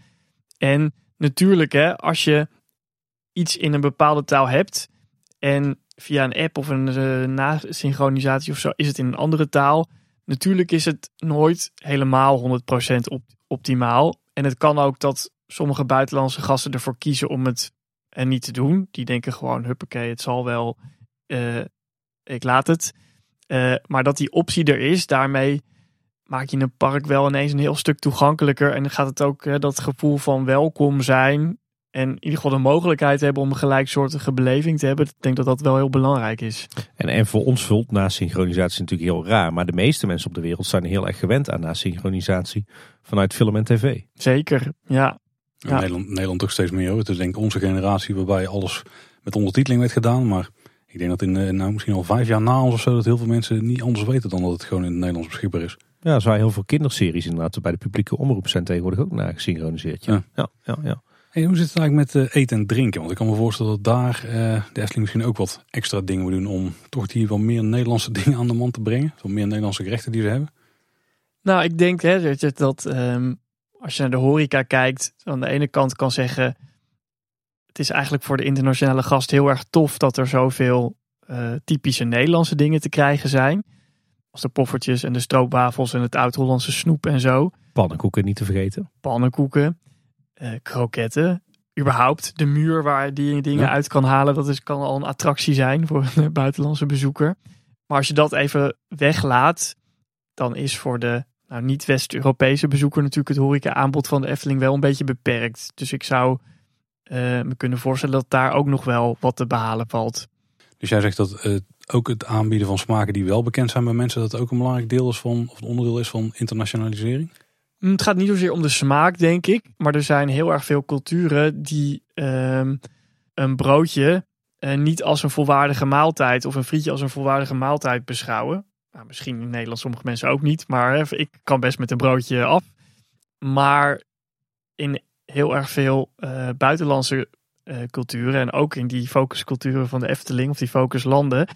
En natuurlijk, hè, als je iets in een bepaalde taal hebt en via een app of een eh, nasynchronisatie of zo is het in een andere taal. Natuurlijk is het nooit helemaal 100% op, optimaal. En het kan ook dat sommige buitenlandse gasten ervoor kiezen om het er niet te doen. Die denken gewoon, huppakee, het zal wel, eh, ik laat het. Eh, maar dat die optie er is, daarmee maak je een park wel ineens een heel stuk toegankelijker. En dan gaat het ook eh, dat gevoel van welkom zijn. En in ieder geval de mogelijkheid hebben om een gelijksoortige beleving te hebben. Ik denk dat dat wel heel belangrijk is. En, en voor ons vult nasynchronisatie natuurlijk heel raar. Maar de meeste mensen op de wereld zijn heel erg gewend aan nasynchronisatie vanuit film en tv. Zeker, ja. Nederland, Nederland toch steeds meer hoor. Het is denk ik onze generatie waarbij alles met ondertiteling werd gedaan. Maar ik denk dat in eh, nou, misschien al vijf jaar na ons of zo... dat heel veel mensen niet anders weten dan dat het gewoon in het Nederlands beschikbaar is. Ja, er zijn heel veel kinderseries inderdaad bij de publieke omroep zijn tegenwoordig ook nagesynchroniseerd. Ja, ja, ja. ja. Hey, hoe zit het eigenlijk met eh, eten en drinken? Want ik kan me voorstellen dat daar eh, de Efteling misschien ook wat extra dingen moet doen... om toch hier wel meer Nederlandse dingen aan de man te brengen. Wat meer Nederlandse gerechten die ze hebben. Nou, ik denk hè, dat, je- dat ehm, als je naar de horeca kijkt, aan de ene kant kan zeggen, het is eigenlijk voor de internationale gast heel erg tof dat er zoveel eh, typische Nederlandse dingen te krijgen zijn. Als de poffertjes en de stroopwafels en het oud-Hollandse snoep en zo. Pannenkoeken niet te vergeten. Pannenkoeken, eh, kroketten. Überhaupt de muur waar die dingen Ja. uit kan halen, dat is, kan al een attractie zijn voor een buitenlandse bezoeker. Maar als je dat even weglaat, dan is voor de nou, niet-West-Europese bezoeker natuurlijk het horeca-aanbod van de Efteling wel een beetje beperkt. Dus ik zou eh, me kunnen voorstellen dat daar ook nog wel wat te behalen valt. Dus jij zegt dat eh, ook het aanbieden van smaken die wel bekend zijn bij mensen... dat ook een belangrijk deel is van, of een onderdeel is van internationalisering? Mm, Het gaat niet zozeer om de smaak, denk ik. Maar er zijn heel erg veel culturen die ehm, een broodje eh, niet als een volwaardige maaltijd of een frietje als een volwaardige maaltijd beschouwen. Nou, misschien in Nederland sommige mensen ook niet, maar ik kan best met een broodje af. Maar in heel erg veel eh, buitenlandse eh, culturen en ook in die focusculturen van de Efteling of die focuslanden,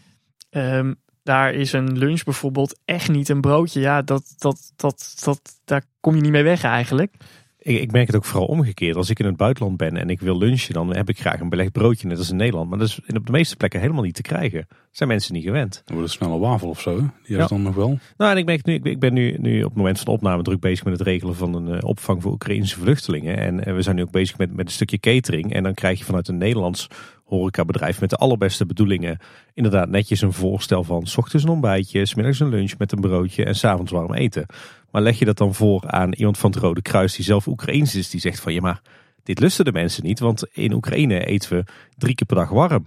ehm, daar is een lunch bijvoorbeeld echt niet een broodje. Ja, dat, dat, dat, dat, daar kom je niet mee weg eigenlijk. Ik, ik merk het ook vooral omgekeerd. Als ik in het buitenland ben en ik wil lunchen, dan heb ik graag een belegd broodje, net als in Nederland. Maar dat is op de meeste plekken helemaal niet te krijgen. Dat zijn mensen niet gewend. Dan wordt een wafel of zo. Die hebben ze dan nog wel. Nou, en ik, merk nu, ik, ben nu, nu op het moment van de opname druk bezig met het regelen van een eh, opvang voor Oekraïnse vluchtelingen. En, eh, we zijn nu ook bezig met, met een stukje catering. En dan krijg je vanuit een Nederlands horecabedrijf met de allerbeste bedoelingen inderdaad netjes een voorstel van 's ochtends een ontbijtje, 's middags een lunch met een broodje en 's avonds warm eten. Maar leg je dat dan voor aan iemand van het Rode Kruis die zelf Oekraïens is, die zegt van ja maar dit lusten de mensen niet, want in Oekraïne eten we drie keer per dag warm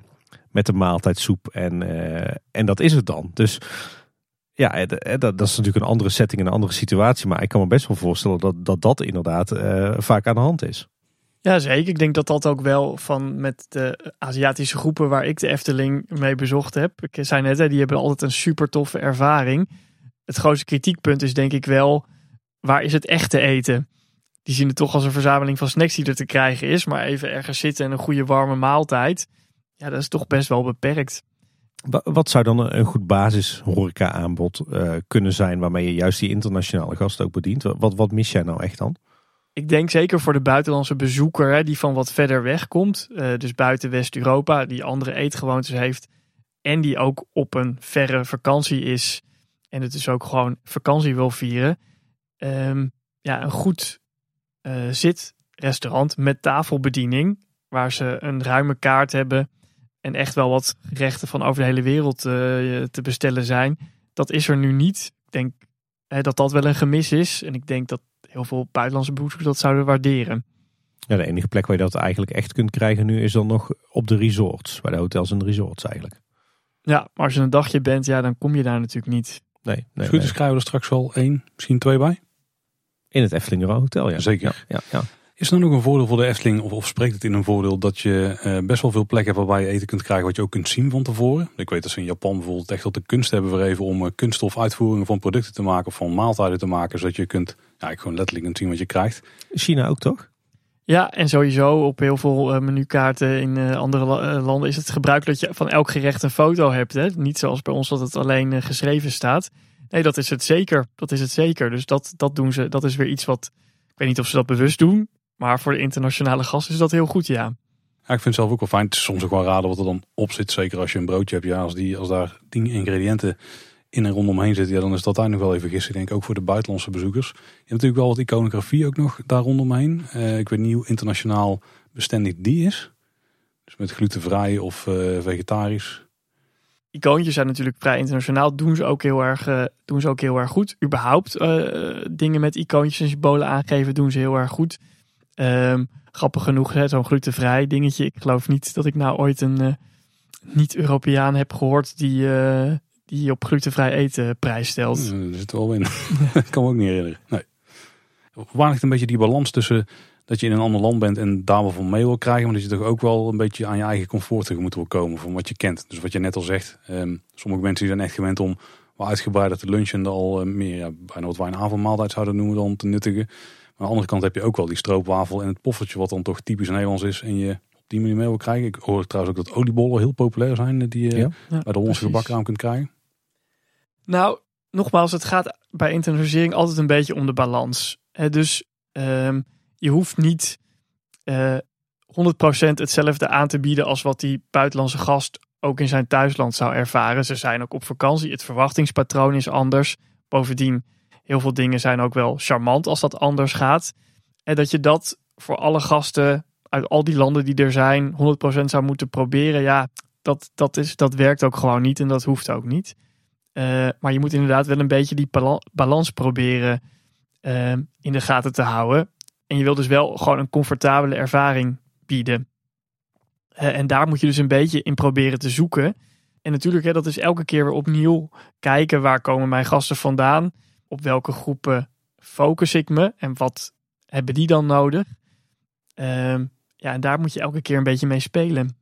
met een maaltijdsoep en, eh, en dat is het dan. Dus ja, eh, eh, dat, dat is natuurlijk een andere setting en een andere situatie. Maar ik kan me best wel voorstellen dat dat, dat inderdaad vaak aan de hand is. Ja, zeker. Ik denk dat dat ook wel van met de Aziatische groepen waar ik de Efteling mee bezocht heb. Ik zei net, hè, die hebben altijd een super toffe ervaring. Het grootste kritiekpunt is denk ik wel, waar is het echte eten? Die zien het toch als een verzameling van snacks die er te krijgen is. Maar even ergens zitten en een goede warme maaltijd. Ja, dat is toch best wel beperkt. Wa- Wat zou dan een goed basis horeca aanbod eh, kunnen zijn waarmee je juist die internationale gasten ook bedient? Wat, wat mis jij nou echt dan? ik denk zeker voor de buitenlandse bezoeker hè, die van wat verder weg komt, uh, dus buiten West-Europa, die andere eetgewoontes heeft en die ook op een verre vakantie is en het dus ook gewoon vakantie wil vieren. Um, ja, een goed uh, zitrestaurant met tafelbediening, waar ze een ruime kaart hebben en echt wel wat rechten van over de hele wereld uh, te bestellen zijn. Dat is er nu niet. Ik denk dat dat wel een gemis is. En ik denk dat heel veel buitenlandse bezoekers dat zouden waarderen. Ja, de enige plek waar je dat eigenlijk echt kunt krijgen nu is dan nog op de resorts. Bij de hotels en de resorts eigenlijk. Ja, maar als je een dagje bent, ja, dan kom je daar natuurlijk niet. Nee, nee, Goed, dus krijgen we er straks wel één, misschien twee bij. In het Efteling Hotel, ja. Zeker. Ja, ja, Is er nog een voordeel voor de Efteling, of, of spreekt het in een voordeel dat je uh, best wel veel plekken hebt waarbij je eten kunt krijgen wat je ook kunt zien van tevoren? Ik weet dat ze in Japan bijvoorbeeld echt wat de kunst hebben verheven om uh, kunststofuitvoeringen van producten te maken of van maaltijden te maken, zodat je kunt, ja, ik gewoon letterlijk kunt zien wat je krijgt. China ook toch? Ja, en sowieso op heel veel uh, menukaarten in uh, andere uh, landen is het gebruikelijk dat je van elk gerecht een foto hebt. Hè? Niet zoals bij ons dat het alleen geschreven staat. Nee, dat is het zeker. Dat is het zeker. Dus dat, dat doen ze. Dat is weer iets wat. Ik weet niet of ze dat bewust doen. Maar voor de internationale gasten is dat heel goed, ja. Ja, ik vind het zelf ook wel fijn. Het is soms ook wel raden wat er dan op zit. Zeker als je een broodje hebt. Ja, als, die, als daar tien ingrediënten in en rondomheen zitten. Ja, dan is dat daar nog wel even gissen. Ik denk ook voor de buitenlandse bezoekers. Je hebt natuurlijk wel wat iconografie ook nog daar rondomheen. Uh, ik weet niet hoe internationaal bestendig die is. Dus met glutenvrij of uh, vegetarisch icoontjes zijn natuurlijk vrij internationaal. Doen ze ook heel erg, uh, doen ze ook heel erg goed. Überhaupt uh, dingen met icoontjes en symbolen aangeven doen ze heel erg goed. Um, grappig genoeg, zo'n glutenvrij dingetje. Ik geloof niet dat ik nou ooit een uh, niet-Europeaan heb gehoord die, die op glutenvrij eten prijs stelt. Ja, er zit wel in. ik kan me ook niet herinneren. Nee. Waar ligt een beetje die balans tussen dat je in een ander land bent en daar wel van mee wil krijgen. Maar dat je toch ook wel een beetje aan je eigen comfort tegemoet wil komen van wat je kent. Dus wat je net al zegt, um, sommige mensen zijn echt gewend om wat uitgebreider te lunchen en al uh, meer, ja, bijna wat wij een avondmaaltijd zouden noemen dan te nuttigen. Maar aan de andere kant heb je ook wel die stroopwafel en het poffertje wat dan toch typisch Nederlands is en je op die manier mee wil krijgen. Ik hoor trouwens ook dat oliebollen heel populair zijn die je ja, ja, bij de Hollandse gebakraam kunt krijgen. Nou, nogmaals, het gaat bij internationalisering altijd een beetje om de balans. Dus um, je hoeft niet uh, 100% hetzelfde aan te bieden als wat die buitenlandse gast ook in zijn thuisland zou ervaren. Ze zijn ook op vakantie, het verwachtingspatroon is anders. Bovendien, heel veel dingen zijn ook wel charmant als dat anders gaat. En dat je dat voor alle gasten uit al die landen die er zijn 100% zou moeten proberen, ja, dat, dat, is, dat werkt ook gewoon niet en dat hoeft ook niet. Uh, maar je moet inderdaad wel een beetje die balans proberen uh, in de gaten te houden. En je wil dus wel gewoon een comfortabele ervaring bieden. En daar moet je dus een beetje in proberen te zoeken. En natuurlijk, hè, dat is elke keer weer opnieuw kijken waar komen mijn gasten vandaan. Op welke groepen focus ik me en wat hebben die dan nodig. Um, ja, en daar moet je elke keer een beetje mee spelen.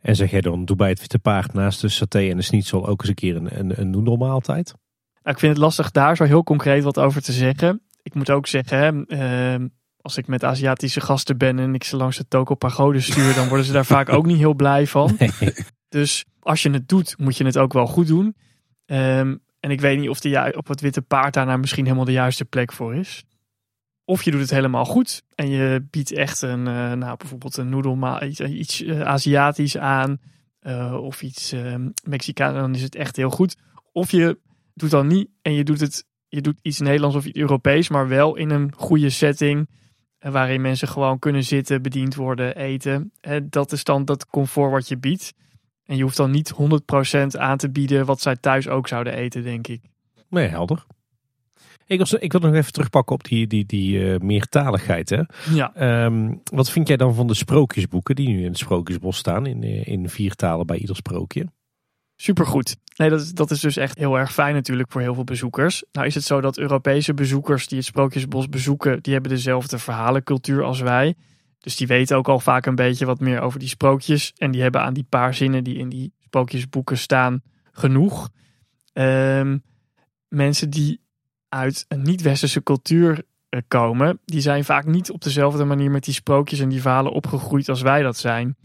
En zeg jij dan, doe bij het witte paard naast de saté en de schnitzel ook eens een keer een, een, een noedelmaaltijd? Nou, ik vind het lastig daar zo heel concreet wat over te zeggen. Ik moet ook zeggen, hè, uh, als ik met Aziatische gasten ben en ik ze langs de Toko Pagode stuur, dan worden ze daar vaak ook niet heel blij van. Nee. Dus als je het doet, moet je het ook wel goed doen. Um, en ik weet niet of de, op het witte paard daar nou misschien helemaal de juiste plek voor is. Of je doet het helemaal goed en je biedt echt een, uh, nou, bijvoorbeeld een noedelma, iets, iets uh, Aziatisch aan. Of iets Mexicaans, dan is het echt heel goed. Of je doet dan niet en je doet het, je doet iets Nederlands of iets Europees, maar wel in een goede setting waarin mensen gewoon kunnen zitten, bediend worden, eten. Dat is dan dat comfort wat je biedt. En je hoeft dan niet 100% aan te bieden wat zij thuis ook zouden eten, denk ik. Nee, helder. Ik, was, ik wil nog even terugpakken op die, die, die uh, meertaligheid. Hè? Ja. Um, wat vind jij dan van de sprookjesboeken die nu in het Sprookjesbos staan, in, in vier talen bij ieder sprookje? Supergoed. Nee, dat, dat is dus echt heel erg fijn natuurlijk voor heel veel bezoekers. Nou is het zo dat Europese bezoekers die het Sprookjesbos bezoeken, die hebben dezelfde verhalencultuur als wij. Dus die weten ook al vaak een beetje wat meer over die sprookjes. En die hebben aan die paar zinnen die in die sprookjesboeken staan genoeg. Um, mensen die uit een niet-westerse cultuur eh, komen, die zijn vaak niet op dezelfde manier met die sprookjes en die verhalen opgegroeid als wij dat zijn.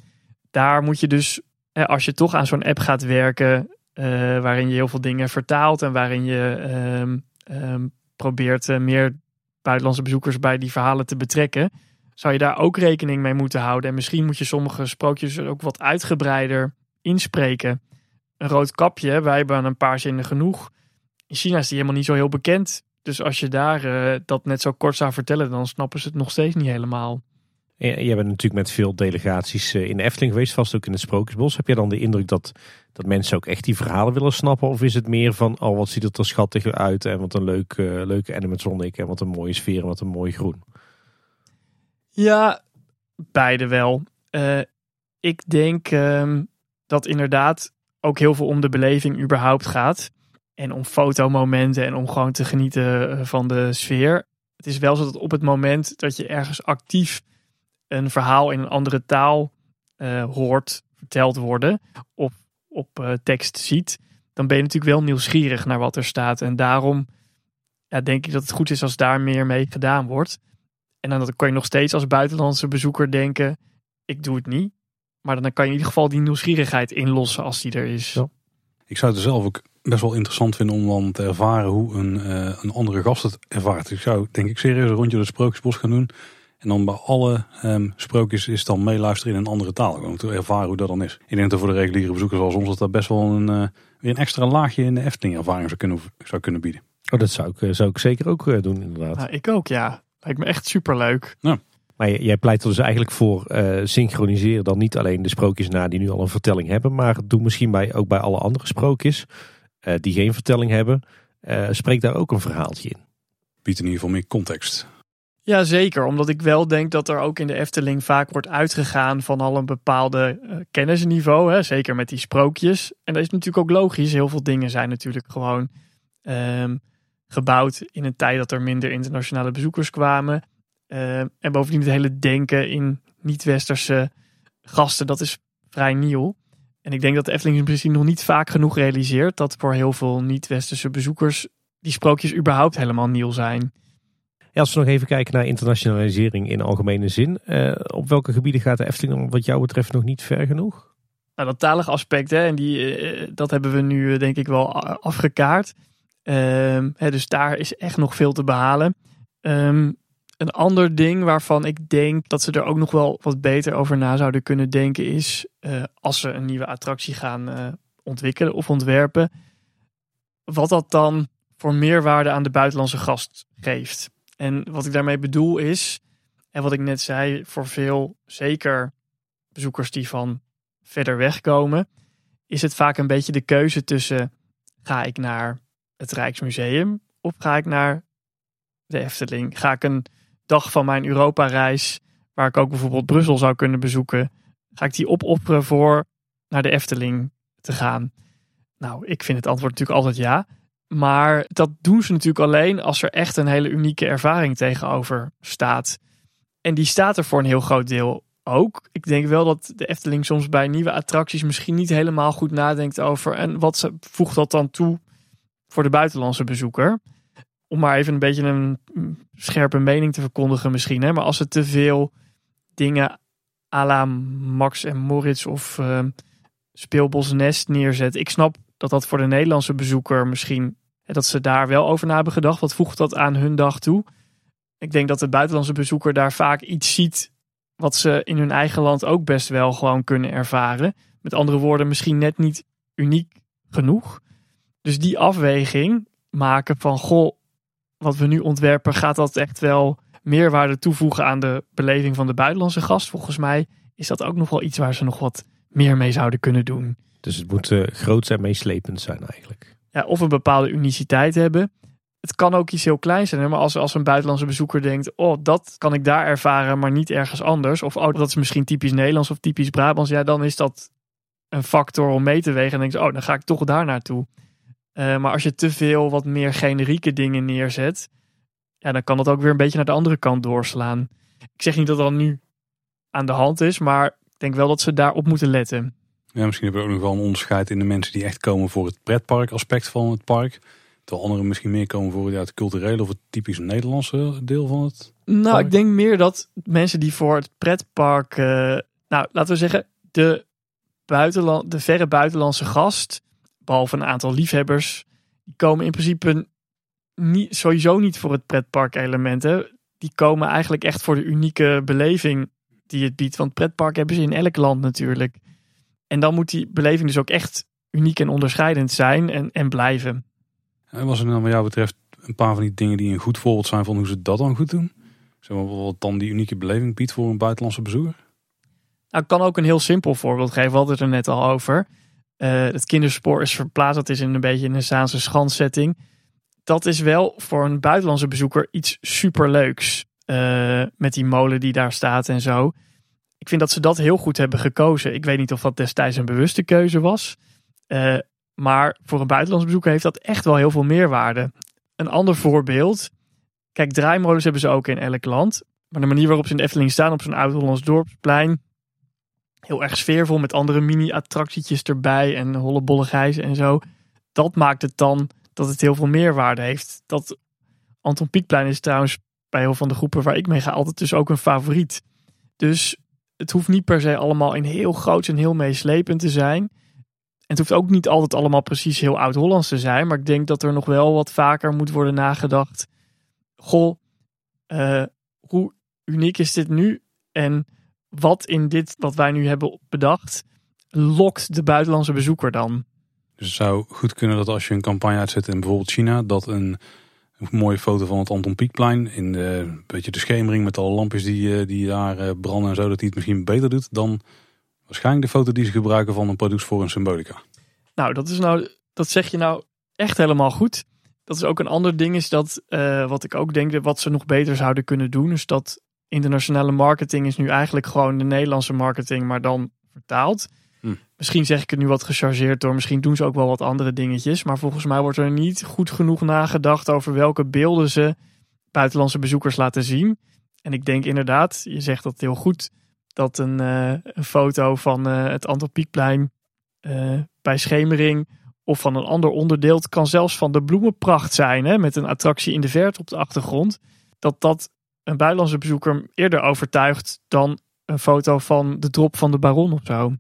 Daar moet je dus als je toch aan zo'n app gaat werken, uh, waarin je heel veel dingen vertaalt en waarin je um, um, probeert uh, meer buitenlandse bezoekers bij die verhalen te betrekken, zou je daar ook rekening mee moeten houden. En misschien moet je sommige sprookjes ook wat uitgebreider inspreken. Een rood kapje, wij hebben een paar zinnen genoeg. In China is die helemaal niet zo heel bekend. Dus als je daar uh, dat net zo kort zou vertellen, dan snappen ze het nog steeds niet helemaal. Je bent natuurlijk met veel delegaties eh, in de Efteling geweest, vast ook in het Sprookjesbos. Heb je dan de indruk dat, dat mensen ook echt die verhalen willen snappen? Of is het meer van, oh wat ziet het er schattig uit en wat een leuk, uh, leuke animatronic en wat een mooie sfeer en wat een mooi groen? Ja, beide wel. Uh, ik denk um, dat inderdaad ook heel veel om de beleving überhaupt gaat. En om fotomomenten en om gewoon te genieten van de sfeer. Het is wel zo dat op het moment dat je ergens actief een verhaal in een andere taal uh, hoort verteld worden of op uh, tekst ziet, dan ben je natuurlijk wel nieuwsgierig naar wat er staat. En daarom ja, denk ik dat het goed is als daar meer mee gedaan wordt. En dan kan je nog steeds als buitenlandse bezoeker denken, ik doe het niet. Maar dan kan je in ieder geval die nieuwsgierigheid inlossen als die er is. Ik zou het zelf ook best wel interessant vinden om dan te ervaren hoe een, uh, een andere gast het ervaart. Ik zou denk ik serieus een rondje door het Sprookjesbos gaan doen. En dan bij alle um, sprookjes is dan meeluisteren in een andere taal. Om te ervaren hoe dat dan is. Ik denk dat voor de reguliere bezoekers zoals ons dat, dat best wel een, uh, weer een extra laagje in de Efteling ervaring zou kunnen, zou kunnen bieden. Oh, dat zou ik, eh, zou ik zeker ook doen inderdaad. Nou, ik ook ja. Lijkt me echt super leuk. Ja. Maar jij pleit er dus eigenlijk voor uh, synchroniseren dan niet alleen de sprookjes na die nu al een vertelling hebben. Maar doe misschien bij, ook bij alle andere sprookjes die geen vertelling hebben. spreek daar ook een verhaaltje in. Biedt in ieder geval meer context. Ja, zeker. Omdat ik wel denk dat er ook in de Efteling vaak wordt uitgegaan van al een bepaalde uh, kennisniveau. Hè? Zeker met die sprookjes. En dat is natuurlijk ook logisch. Heel veel dingen zijn natuurlijk gewoon um, gebouwd in een tijd dat er minder internationale bezoekers kwamen. Uh, en bovendien het hele denken in niet-westerse gasten, dat is vrij nieuw. En ik denk dat de Efteling misschien nog niet vaak genoeg realiseert dat voor heel veel niet-westerse bezoekers die sprookjes überhaupt helemaal nieuw zijn. Ja, als we nog even kijken naar internationalisering in algemene zin. Uh, op welke gebieden gaat de Efteling wat jou betreft nog niet ver genoeg? Nou, dat talige aspect, hè, en die, uh, dat hebben we nu denk ik wel afgekaart. Uh, hè, dus daar is echt nog veel te behalen. Um, een ander ding waarvan ik denk dat ze er ook nog wel wat beter over na zouden kunnen denken is als ze een nieuwe attractie gaan ontwikkelen of ontwerpen. Wat dat dan voor meerwaarde aan de buitenlandse gast geeft. En wat ik daarmee bedoel is, en wat ik net zei, voor veel, zeker bezoekers die van verder weg komen, is het vaak een beetje de keuze tussen ga ik naar het Rijksmuseum of ga ik naar de Efteling? Ga ik een dag van mijn Europa-reis, waar ik ook bijvoorbeeld Brussel zou kunnen bezoeken, ga ik die opofferen voor naar de Efteling te gaan? Nou, ik vind het antwoord natuurlijk altijd ja. Maar dat doen ze natuurlijk alleen als er echt een hele unieke ervaring tegenover staat. En die staat er voor een heel groot deel ook. Ik denk wel dat de Efteling soms bij nieuwe attracties misschien niet helemaal goed nadenkt over. En wat ze, voegt dat dan toe voor de buitenlandse bezoeker? Om maar even een beetje een scherpe mening te verkondigen misschien. Hè? Maar als ze te veel dingen à la Max en Moritz of uh, Speelbos Nest neerzet. Ik snap dat dat voor de Nederlandse bezoeker misschien dat ze daar wel over na hebben gedacht. Wat voegt dat aan hun dag toe? Ik denk dat de buitenlandse bezoeker daar vaak iets ziet wat ze in hun eigen land ook best wel gewoon kunnen ervaren. Met andere woorden, misschien net niet uniek genoeg. Dus die afweging maken van goh, wat we nu ontwerpen, gaat dat echt wel meerwaarde toevoegen aan de beleving van de buitenlandse gast? Volgens mij is dat ook nog wel iets waar ze nog wat meer mee zouden kunnen doen. Dus het moet uh, groot en meeslepend zijn eigenlijk ja, of een bepaalde uniciteit hebben. Het kan ook iets heel kleins zijn, maar als, als een buitenlandse bezoeker denkt: Oh, dat kan ik daar ervaren, maar niet ergens anders. Of oh, dat is misschien typisch Nederlands of typisch Brabants. Ja, dan is dat een factor om mee te wegen. En denk je: Oh, dan ga ik toch daar naartoe. Uh, maar als je te veel wat meer generieke dingen neerzet, ja, dan kan dat ook weer een beetje naar de andere kant doorslaan. Ik zeg niet dat dat nu aan de hand is, maar ik denk wel dat ze daarop moeten letten. Ja, misschien hebben we ook nog wel een onderscheid in de mensen die echt komen voor het pretpark aspect van het park. Terwijl anderen misschien meer komen voor ja, het culturele of het typisch Nederlandse deel van het Nou, ik denk meer dat mensen die voor het pretpark, uh, nou laten we zeggen, de, buitenland, de verre buitenlandse gast, behalve een aantal liefhebbers, die komen in principe niet, sowieso niet voor het pretpark element. Hè. Die komen eigenlijk echt voor de unieke beleving die het biedt. Want pretpark hebben ze in elk land natuurlijk. En dan moet die beleving dus ook echt uniek en onderscheidend zijn en, en blijven. En was er dan wat jou betreft een paar van die dingen die een goed voorbeeld zijn van hoe ze dat dan goed doen? Zeg maar wat dan die unieke beleving biedt voor een buitenlandse bezoeker? Nou, ik kan ook een heel simpel voorbeeld geven. We hadden het er net al over. Uh, het kinderspoor is verplaatst. Dat is in een beetje een Zaanse schandsetting. Dat is wel voor een buitenlandse bezoeker iets superleuks. Uh, met die molen die daar staat en zo. Ik vind dat ze dat heel goed hebben gekozen. Ik weet niet of dat destijds een bewuste keuze was. Uh, maar voor een buitenlandse bezoeker heeft dat echt wel heel veel meerwaarde. Een ander voorbeeld. Kijk, draaimolens hebben ze ook in elk land. Maar de manier waarop ze in de Efteling staan op zo'n oud-Hollands dorpsplein heel erg sfeervol met andere mini-attractietjes erbij en hollebolle en zo. Dat maakt het dan dat het heel veel meerwaarde heeft. Dat Anton Pieckplein is trouwens bij heel van de groepen waar ik mee ga altijd dus ook een favoriet. Dus het hoeft niet per se allemaal in heel groot en heel meeslepend te zijn. En het hoeft ook niet altijd allemaal precies heel oud-Hollands te zijn. Maar ik denk dat er nog wel wat vaker moet worden nagedacht. Goh, uh, hoe uniek is dit nu? En wat in dit wat wij nu hebben bedacht, lokt de buitenlandse bezoeker dan? Dus het zou goed kunnen dat als je een campagne uitzet in bijvoorbeeld China, dat een, een mooie foto van het Anton Pieckplein in de, een beetje de schemering met alle lampjes die, eh, die daar eh, branden en zo, dat hij het misschien beter doet dan waarschijnlijk de foto die ze gebruiken van een product voor een symbolica. Nou, dat is nou, dat zeg je nou echt helemaal goed. Dat is ook een ander ding, is dat uh, wat ik ook denk, wat ze nog beter zouden kunnen doen, is dat internationale marketing is nu eigenlijk gewoon de Nederlandse marketing, maar dan vertaald. Hm. Misschien zeg ik het nu wat gechargeerd door, misschien doen ze ook wel wat andere dingetjes. Maar volgens mij wordt er niet goed genoeg nagedacht over welke beelden ze buitenlandse bezoekers laten zien. En ik denk inderdaad, je zegt dat heel goed, dat een, uh, een foto van uh, het Antropiekplein uh, bij schemering of van een ander onderdeel, het kan zelfs van de bloemenpracht zijn, hè, met een attractie in de verte op de achtergrond. Dat dat een buitenlandse bezoeker eerder overtuigt dan een foto van de drop van de baron of zo.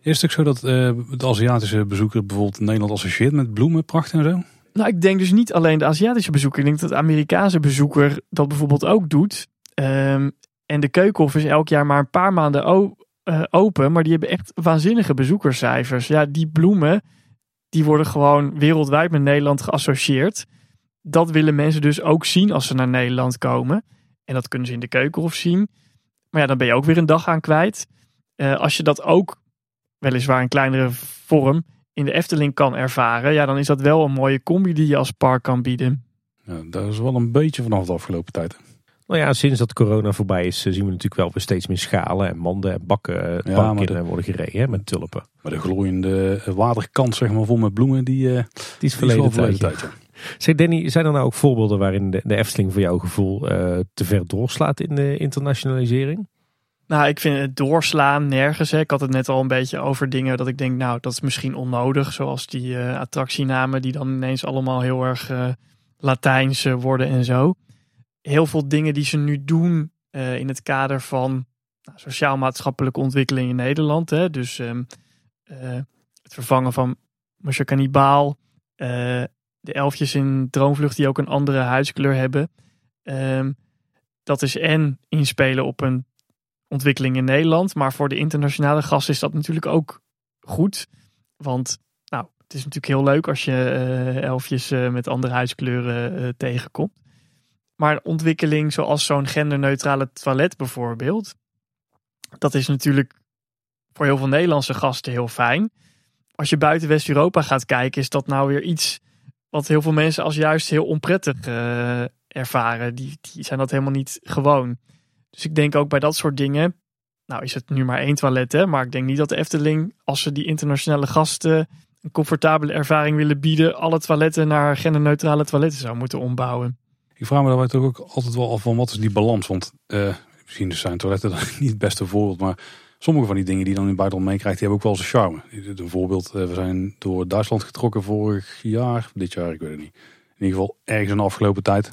Is het ook zo dat uh, de Aziatische bezoeker bijvoorbeeld Nederland associeert met bloemenpracht en zo? Nou, ik denk dus niet alleen de Aziatische bezoeker. Ik denk dat de Amerikaanse bezoeker dat bijvoorbeeld ook doet. Um, en de Keukenhof is elk jaar maar een paar maanden uh, open. Maar die hebben echt waanzinnige bezoekerscijfers. Ja, die bloemen, die worden gewoon wereldwijd met Nederland geassocieerd. Dat willen mensen dus ook zien als ze naar Nederland komen. En dat kunnen ze in de keukenhof zien. Maar ja, dan ben je ook weer een dag aan kwijt. Uh, als je dat ook, weliswaar in kleinere vorm, in de Efteling kan ervaren. Ja, dan is dat wel een mooie combi die je als park kan bieden. Ja, dat is wel een beetje vanaf de afgelopen tijd. Nou ja, sinds dat corona voorbij is, eh, zien we natuurlijk wel weer steeds meer schalen en manden en bakken het ja, in worden gereden hè, met tulpen. Maar de glooiende waterkant, zeg maar, vol met bloemen, die, uh, die is verleden, tijd. tijd ja. Zeg Danny, zijn er nou ook voorbeelden waarin de, de Efteling voor jouw gevoel uh, te ver doorslaat in de internationalisering? Nou, ik vind het doorslaan nergens. Hè. Ik had het net al een beetje over dingen dat ik denk, nou, dat is misschien onnodig. Zoals die uh, attractienamen die dan ineens allemaal heel erg uh, Latijns worden en zo. Heel veel dingen die ze nu doen in het kader van nou, sociaal-maatschappelijke ontwikkeling in Nederland. Hè. Dus um, het vervangen van Monsieur Cannibal, de elfjes in Droomvlucht die ook een andere huidskleur hebben. Um, dat is en inspelen op een ontwikkeling in Nederland. Maar voor de internationale gasten is dat natuurlijk ook goed. Want nou, het is natuurlijk heel leuk als je uh, elfjes uh, met andere huidskleuren uh, tegenkomt. Maar een ontwikkeling zoals zo'n genderneutrale toilet bijvoorbeeld. Dat is natuurlijk voor heel veel Nederlandse gasten heel fijn. Als je buiten West-Europa gaat kijken, is dat nou weer iets wat heel veel mensen als juist heel onprettig uh, ervaren. Die, die zijn dat helemaal niet gewoon. Dus ik denk ook bij dat soort dingen. Nou is het nu maar één toilet, hè, maar ik denk niet dat de Efteling, als ze die internationale gasten een comfortabele ervaring willen bieden, alle toiletten naar genderneutrale toiletten zou moeten ombouwen. Ik vraag me daarbij toch ook altijd wel af van wat is die balans? Want uh, misschien zijn toiletten niet het beste voorbeeld, maar sommige van die dingen die dan in het buitenland meekrijgt, die hebben ook wel zijn charme. Een voorbeeld, eh, we zijn door Duitsland getrokken vorig jaar, dit jaar, ik weet het niet. In ieder geval ergens in de afgelopen tijd.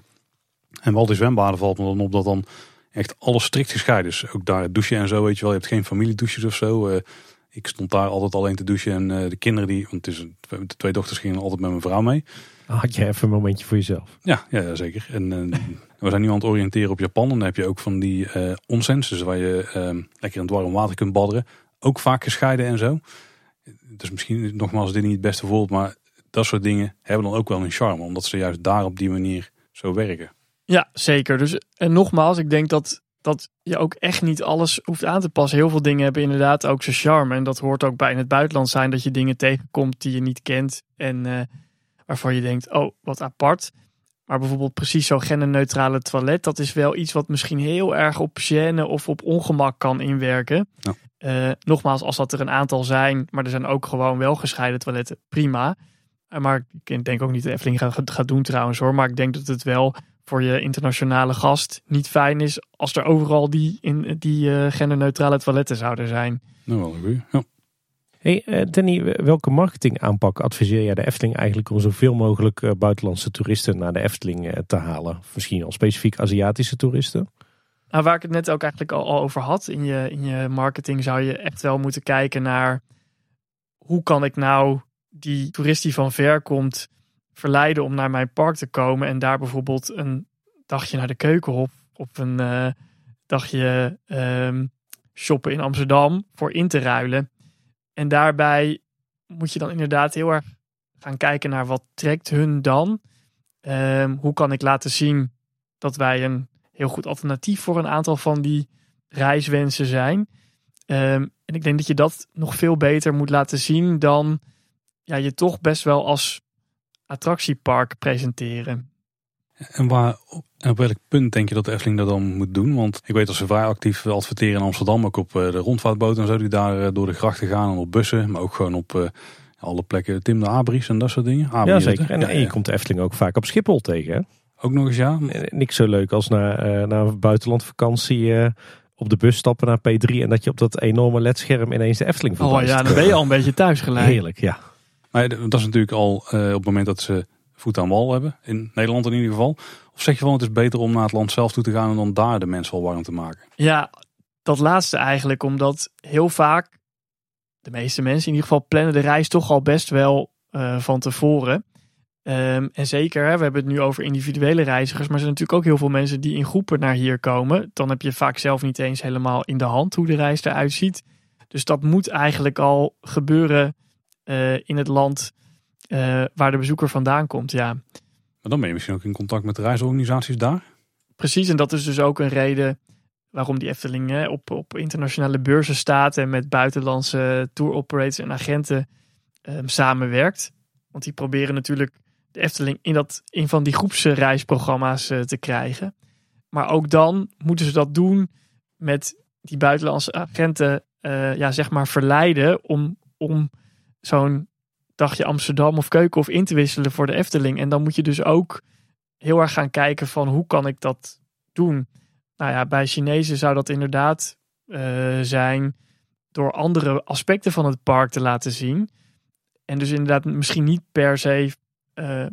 En wel die zwembaden valt me dan op dat dan echt alles strikt gescheiden is. Ook daar douchen en zo, weet je wel. Je hebt geen familiedouches of zo. Uh, Ik stond daar altijd alleen te douchen en de kinderen die, want het is, de twee dochters gingen altijd met mijn vrouw mee. Had je even een momentje voor jezelf? Ja, ja zeker. En we zijn nu aan het oriënteren op Japan. En dan heb je ook van die uh, onsens, waar je ehm, lekker in het warm water kunt badderen. Ook vaak gescheiden en zo. Dus misschien nogmaals dit niet het beste voorbeeld, maar dat soort dingen hebben dan ook wel een charme. Omdat ze juist daar op die manier zo werken. Ja, zeker. Dus en nogmaals, ik denk dat, dat je ook echt niet alles hoeft aan te passen. Heel veel dingen hebben inderdaad ook zijn charme. En dat hoort ook bij in het buitenland zijn dat je dingen tegenkomt die je niet kent. En uh, waarvan je denkt, oh, wat apart. Maar bijvoorbeeld precies zo'n genderneutrale toilet, dat is wel iets wat misschien heel erg op gêne of op ongemak kan inwerken. Ja. Uh, nogmaals, als dat er een aantal zijn, maar er zijn ook gewoon wel gescheiden toiletten, prima. Uh, maar ik denk ook niet dat Efteling gaat, gaat doen trouwens hoor. Maar ik denk dat het wel voor je internationale gast niet fijn is als er overal die, in, die uh, genderneutrale toiletten zouden zijn. Nou, wel een Ja. Hey uh, Danny, welke marketingaanpak adviseer jij de Efteling eigenlijk om zoveel mogelijk uh, buitenlandse toeristen naar de Efteling uh, te halen? Misschien al specifiek Aziatische toeristen? Nou, waar ik het net ook eigenlijk al, over had, in je, in je marketing zou je echt wel moeten kijken naar hoe kan ik nou die toerist die van ver komt verleiden om naar mijn park te komen en daar bijvoorbeeld een dagje naar de keukenhof of een dagje um, shoppen in Amsterdam voor in te ruilen. En daarbij moet je dan inderdaad heel erg gaan kijken naar wat trekt hun dan. Um, hoe kan ik laten zien dat wij een heel goed alternatief voor een aantal van die reiswensen zijn. Um, en ik denk dat je dat nog veel beter moet laten zien dan ja, je toch best wel als attractiepark presenteren. En, waar, en op welk punt denk je dat de Efteling dat dan moet doen? Want ik weet dat ze vrij actief adverteren in Amsterdam, ook op eh, de rondvaartboten en zo, die daar eh, door de grachten gaan en op bussen, maar ook gewoon op uh, alle plekken, Tim de Abris en dat soort dingen. ja, zeker. En, ja, en je komt de Efteling ook vaak op Schiphol tegen. Hè? Ook nog eens, ja. Niks zo leuk als naar, uh, naar buitenlandvakantie op de bus stappen naar P3 en dat je op dat enorme ledscherm ineens de Efteling voorbij Oh ja, dan ben je al een beetje thuis gelijk. Heerlijk, ja. Maar dat is natuurlijk al op het moment dat ze voet aan wal hebben. In Nederland in ieder geval. Of zeg je van het is beter om naar het land zelf toe te gaan en dan daar de mensen al warm te maken? Ja, dat laatste eigenlijk. Omdat heel vaak de meeste mensen in ieder geval plannen de reis toch al best wel uh, van tevoren. Um, en zeker, we hebben het nu over individuele reizigers, maar er zijn natuurlijk ook heel veel mensen die in groepen naar hier komen. Dan heb je vaak zelf niet eens helemaal in de hand hoe de reis eruit ziet. Dus dat moet eigenlijk al gebeuren uh, in het land uh, waar de bezoeker vandaan komt. Ja. Maar dan ben je misschien ook in contact met de reisorganisaties daar? Precies, en dat is dus ook een reden waarom die Efteling hè, op, op internationale beurzen staat en met buitenlandse tour operators en agenten um, samenwerkt. Want die proberen natuurlijk de Efteling in, dat, in van die groepsreisprogramma's uh, te krijgen. Maar ook dan moeten ze dat doen met die buitenlandse agenten, uh, ja, zeg maar, verleiden om, om zo'n dagje Amsterdam of Keukenhof in te wisselen voor de Efteling. En dan moet je dus ook heel erg gaan kijken van hoe kan ik dat doen. Nou ja, bij Chinezen zou dat inderdaad uh, zijn door andere aspecten van het park te laten zien. En dus inderdaad misschien niet per se uh,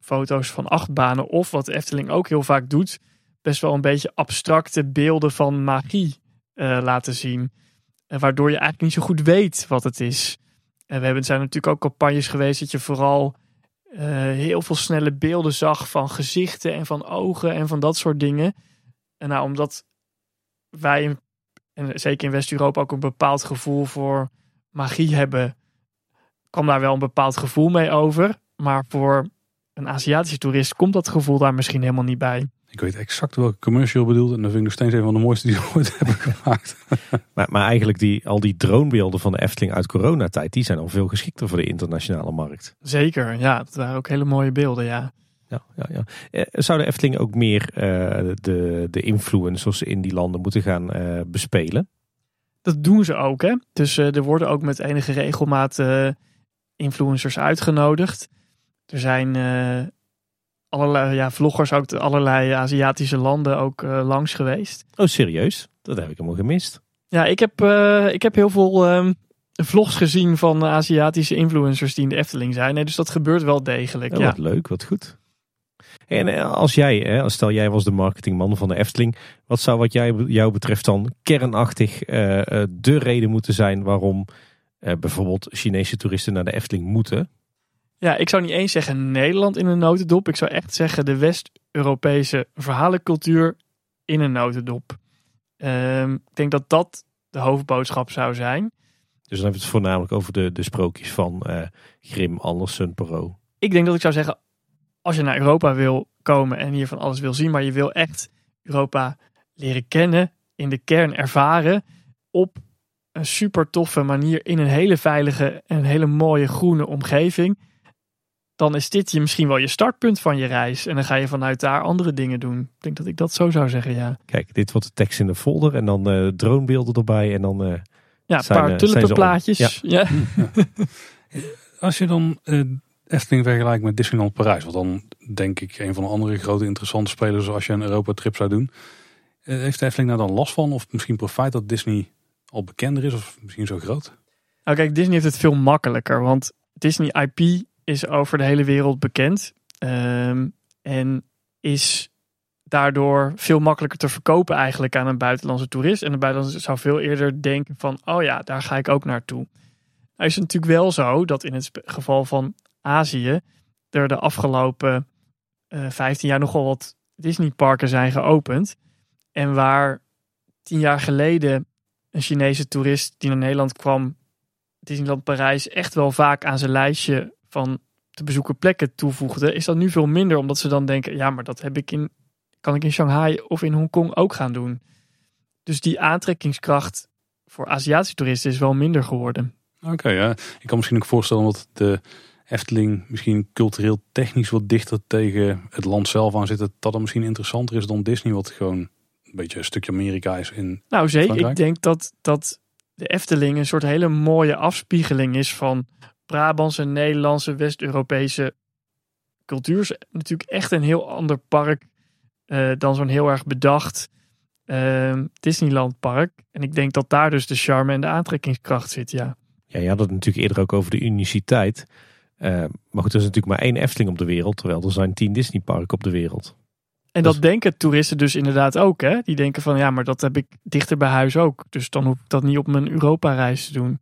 foto's van achtbanen of wat Efteling ook heel vaak doet, best wel een beetje abstracte beelden van magie uh, laten zien. waardoor je eigenlijk niet zo goed weet wat het is. En we hebben, zijn natuurlijk ook campagnes geweest dat je vooral uh, heel veel snelle beelden zag van gezichten en van ogen en van dat soort dingen. En nou, omdat wij, en zeker in West-Europa, ook een bepaald gevoel voor magie hebben, kwam daar wel een bepaald gevoel mee over. Maar voor een Aziatische toerist komt dat gevoel daar misschien helemaal niet bij. Ik weet exact welke commercial bedoelt. En dat vind ik nog steeds een van de mooiste die we ooit hebben gemaakt. maar, maar eigenlijk die, al die dronebeelden van de Efteling uit coronatijd, die zijn al veel geschikter voor de internationale markt. Zeker, ja. Dat waren ook hele mooie beelden, ja. Ja, ja, ja. Eh, zou de Efteling ook meer uh, de, de influencers in die landen moeten gaan uh, bespelen? Dat doen ze ook, hè. Dus uh, er worden ook met enige regelmaat influencers uitgenodigd. Er zijn allerlei ja, vloggers uit allerlei Aziatische landen ook uh, langs geweest. Oh, serieus? Dat heb ik helemaal gemist. Ja, ik heb, uh, ik heb heel veel um, vlogs gezien van Aziatische influencers die in de Efteling zijn. Nee, dus dat gebeurt wel degelijk. Oh, ja. Wat leuk, wat goed. En eh, als jij, hè, stel jij was de marketingman van de Efteling, wat zou wat jij, jou betreft dan kernachtig uh, de reden moeten zijn waarom eh, bijvoorbeeld Chinese toeristen naar de Efteling moeten. Ja, ik zou niet eens zeggen Nederland in een notendop. Ik zou echt zeggen de West-Europese verhalencultuur in een notendop. Ehm, ik denk dat dat de hoofdboodschap zou zijn. Dus dan hebben we het voornamelijk over de, de sprookjes van eh Grim, Andersen, Perrault. Ik denk dat ik zou zeggen, als je naar Europa wil komen en hier van alles wil zien, maar je wil echt Europa leren kennen, in de kern ervaren, op een super toffe manier, in een hele veilige en hele mooie groene omgeving, dan is dit je misschien wel je startpunt van je reis. En dan ga je vanuit daar andere dingen doen. Ik denk dat ik dat zo zou zeggen, ja. Kijk, dit wordt de tekst in de folder en dan eh dronebeelden erbij en dan... eh, Ja, een paar eh, tulpenplaatjes. Ja. Als je dan eh, Efteling vergelijkt met Disneyland Parijs, wat dan denk ik een van de andere grote interessante spelers als je een Europa trip zou doen. Eh, heeft de Efteling daar dan last van? Of misschien profijt dat Disney al bekender is of misschien zo groot? Nou kijk, Disney heeft het veel makkelijker. Want Disney IP is over de hele wereld bekend. Ehm, en is daardoor veel makkelijker te verkopen eigenlijk aan een buitenlandse toerist. En de buitenlandse zou veel eerder denken van, oh ja, daar ga ik ook naartoe. Nou is het natuurlijk wel zo dat in het geval van Azië er de afgelopen eh 15 jaar nogal wat Disneyparken zijn geopend. En waar tien jaar geleden een Chinese toerist die naar Nederland kwam, Disneyland Parijs echt wel vaak aan zijn lijstje van te bezoeken plekken toevoegde, is dat nu veel minder, omdat ze dan denken, ja, maar dat heb ik in, kan ik in Shanghai of in Hongkong ook gaan doen. Dus die aantrekkingskracht voor Aziatische toeristen is wel minder geworden. Oké, ja. Ik kan misschien ook voorstellen dat de Efteling misschien cultureel technisch wat dichter tegen het land zelf aan zit. Dat het misschien interessanter is dan Disney, wat gewoon een beetje een stukje Amerika is in Nou, zeker. Ik denk dat, dat de Efteling een soort hele mooie afspiegeling is van Brabantse, Nederlandse, West-Europese cultuur. Is natuurlijk echt een heel ander park eh, dan zo'n heel erg bedacht eh, Disneyland park. En ik denk dat daar dus de charme en de aantrekkingskracht zit, ja. Ja, je had het natuurlijk eerder ook over de uniciteit. Eh, maar goed, er is natuurlijk maar één Efteling op de wereld, terwijl er zijn tien Disneyparken op de wereld. En dat denken toeristen dus inderdaad ook, hè? Die denken van, ja, maar dat heb ik dichter bij huis ook. Dus dan hoef ik dat niet op mijn Europa-reis te doen.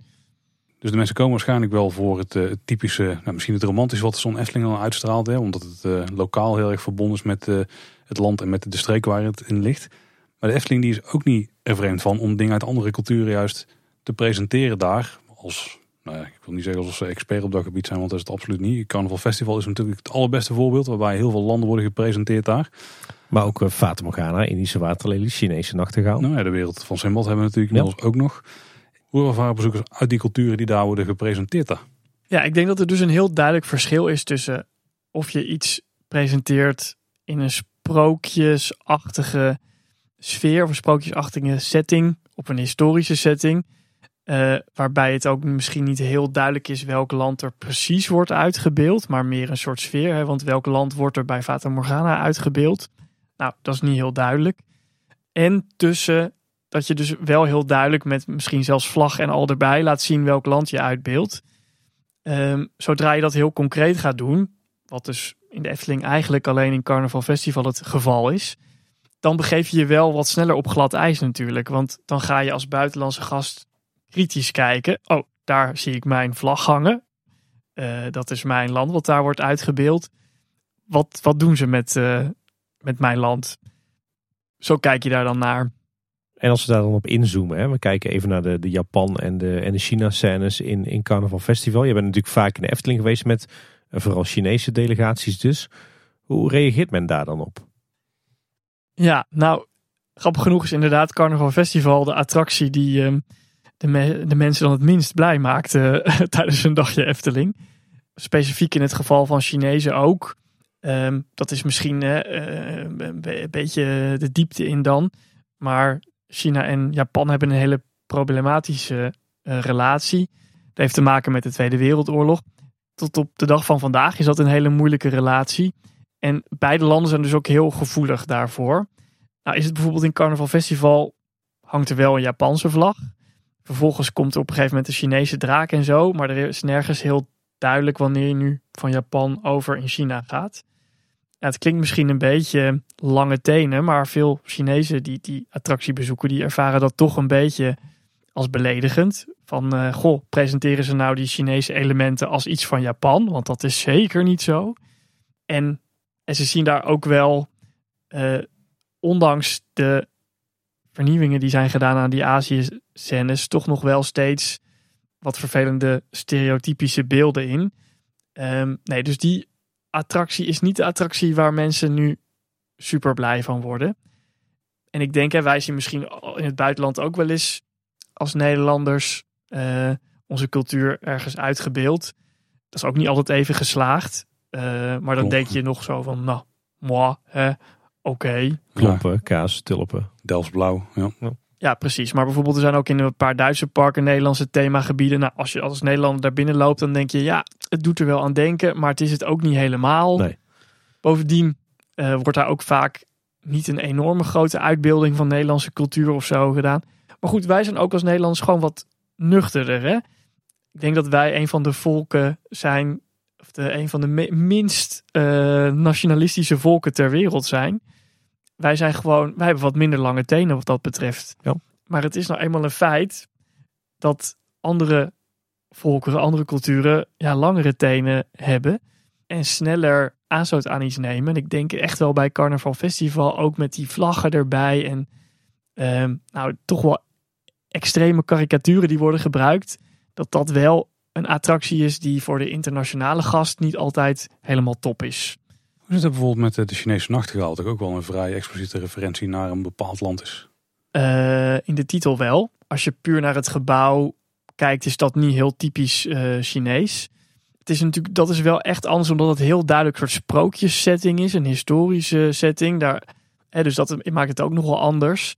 Dus de mensen komen waarschijnlijk wel voor het, eh, het typische, nou, misschien het romantisch wat zo'n Efteling dan uitstraalt. Hè, omdat het eh, lokaal heel erg verbonden is met eh, het land en met de streek waar het in ligt. Maar de Efteling die is ook niet er vreemd van om dingen uit andere culturen juist te presenteren daar. Als, nou ja, ik wil niet zeggen alsof ze expert op dat gebied zijn, want dat is het absoluut niet. Carnaval Festival is natuurlijk het allerbeste voorbeeld, waarbij heel veel landen worden gepresenteerd daar. Maar ook uh, Fata Morgana, Indische waterlelie, Chinese nachtegaal. Nou ja, de wereld van Simbad hebben we natuurlijk Ja. inmiddels ook nog. Hoe ervaren bezoekers uit die culturen die daar worden gepresenteerd? Ja, ik denk dat er dus een heel duidelijk verschil is tussen of je iets presenteert in een sprookjesachtige sfeer of een sprookjesachtige setting, op een historische setting, eh, waarbij het ook misschien niet heel duidelijk is welk land er precies wordt uitgebeeld, maar meer een soort sfeer. Hè? Want welk land wordt er bij Fata Morgana uitgebeeld? Nou, dat is niet heel duidelijk. En tussen dat je dus wel heel duidelijk met misschien zelfs vlag en al erbij laat zien welk land je uitbeeldt. Ehm, zodra je dat heel concreet gaat doen, wat dus in de Efteling eigenlijk alleen in Carnaval Festival het geval is, dan begeef je je wel wat sneller op glad ijs natuurlijk. Want dan ga je als buitenlandse gast kritisch kijken. Oh, daar zie ik mijn vlag hangen. Eh, dat is mijn land wat daar wordt uitgebeeld. Wat, wat doen ze met, eh, met mijn land? Zo kijk je daar dan naar. En als we daar dan op inzoomen, hè, we kijken even naar de, de Japan en de, en de China-scènes in, in Carnaval Festival. Je bent natuurlijk vaak in de Efteling geweest met eh, vooral Chinese delegaties dus. Hoe reageert men daar dan op? Ja, nou, grappig genoeg is inderdaad Carnaval Festival de attractie die ehm, de, de mensen dan het minst blij maakt eh, tijdens een dagje Efteling. Specifiek in het geval van Chinezen ook. Ehm, dat is misschien eh, een beetje de diepte in dan. Maar China en Japan hebben een hele problematische eh, relatie. Dat heeft te maken met de Tweede Wereldoorlog. Tot op de dag van vandaag is dat een hele moeilijke relatie. En beide landen zijn dus ook heel gevoelig daarvoor. Nou is het bijvoorbeeld in Carnaval Festival hangt er wel een Japanse vlag. Vervolgens komt er op een gegeven moment een Chinese draak en zo. Maar er is nergens heel duidelijk wanneer je nu van Japan over in China gaat. Het klinkt misschien een beetje lange tenen, maar veel Chinezen die die attractie bezoeken, die ervaren dat toch een beetje als beledigend. Van, eh, goh, presenteren ze nou die Chinese elementen als iets van Japan? Want dat is zeker niet zo. En, en ze zien daar ook wel, eh, ondanks de vernieuwingen die zijn gedaan aan die Azië-scènes, toch nog wel steeds wat vervelende stereotypische beelden in. Ehm, nee, dus die attractie is niet de attractie waar mensen nu super blij van worden. En ik denk, hè, wij zien misschien in het buitenland ook wel eens als Nederlanders eh, onze cultuur ergens uitgebeeld. Dat is ook niet altijd even geslaagd. Uh, maar dan denk je nog zo van, nou, moi, hè, oké. Klompen, kaas, tulpen. Delftsblauw. Ja. Ja, precies. Maar bijvoorbeeld er zijn ook in een paar Duitse parken Nederlandse themagebieden. Nou, als je als Nederlander daar binnen loopt, dan denk je, ja, het doet er wel aan denken, maar het is het ook niet helemaal. Nee. Bovendien eh, wordt daar ook vaak niet een enorme grote uitbeelding van Nederlandse cultuur of zo gedaan. Maar goed, wij zijn ook als Nederlanders gewoon wat nuchterder. Hè? Ik denk dat wij een van de volken zijn, of de, een van de minst eh, nationalistische volken ter wereld zijn. Wij zijn gewoon, wij hebben wat minder lange tenen wat dat betreft. Ja. Maar het is nou eenmaal een feit dat andere volkeren, andere culturen, ja, langere tenen hebben en sneller aanstoot aan iets nemen. En ik denk echt wel bij Carnaval Festival ook met die vlaggen erbij en ehm, nou toch wel extreme karikaturen die worden gebruikt, dat dat wel een attractie is die voor de internationale gast niet altijd helemaal top is. Hoe zit het bijvoorbeeld met eh, de Chinese nachtegaal? Dat ook wel een vrij expliciete referentie naar een bepaald land is. Eh, in de titel wel. Als je puur naar het gebouw kijkt, is dat niet heel typisch eh, Chinees. Het is natuurlijk, dat is wel echt anders, omdat het heel duidelijk een soort sprookjessetting is, een historische setting. Daar, hè, dus dat maakt het ook nogal anders.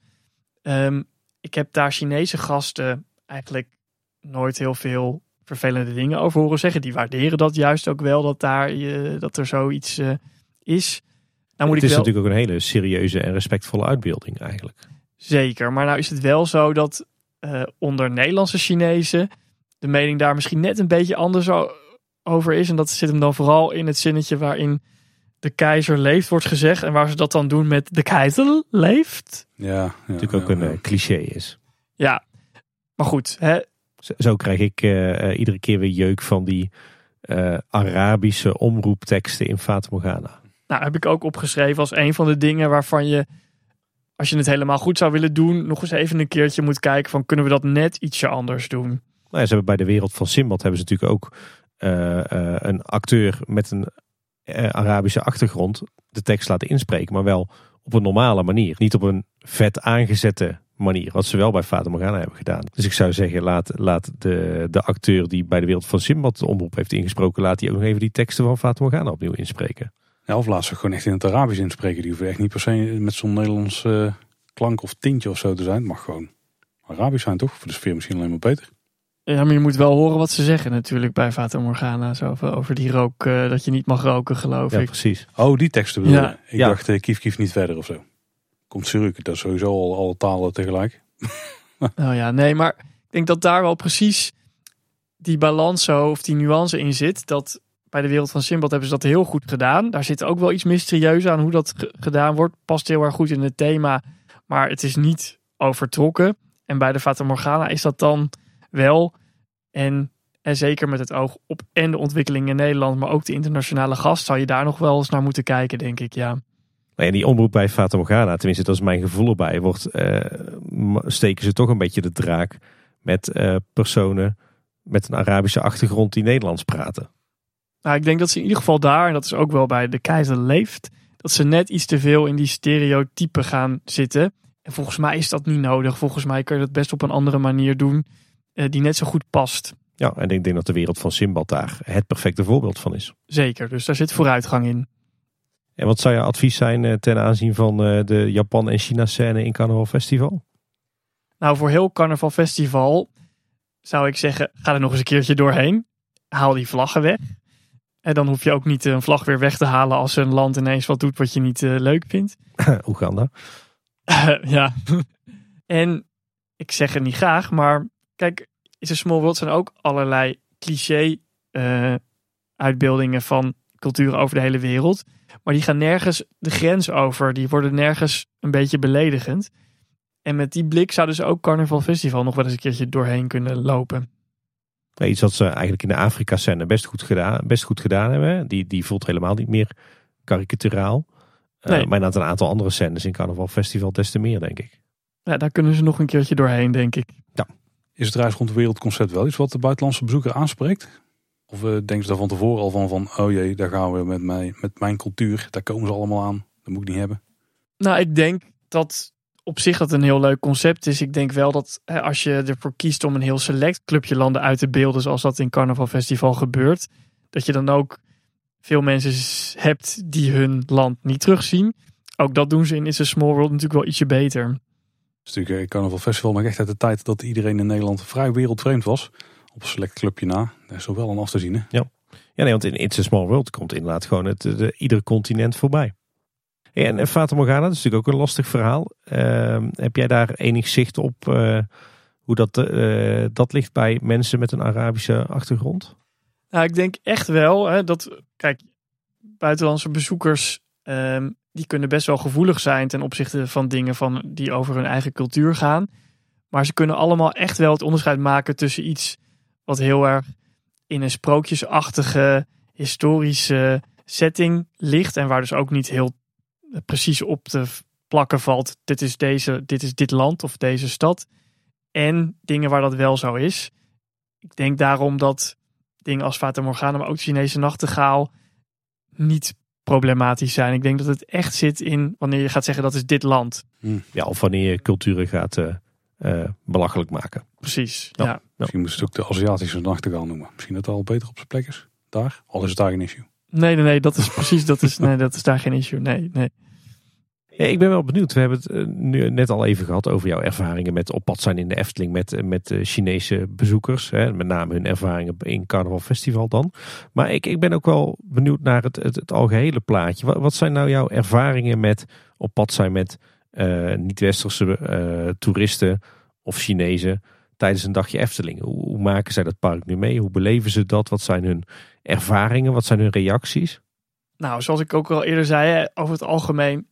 Ehm, ik heb daar Chinese gasten eigenlijk nooit heel veel vervelende dingen over horen zeggen. Die waarderen dat juist ook wel, dat, daar, eh, dat er zoiets eh, is. Nou moet het is wel... natuurlijk ook een hele serieuze en respectvolle uitbeelding eigenlijk. Zeker, maar nou is het wel zo dat eh, onder Nederlandse Chinezen de mening daar misschien net een beetje anders over is. En dat zit hem dan vooral in het zinnetje waarin de keizer leeft wordt gezegd. En waar ze dat dan doen met de keizer leeft. Ja, ja natuurlijk ook ja, een ja. eh, cliché is. Ja, maar goed. Hè? Zo, zo krijg ik eh, iedere keer weer jeuk van die eh, Arabische omroepteksten in Fata Morgana. Nou, heb ik ook opgeschreven als een van de dingen waarvan je, als je het helemaal goed zou willen doen, nog eens even een keertje moet kijken van kunnen we dat net ietsje anders doen. Nou, ze hebben bij de wereld van Simbad hebben ze natuurlijk ook eh, eh, een acteur met een eh, Arabische achtergrond de tekst laten inspreken, maar wel op een normale manier. Niet op een vet aangezette manier, wat ze wel bij Fata Morgana hebben gedaan. Dus ik zou zeggen, laat, laat de, de acteur die bij de wereld van Simbad de omroep heeft ingesproken, laat die ook nog even die teksten van Fata Morgana opnieuw inspreken. Ja, of laat ze gewoon echt in het Arabisch inspreken. Die hoeven echt niet per se met zo'n Nederlands eh, klank of tintje of zo te zijn. Het mag gewoon Arabisch zijn, toch? Voor de sfeer misschien alleen maar beter. Ja, maar je moet wel horen wat ze zeggen natuurlijk bij Fata Morgana. Zo over, over die rook, eh, dat je niet mag roken geloof Ja, ik. precies. Oh, die teksten bedoel Ja. je? Ik Ja. dacht, eh, kief kief niet verder of zo. Komt Suruk, dat is sowieso al alle talen tegelijk. Oh ja, nee, maar ik denk dat daar wel precies die balans zo, of die nuance in zit. Dat bij de wereld van Simbad hebben ze dat heel goed gedaan. Daar zit ook wel iets mysterieus aan hoe dat ge- gedaan wordt. Past heel erg goed in het thema, maar het is niet overtrokken. En bij de Fata Morgana is dat dan wel. En, en zeker met het oog op en de ontwikkeling in Nederland, maar ook de internationale gast, zou je daar nog wel eens naar moeten kijken, denk ik. Ja. Ja, die omroep bij Fata Morgana, tenminste dat is mijn gevoel erbij, wordt, eh, steken ze toch een beetje de draak met eh, personen met een Arabische achtergrond die Nederlands praten. Nou, ik denk dat ze in ieder geval daar, en dat is ook wel bij de keizer leeft, dat ze net iets te veel in die stereotypen gaan zitten. En volgens mij is dat niet nodig. Volgens mij kun je dat best op een andere manier doen, eh, die net zo goed past. Ja, en ik denk dat de wereld van Simbad daar het perfecte voorbeeld van is. Zeker, dus daar zit vooruitgang in. En wat zou je advies zijn eh, ten aanzien van eh, de Japan- en China-scène in Carnaval Festival? Nou, voor heel Carnaval Festival zou ik zeggen, ga er nog eens een keertje doorheen. Haal die vlaggen weg. En dan hoef je ook niet een vlag weer weg te halen als een land ineens wat doet wat je niet eh, leuk vindt. Oeganda. ja. en ik zeg het niet graag, maar kijk, is een Small World zijn ook allerlei cliché eh, uitbeeldingen van culturen over de hele wereld. Maar die gaan nergens de grens over. Die worden nergens een beetje beledigend. En met die blik zouden ze ook Carnaval Festival nog wel eens een keertje doorheen kunnen lopen. Iets wat ze eigenlijk in de Afrika-scène best goed gedaan, best goed gedaan hebben. Die, die voelt helemaal niet meer karikaturaal. Uh, Nee. Maar inderdaad een aantal andere scènes in Carnaval Festival des te meer, denk ik. Ja, daar kunnen ze nog een keertje doorheen, denk ik. Is het reis rond de wereld concept wel iets wat de buitenlandse bezoeker aanspreekt? Of uh, denken ze daar van tevoren al van, van oh jee, daar gaan we met, mij, met mijn cultuur. Daar komen ze allemaal aan. Dat moet ik niet hebben. Nou, ik denk dat op zich dat een heel leuk concept is. Ik denk wel dat hè, als je ervoor kiest om een heel select clubje landen uit te beelden, zoals dat in Carnaval Festival gebeurt, dat je dan ook veel mensen hebt die hun land niet terugzien. Ook dat doen ze in It's a Small World natuurlijk wel ietsje beter. Het is natuurlijk eh, Carnaval Festival nog echt uit de tijd dat iedereen in Nederland vrij wereldvreemd was. Op een select clubje na. Daar is zo wel aan af te zien. Hè? Ja, nee, want in It's a Small World komt inderdaad gewoon het, de, ieder continent voorbij. En Fata Morgana, dat is natuurlijk ook een lastig verhaal. Ehm, heb jij daar enig zicht op eh, hoe dat, eh, dat ligt bij mensen met een Arabische achtergrond? Nou, ik denk echt wel hè, dat, kijk, buitenlandse bezoekers, ehm, die kunnen best wel gevoelig zijn ten opzichte van dingen van, die over hun eigen cultuur gaan. Maar ze kunnen allemaal echt wel het onderscheid maken tussen iets wat heel erg in een sprookjesachtige, historische setting ligt. En waar dus ook niet heel precies op te plakken valt. Dit is, deze, dit is dit land of deze stad. En dingen waar dat wel zo is. Ik denk daarom dat dingen als Fata Morgana, maar ook de Chinese nachtegaal niet problematisch zijn. Ik denk dat het echt zit in wanneer je gaat zeggen dat is dit land. Ja, of wanneer je culturen gaat eh, eh, belachelijk maken. Precies. Ja. Ja. Misschien moet je het ook de Aziatische nachtegaal noemen. Misschien dat het al beter op zijn plek is. Daar. Al is het daar geen issue. Nee, nee, nee, dat is precies, dat is, nee, dat is daar geen issue. Nee, nee. Ik ben wel benieuwd. We hebben het eh, nu net al even gehad over jouw ervaringen met op pad zijn in de Efteling met, eh, met eh, Chinese bezoekers. Hè, met name hun ervaringen in Carnaval Festival dan. Maar ik, ik ben ook wel benieuwd naar het, het, het algehele plaatje. Wat, zijn nou jouw ervaringen met op pad zijn met niet-westerse toeristen of Chinezen tijdens een dagje Efteling? Hoe, maken zij dat park nu mee? Hoe beleven ze dat? Wat zijn hun ervaringen? Wat zijn hun reacties? Nou, zoals ik ook al eerder zei, over het algemeen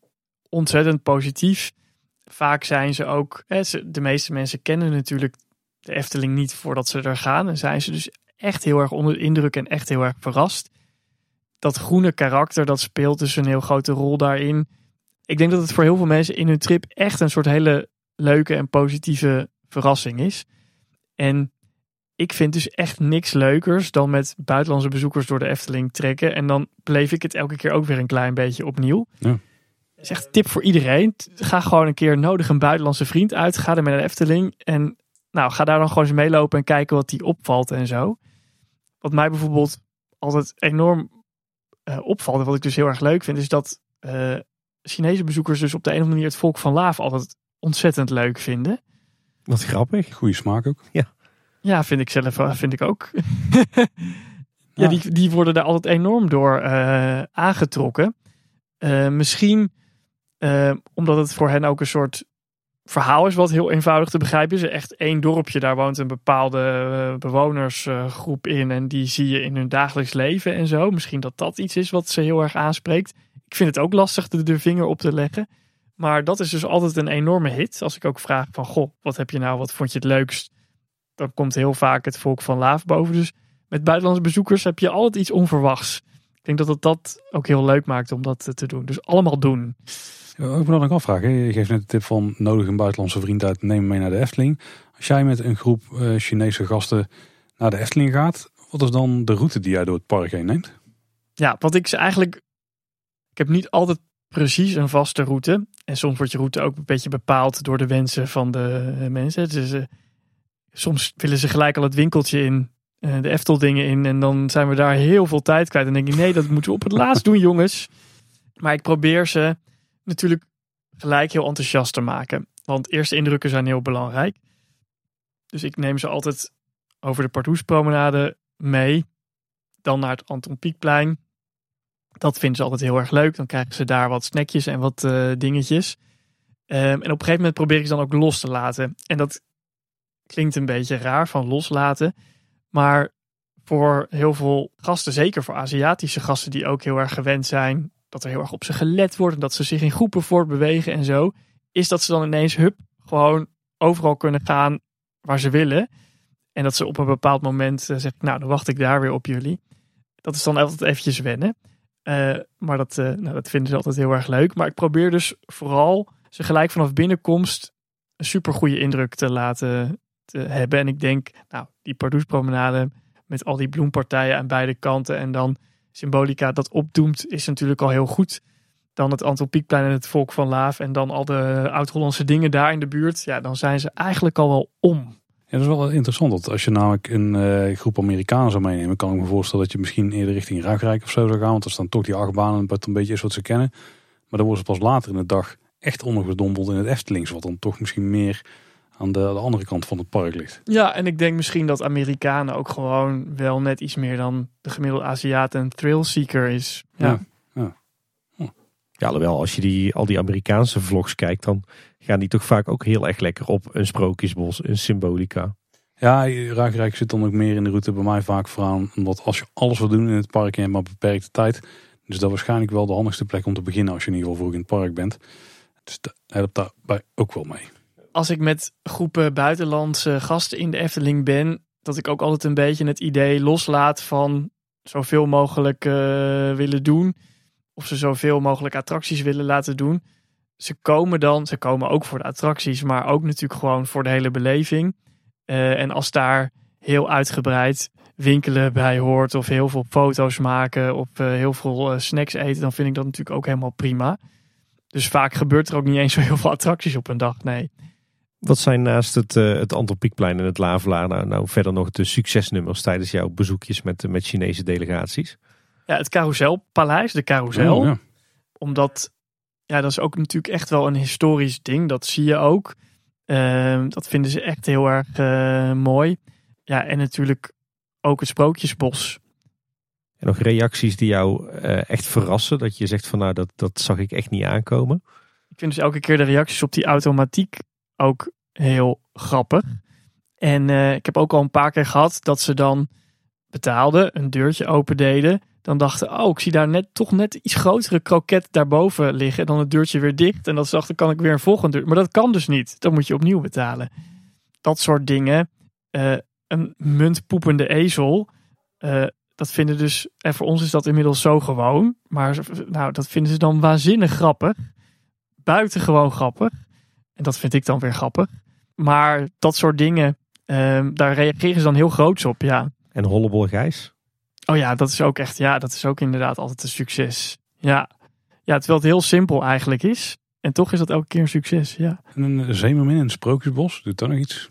ontzettend positief. Vaak zijn ze ook, de meeste mensen kennen natuurlijk de Efteling niet voordat ze er gaan. En zijn ze dus echt heel erg onder de indruk en echt heel erg verrast. Dat groene karakter, dat speelt dus een heel grote rol daarin. Ik denk dat het voor heel veel mensen in hun trip echt een soort hele leuke en positieve verrassing is. En ik vind dus echt niks leukers dan met buitenlandse bezoekers door de Efteling trekken. En dan beleef ik het elke keer ook weer een klein beetje opnieuw. Ja. Dat is echt tip voor iedereen. Ga gewoon een keer nodig een buitenlandse vriend uit. Ga er met een Efteling. En nou, ga daar dan gewoon eens meelopen en kijken wat die opvalt en zo. Wat mij bijvoorbeeld altijd enorm eh, opvalt en wat ik dus heel erg leuk vind, is dat eh, Chinese bezoekers dus op de een of andere manier het volk van Laaf altijd ontzettend leuk vinden. Wat grappig. Goede smaak ook. Ja, vind ik zelf wel, vind ik ook. ja, die, die worden daar altijd enorm door eh, aangetrokken. Eh, misschien eh, omdat het voor hen ook een soort verhaal is wat heel eenvoudig te begrijpen is. Echt één dorpje, daar woont een bepaalde eh, bewonersgroep in. En die zie je in hun dagelijks leven en zo. Misschien dat dat iets is wat ze heel erg aanspreekt. Ik vind het ook lastig de, de vinger op te leggen. Maar dat is dus altijd een enorme hit. Als ik ook vraag van, goh, wat heb je nou, wat vond je het leukst? Dan komt heel vaak het volk van Laaf boven. Dus met buitenlandse bezoekers heb je altijd iets onverwachts. Ik denk dat het dat ook heel leuk maakt om dat te doen. Dus allemaal doen. Ik moet dan ook afvragen. Je geeft net de tip van nodig een buitenlandse vriend uit. Neem mee naar de Efteling. Als jij met een groep eh, Chinese gasten naar de Efteling gaat. Wat is dan de route die jij door het park heen neemt? Ja, wat ik ze eigenlijk. Ik heb niet altijd precies een vaste route. En soms wordt je route ook een beetje bepaald door de wensen van de eh, mensen. Dus, eh, soms willen ze gelijk al het winkeltje in, eh, de Efteldingen in. En dan zijn we daar heel veel tijd kwijt. En dan denk ik, nee, dat moeten we op het laatst doen, jongens. Maar ik probeer ze natuurlijk gelijk heel enthousiast te maken. Want eerste indrukken zijn heel belangrijk. Dus ik neem ze altijd over de Pardoespromenade mee. Dan naar het Anton Pieckplein. Dat vinden ze altijd heel erg leuk. Dan krijgen ze daar wat snackjes en wat eh, dingetjes. Ehm, en op een gegeven moment probeer ik ze dan ook los te laten. En dat klinkt een beetje raar van loslaten. Maar voor heel veel gasten, zeker voor Aziatische gasten die ook heel erg gewend zijn dat er heel erg op ze gelet wordt en dat ze zich in groepen voortbewegen en zo, is dat ze dan ineens hup gewoon overal kunnen gaan waar ze willen. En dat ze op een bepaald moment uh, zeggen, nou dan wacht ik daar weer op jullie. Dat is dan altijd eventjes wennen. Uh, maar dat, uh, nou, dat vinden ze altijd heel erg leuk. Maar ik probeer dus vooral ze gelijk vanaf binnenkomst een super goede indruk te laten te hebben. En ik denk, nou, die Pardoespromenade met al die bloempartijen aan beide kanten en dan symbolica dat opdoemt, is natuurlijk al heel goed. Dan het Anton Pieckplein en het Volk van Laaf en dan al de Oud-Hollandse dingen daar in de buurt. Ja, dan zijn ze eigenlijk al wel om. Ja, dat is wel interessant. Dat als je namelijk een uh, groep Amerikanen zou meenemen, kan ik me voorstellen dat je misschien eerder richting Ruigrijk of zo zou gaan. Want dat is dan toch die achtbanen, wat een beetje is wat ze kennen. Maar dan worden ze pas later in de dag echt ondergedompeld in het Eftelings. Wat dan toch misschien meer aan de, de, andere kant van het park ligt. Ja, en ik denk misschien dat Amerikanen ook gewoon wel net iets meer dan de gemiddelde Aziat een thrillseeker is. Ja. ja. Ja, alhoewel als je die, al die Amerikaanse vlogs kijkt, dan gaan die toch vaak ook heel erg lekker op een sprookjesbos, een symbolica. Ja, Ruigrijk zit dan ook meer in de route bij mij vaak vooraan. Omdat als je alles wil doen in het park en je hebt maar beperkte tijd. Dus dat is waarschijnlijk wel de handigste plek om te beginnen als je in ieder geval vroeg in het park bent. Dus dat helpt daarbij ook wel mee. Als ik met groepen buitenlandse gasten in de Efteling ben, dat ik ook altijd een beetje het idee loslaat van zoveel mogelijk uh, willen doen. Of ze zoveel mogelijk attracties willen laten doen. Ze komen dan, ze komen ook voor de attracties, maar ook natuurlijk gewoon voor de hele beleving. Uh, en als daar heel uitgebreid winkelen bij hoort, of heel veel foto's maken, of uh, heel veel snacks eten, dan vind ik dat natuurlijk ook helemaal prima. Dus vaak gebeurt er ook niet eens zo heel veel attracties op een dag. Nee. Wat zijn naast het, uh, het Anton Pieckplein en het Lavelaar nou, nou verder nog de succesnummers tijdens jouw bezoekjes met, met Chinese delegaties? Ja, het Carouselpaleis, de Carousel. Oh, ja. Omdat, ja, dat is ook natuurlijk echt wel een historisch ding. Dat zie je ook. Uh, dat vinden ze echt heel erg uh, mooi. Ja, en natuurlijk ook het Sprookjesbos. En nog reacties die jou uh, echt verrassen? Dat je zegt van nou, dat, dat zag ik echt niet aankomen. Ik vind dus elke keer de reacties op die automatiek ook heel grappig. En uh, ik heb ook al een paar keer gehad dat ze dan betaalden, een deurtje opendeden. Dan dachten, oh, ik zie daar net toch net iets grotere kroket daarboven liggen. En dan het deurtje weer dicht. En dat dacht, dan kan ik weer een volgende deur. Maar dat kan dus niet. Dan moet je opnieuw betalen. Dat soort dingen. Uh, een muntpoepende ezel. Uh, dat vinden dus, en voor ons is dat inmiddels zo gewoon. Maar nou, dat vinden ze dan waanzinnig grappig. Buitengewoon grappig. En dat vind ik dan weer grappig. Maar dat soort dingen, uh, daar reageren ze dan heel groots op, ja. En Hollebol Gijs? Oh ja, dat is ook echt, ja, dat is ook inderdaad altijd een succes. Ja, ja terwijl het heel simpel eigenlijk is. En toch is dat elke keer een succes, ja. En een zeemermin in een sprookjesbos, doet dan nog iets?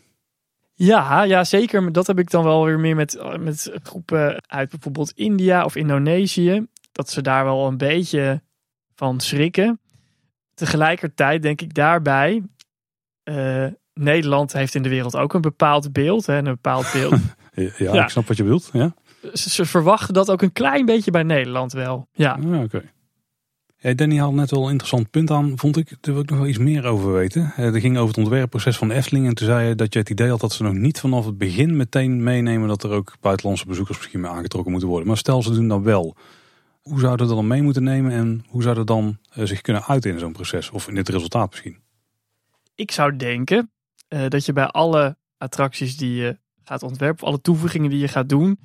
Ja, ja, zeker. Maar dat heb ik dan wel weer meer met, met groepen uit bijvoorbeeld India of Indonesië. Dat ze daar wel een beetje van schrikken. Tegelijkertijd denk ik daarbij, uh, Nederland heeft in de wereld ook een bepaald beeld. Hè, een bepaald beeld. ja, ja, ik snap wat je bedoelt. Ja. Ze, ze, verwachten dat ook een klein beetje bij Nederland wel. Ja, ah, oké. Okay. Ja, Danny had net wel een interessant punt aan, vond ik. Daar wil ik nog wel iets meer over weten. Het ging over het ontwerpproces van de Efteling. En toen zei je dat je het idee had dat ze nog niet vanaf het begin meteen meenemen dat er ook buitenlandse bezoekers misschien mee aangetrokken moeten worden. Maar stel ze doen dat wel. Hoe zouden ze dan mee moeten nemen en hoe zouden dan uh, zich kunnen uiten in zo'n proces? Of in dit resultaat misschien? Ik zou denken uh, dat je bij alle attracties die je gaat ontwerpen, alle toevoegingen die je gaat doen,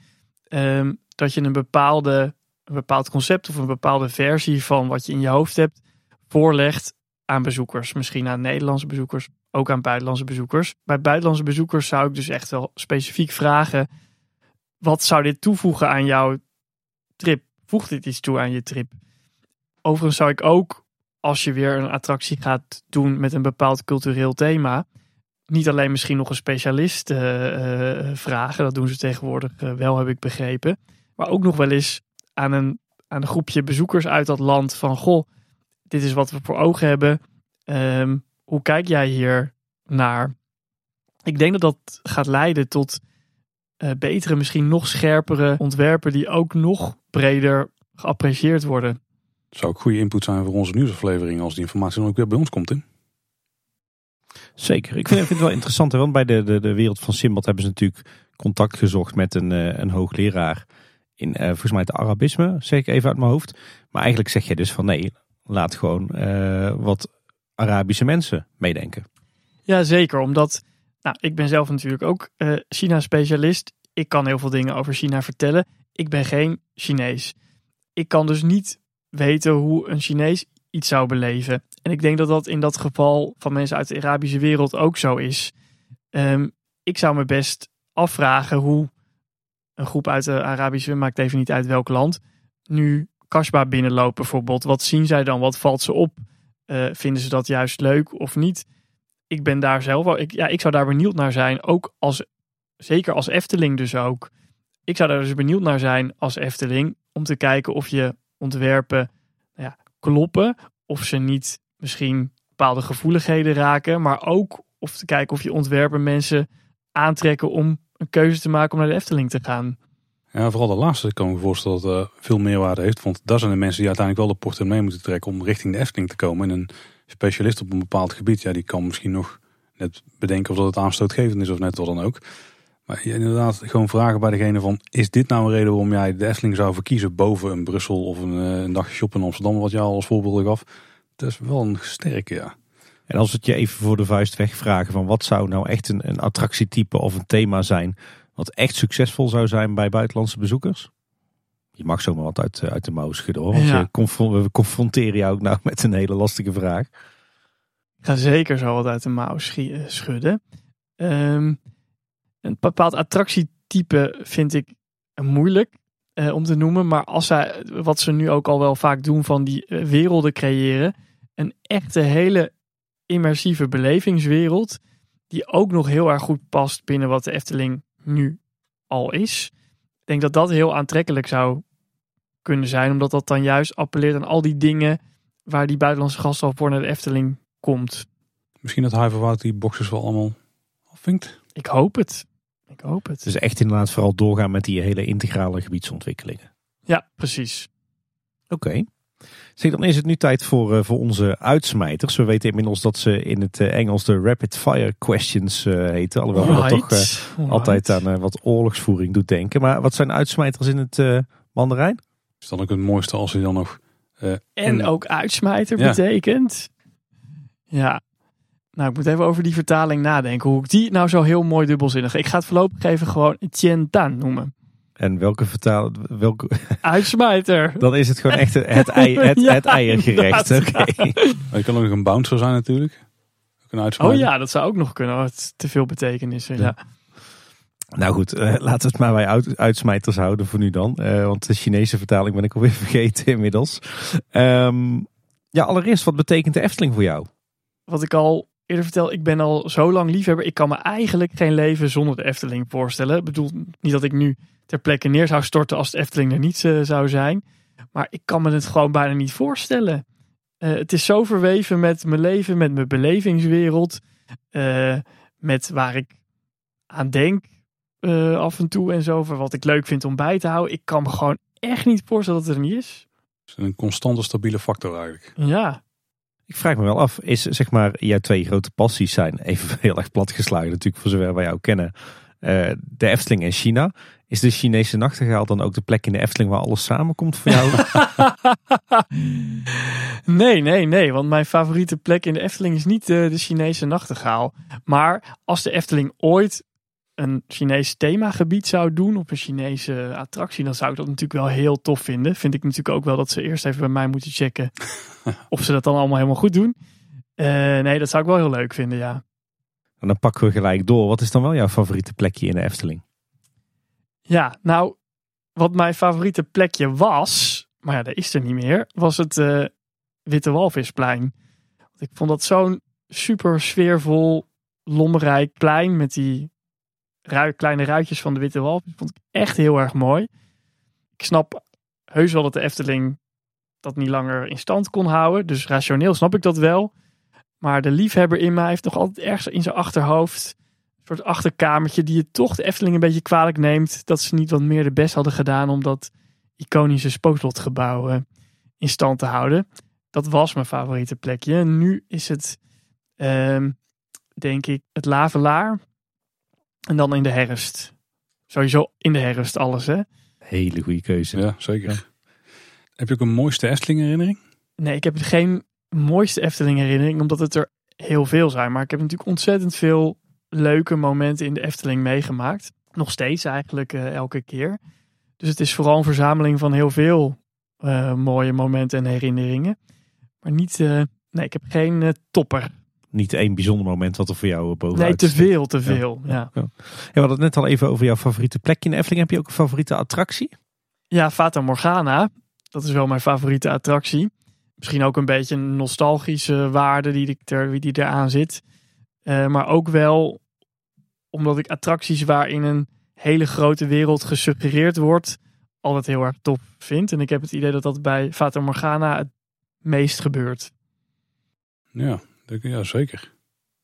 um, dat je een bepaalde een bepaald concept of een bepaalde versie van wat je in je hoofd hebt voorlegt aan bezoekers. Misschien aan Nederlandse bezoekers, ook aan buitenlandse bezoekers. Bij buitenlandse bezoekers zou ik dus echt wel specifiek vragen: wat zou dit toevoegen aan jouw trip? Voegt dit iets toe aan je trip? Overigens zou ik ook, als je weer een attractie gaat doen met een bepaald cultureel thema, niet alleen misschien nog een specialist uh, uh, vragen. Dat doen ze tegenwoordig uh, wel, heb ik begrepen. Maar ook nog wel eens aan een, aan een groepje bezoekers uit dat land van goh, dit is wat we voor ogen hebben. Um, hoe kijk jij hier naar? Ik denk dat dat gaat leiden tot betere, misschien nog scherpere ontwerpen die ook nog breder geapprecieerd worden. Zou ook goede input zijn voor onze nieuwsaflevering als die informatie dan ook weer bij ons komt in. Zeker. Ik vind, het wel interessant, want bij de, de, de wereld van Simbad hebben ze natuurlijk contact gezocht met een, uh, een hoogleraar in uh, volgens mij het Arabisme, zeg ik even uit mijn hoofd. Maar eigenlijk zeg je dus van nee, laat gewoon uh, wat Arabische mensen meedenken. Ja, zeker. Omdat nou, ik ben zelf natuurlijk ook eh, China-specialist. Ik kan heel veel dingen over China vertellen. Ik ben geen Chinees. Ik kan dus niet weten hoe een Chinees iets zou beleven. En ik denk dat dat in dat geval van mensen uit de Arabische wereld ook zo is. Ehm, ik zou me best afvragen hoe een groep uit de Arabische, maakt even niet uit welk land, nu Kasbah binnenloopt bijvoorbeeld. Wat zien zij dan? Wat valt ze op? Uh, vinden ze dat juist leuk of niet? Ik ben daar zelf wel, ik, ja, ik zou daar benieuwd naar zijn. Ook als, zeker als Efteling dus ook. Ik zou daar dus benieuwd naar zijn als Efteling. Om te kijken of je ontwerpen nou ja, kloppen. Of ze niet misschien bepaalde gevoeligheden raken. Maar ook of te kijken of je ontwerpen mensen aantrekken om een keuze te maken om naar de Efteling te gaan. Ja, vooral de laatste kan ik me voorstellen dat uh, veel meerwaarde heeft. Want daar zijn de mensen die uiteindelijk wel de portemonnee moeten trekken om richting de Efteling te komen. En een specialist op een bepaald gebied, ja, die kan misschien nog net bedenken of dat het aanstootgevend is of net wat dan ook. Maar inderdaad, gewoon vragen bij degene van, is dit nou een reden waarom jij de Efteling zou verkiezen boven een Brussel of een, uh, een dagje shoppen in Amsterdam, wat jou als voorbeeld gaf? Dat is wel een sterke, ja. En als we het je even voor de vuist wegvragen van wat zou nou echt een, een attractietype of een thema zijn wat echt succesvol zou zijn bij buitenlandse bezoekers? Je mag zomaar wat uit, uit de mouw schudden hoor. Want ja. je we confronteren jou ook nou met een hele lastige vraag. Ik ga zeker zo wat uit de mouw schudden. Um, een bepaald attractietype vind ik moeilijk uh, om te noemen. Maar als zij, wat ze nu ook al wel vaak doen van die uh, werelden creëren. Een echte hele immersieve belevingswereld. Die ook nog heel erg goed past binnen wat de Efteling nu al is. Ik denk dat dat heel aantrekkelijk zou kunnen zijn. Omdat dat dan juist appelleert aan al die dingen waar die buitenlandse gast al voor naar de Efteling komt. Misschien dat Huiverwoud die boxes wel allemaal afvinkt? Ik hoop het. Ik hoop het. Dus echt inderdaad vooral doorgaan met die hele integrale gebiedsontwikkelingen. Ja, precies. Oké. Okay. Dan is het nu tijd voor, uh, voor onze uitsmijters. We weten inmiddels dat ze in het uh, Engels de rapid fire questions uh, heten. Alhoewel right. dat toch right. altijd aan wat oorlogsvoering doet denken. Maar wat zijn uitsmijters in het Mandarijn? Is dan ook het mooiste als hij dan nog... en, en, ook uitsmijter ja. betekent. Ja, nou, ik moet even over die vertaling nadenken. Hoe ik die nou zo heel mooi dubbelzinnig. Ik ga het voorlopig even gewoon Tien Tan noemen. En welke vertaal... Welke... Uitsmijter. Dan is het gewoon echt het, ei, het, ja, het eiergerecht. Oké. Okay. Kan ook een bouncer zijn natuurlijk. Ook een oh ja, dat zou ook nog kunnen. Wat te veel betekenissen. Ja. ja. Nou goed, uh, laten we het maar bij uit, uitsmijters houden voor nu dan. Uh, want de Chinese vertaling ben ik alweer vergeten inmiddels. Um, ja, allereerst, wat betekent de Efteling voor jou? Wat ik al eerder vertel, ik ben al zo lang liefhebber. Ik kan me eigenlijk geen leven zonder de Efteling voorstellen. Ik bedoel niet dat ik nu ter plekke neer zou storten als de Efteling er niet uh, zou zijn. Maar ik kan me het gewoon bijna niet voorstellen. Uh, het is zo verweven met mijn leven, met mijn belevingswereld. Uh, met waar ik aan denk af en toe en zo. Voor wat ik leuk vind om bij te houden. Ik kan me gewoon echt niet voorstellen dat het er niet is. Het is een constante stabiele factor eigenlijk. Ja, ik vraag me wel af, is zeg maar jouw twee grote passies zijn, even heel erg platgeslagen natuurlijk voor zover wij jou kennen, uh, de Efteling en China. Is de Chinese nachtegaal dan ook de plek in de Efteling waar alles samenkomt voor jou? nee, nee, nee. Want mijn favoriete plek in de Efteling is niet de, de Chinese nachtegaal. Maar als de Efteling ooit een Chinees themagebied zou doen op een Chinese attractie, dan zou ik dat natuurlijk wel heel tof vinden. Vind ik natuurlijk ook wel dat ze eerst even bij mij moeten checken of ze dat dan allemaal helemaal goed doen. Uh, nee, dat zou ik wel heel leuk vinden, ja. En dan pakken we gelijk door. Wat is dan wel jouw favoriete plekje in de Efteling? Ja, nou, wat mijn favoriete plekje was, maar ja, dat is er niet meer, was het uh, Witte Walvisplein. Ik vond dat zo'n super sfeervol, lommerrijk plein met die kleine ruitjes van de Witte Walvis. Dat vond ik echt heel erg mooi. Ik snap heus wel dat de Efteling dat niet langer in stand kon houden. Dus rationeel snap ik dat wel. Maar de liefhebber in mij heeft nog altijd ergens in zijn achterhoofd een soort achterkamertje die je toch de Efteling een beetje kwalijk neemt. Dat ze niet wat meer de best hadden gedaan om dat iconische spookslotgebouw eh, in stand te houden. Dat was mijn favoriete plekje. Nu is het, ehm, denk ik, het Lavelaar. En dan in de herfst. Sowieso in de herfst alles, hè? Hele goede keuze. Ja, zeker. Heb je ook een mooiste Efteling herinnering? Nee, ik heb geen mooiste Efteling herinnering, omdat het er heel veel zijn. Maar ik heb natuurlijk ontzettend veel leuke momenten in de Efteling meegemaakt. Nog steeds eigenlijk eh, elke keer. Dus het is vooral een verzameling van heel veel eh, mooie momenten en herinneringen. Maar niet, eh, nee, ik heb geen topper. Niet één bijzonder moment wat er voor jou bovenuit Nee, te veel, te veel. Ja. Ja, we hadden het net al even over jouw favoriete plekje in Efteling. Heb je ook een favoriete attractie? Ja, Fata Morgana. Dat is wel mijn favoriete attractie. Misschien ook een beetje een nostalgische waarde die, ik er, die eraan zit. Eh, maar ook wel omdat ik attracties waarin een hele grote wereld gesuggereerd wordt, altijd heel erg tof vind. En ik heb het idee dat dat bij Fata Morgana het meest gebeurt. Ja, ja zeker.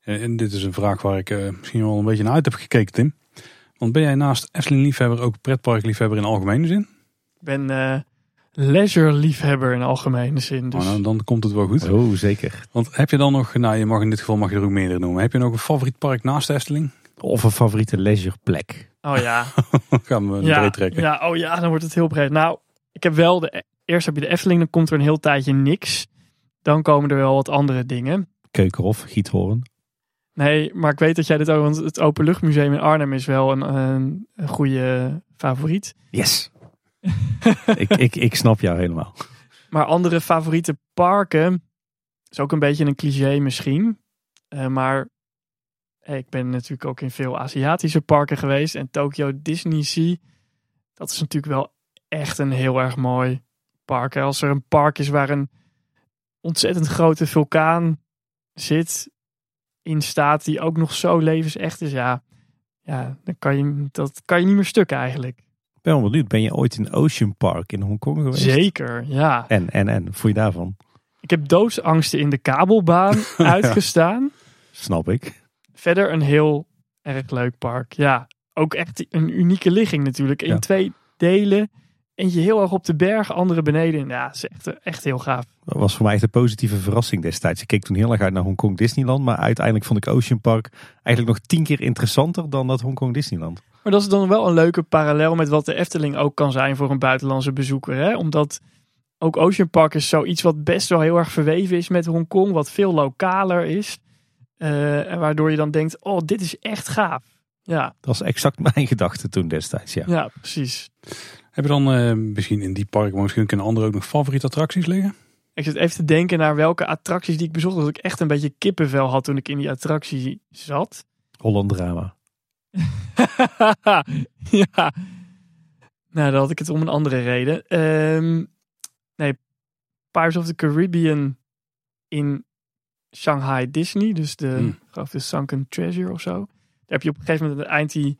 En, dit is een vraag waar ik eh, misschien wel een beetje naar uit heb gekeken, Tim. Want ben jij naast Efteling-liefhebber ook pretparkliefhebber in algemene zin? Ik ben eh leisure-liefhebber in algemene zin. Dus Oh, nou, dan komt het wel goed. Oh, zeker. Want heb je dan nog, nou je mag in dit geval mag je er ook meerdere noemen. Heb je nog een favoriet park naast de Efteling? Of een favoriete leisureplek. Oh ja, gaan we ja, breed trekken. ja, oh ja, dan wordt het heel breed. Nou, ik heb wel de. Eerst heb je de Efteling, dan komt er een heel tijdje niks. Dan komen er wel wat andere dingen. Keukenhof, Giethoorn. Nee, maar ik weet dat jij dit ook. Want het Openluchtmuseum in Arnhem is wel een, een, een goede favoriet. Yes. ik, ik, ik snap jou helemaal. Maar andere favoriete parken. Is ook een beetje een cliché misschien. Eh, maar ik ben natuurlijk ook in veel Aziatische parken geweest. En Tokyo Disney Sea. Dat is natuurlijk wel echt een heel erg mooi park. Als er een park is waar een ontzettend grote vulkaan zit. In staat die ook nog zo levensecht is. Ja, ja dan kan je, dat kan je niet meer stuk eigenlijk. Ik ben wel benieuwd. Ben je ooit in Ocean Park in Hongkong geweest? Zeker, ja. En, en, en. Voel je daarvan? Ik heb doodsangsten in de kabelbaan uitgestaan. Snap ik. Verder een heel erg leuk park. Ja, ook echt een unieke ligging natuurlijk. In Ja. twee delen. Eentje heel erg op de berg, andere beneden. Ja, is echt, echt heel gaaf. Dat was voor mij echt een positieve verrassing destijds. Ik keek toen heel erg uit naar Hongkong Disneyland. Maar uiteindelijk vond ik Ocean Park eigenlijk nog tien keer interessanter dan dat Hongkong Disneyland. Maar dat is dan wel een leuke parallel met wat de Efteling ook kan zijn voor een buitenlandse bezoeker. Hè? Omdat ook Ocean Park is zoiets wat best wel heel erg verweven is met Hongkong. Wat veel lokaler is. Eh, en waardoor je dan denkt, oh, dit is echt gaaf. Ja, Dat was exact mijn gedachte toen destijds, ja. ja precies. Heb je dan eh, misschien in die parken, maar misschien kunnen anderen ook nog favoriete attracties liggen? Ik zit even te denken naar welke attracties die ik bezocht. Dat ik echt een beetje kippenvel had toen ik in die attractie zat. Holland Drama. ja. Nou, dan had ik het om een andere reden. Ehm, nee, Pirates of the Caribbean in Shanghai Disney. Dus de, Hmm. geloof de Sunken Treasure of zo. Daar heb je op een gegeven moment aan het eind die,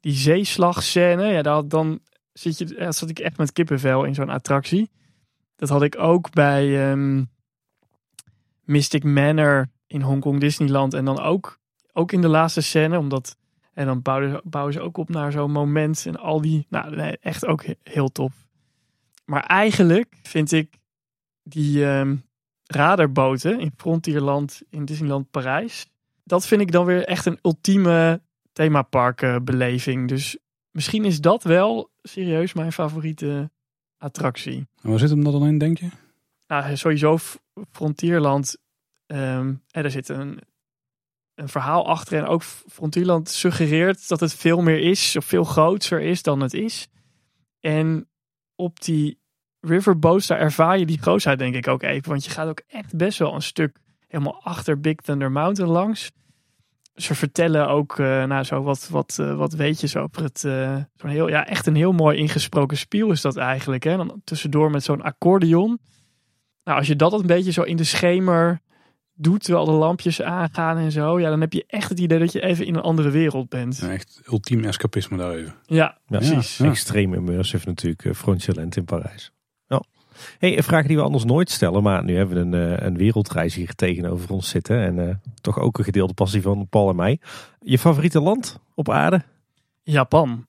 die zeeslagscène. Ja, daar, dan zit je, ja, zat ik echt met kippenvel in zo'n attractie. Dat had ik ook bij ehm, Mystic Manor in Hongkong Disneyland. En dan ook, ook in de laatste scène, omdat... En dan bouwen ze, bouwen ze ook op naar zo'n moment. En al die, nou echt ook he- heel tof. Maar eigenlijk vind ik die ehm radarboten in Frontierland in Disneyland Parijs. Dat vind ik dan weer echt een ultieme themaparkbeleving. Dus misschien is dat wel serieus mijn favoriete attractie. En waar zit hem dat dan in, denk je? Nou, sowieso F- Frontierland. ehm en er zit een, een verhaal achter. En ook Frontierland suggereert dat het veel meer is. Of veel groter is dan het is. En op die riverboats, daar ervaar je die grootheid denk ik ook even. Want je gaat ook echt best wel een stuk helemaal achter Big Thunder Mountain langs. Ze vertellen ook eh, nou, zo wat, wat, eh, wat weetjes over het. eh, zo'n heel, ja, echt een heel mooi ingesproken spiel is dat eigenlijk. Hè? Dan tussendoor met zo'n accordeon. Nou, als je dat een beetje zo in de schemer doet, terwijl de lampjes aangaan en zo, ja, dan heb je echt het idee dat je even in een andere wereld bent. Ja, echt ultiem escapisme daar even. Ja, Ja, precies. Ja. Extreem immersive natuurlijk, Frontierland in Parijs. Hey, een vraag die we anders nooit stellen, maar nu hebben we een, eh, een wereldreis hier tegenover ons zitten. En eh, toch ook een gedeelde passie van Paul en mij. Je favoriete land op aarde? Japan.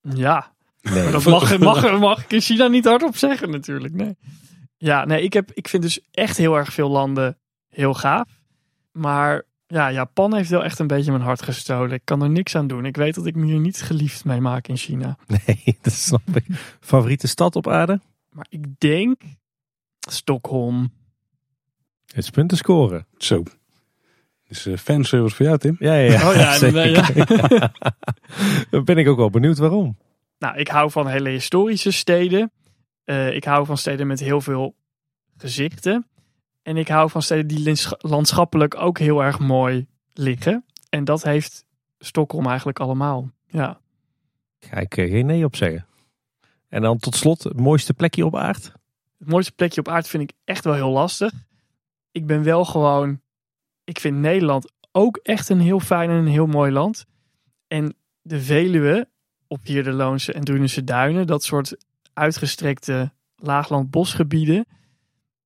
Ja, Nee. Dat mag, mag, mag ik in China niet hardop zeggen natuurlijk. Nee. Ja, nee, ik, heb, ik vind dus echt heel erg veel landen heel gaaf. Maar ja, Japan heeft wel echt een beetje mijn hart gestolen. Ik kan er niks aan doen. Ik weet dat ik me hier niet geliefd mee maak in China. Nee, dat snap ik. Favoriete stad op aarde? Maar ik denk Stockholm. Het is punten scoren. Zo. Dus uh, fanservice voor jou, Tim. Ja, ja, ja. Oh ja, zeker. ja. Dan ben ik ook wel benieuwd waarom. Nou, ik hou van hele historische steden. Eh, ik hou van steden met heel veel gezichten. En ik hou van steden die lands- landschappelijk ook heel erg mooi liggen. En dat heeft Stockholm eigenlijk allemaal. Ja. Ga ik eh, geen nee op zeggen. En dan tot slot, het mooiste plekje op aard? Het mooiste plekje op aarde vind ik echt wel heel lastig. Ik ben wel gewoon. Ik vind Nederland ook echt een heel fijn en een heel mooi land. En de Veluwe, op hier de Loonse en Drunense duinen, dat soort uitgestrekte laagland bosgebieden.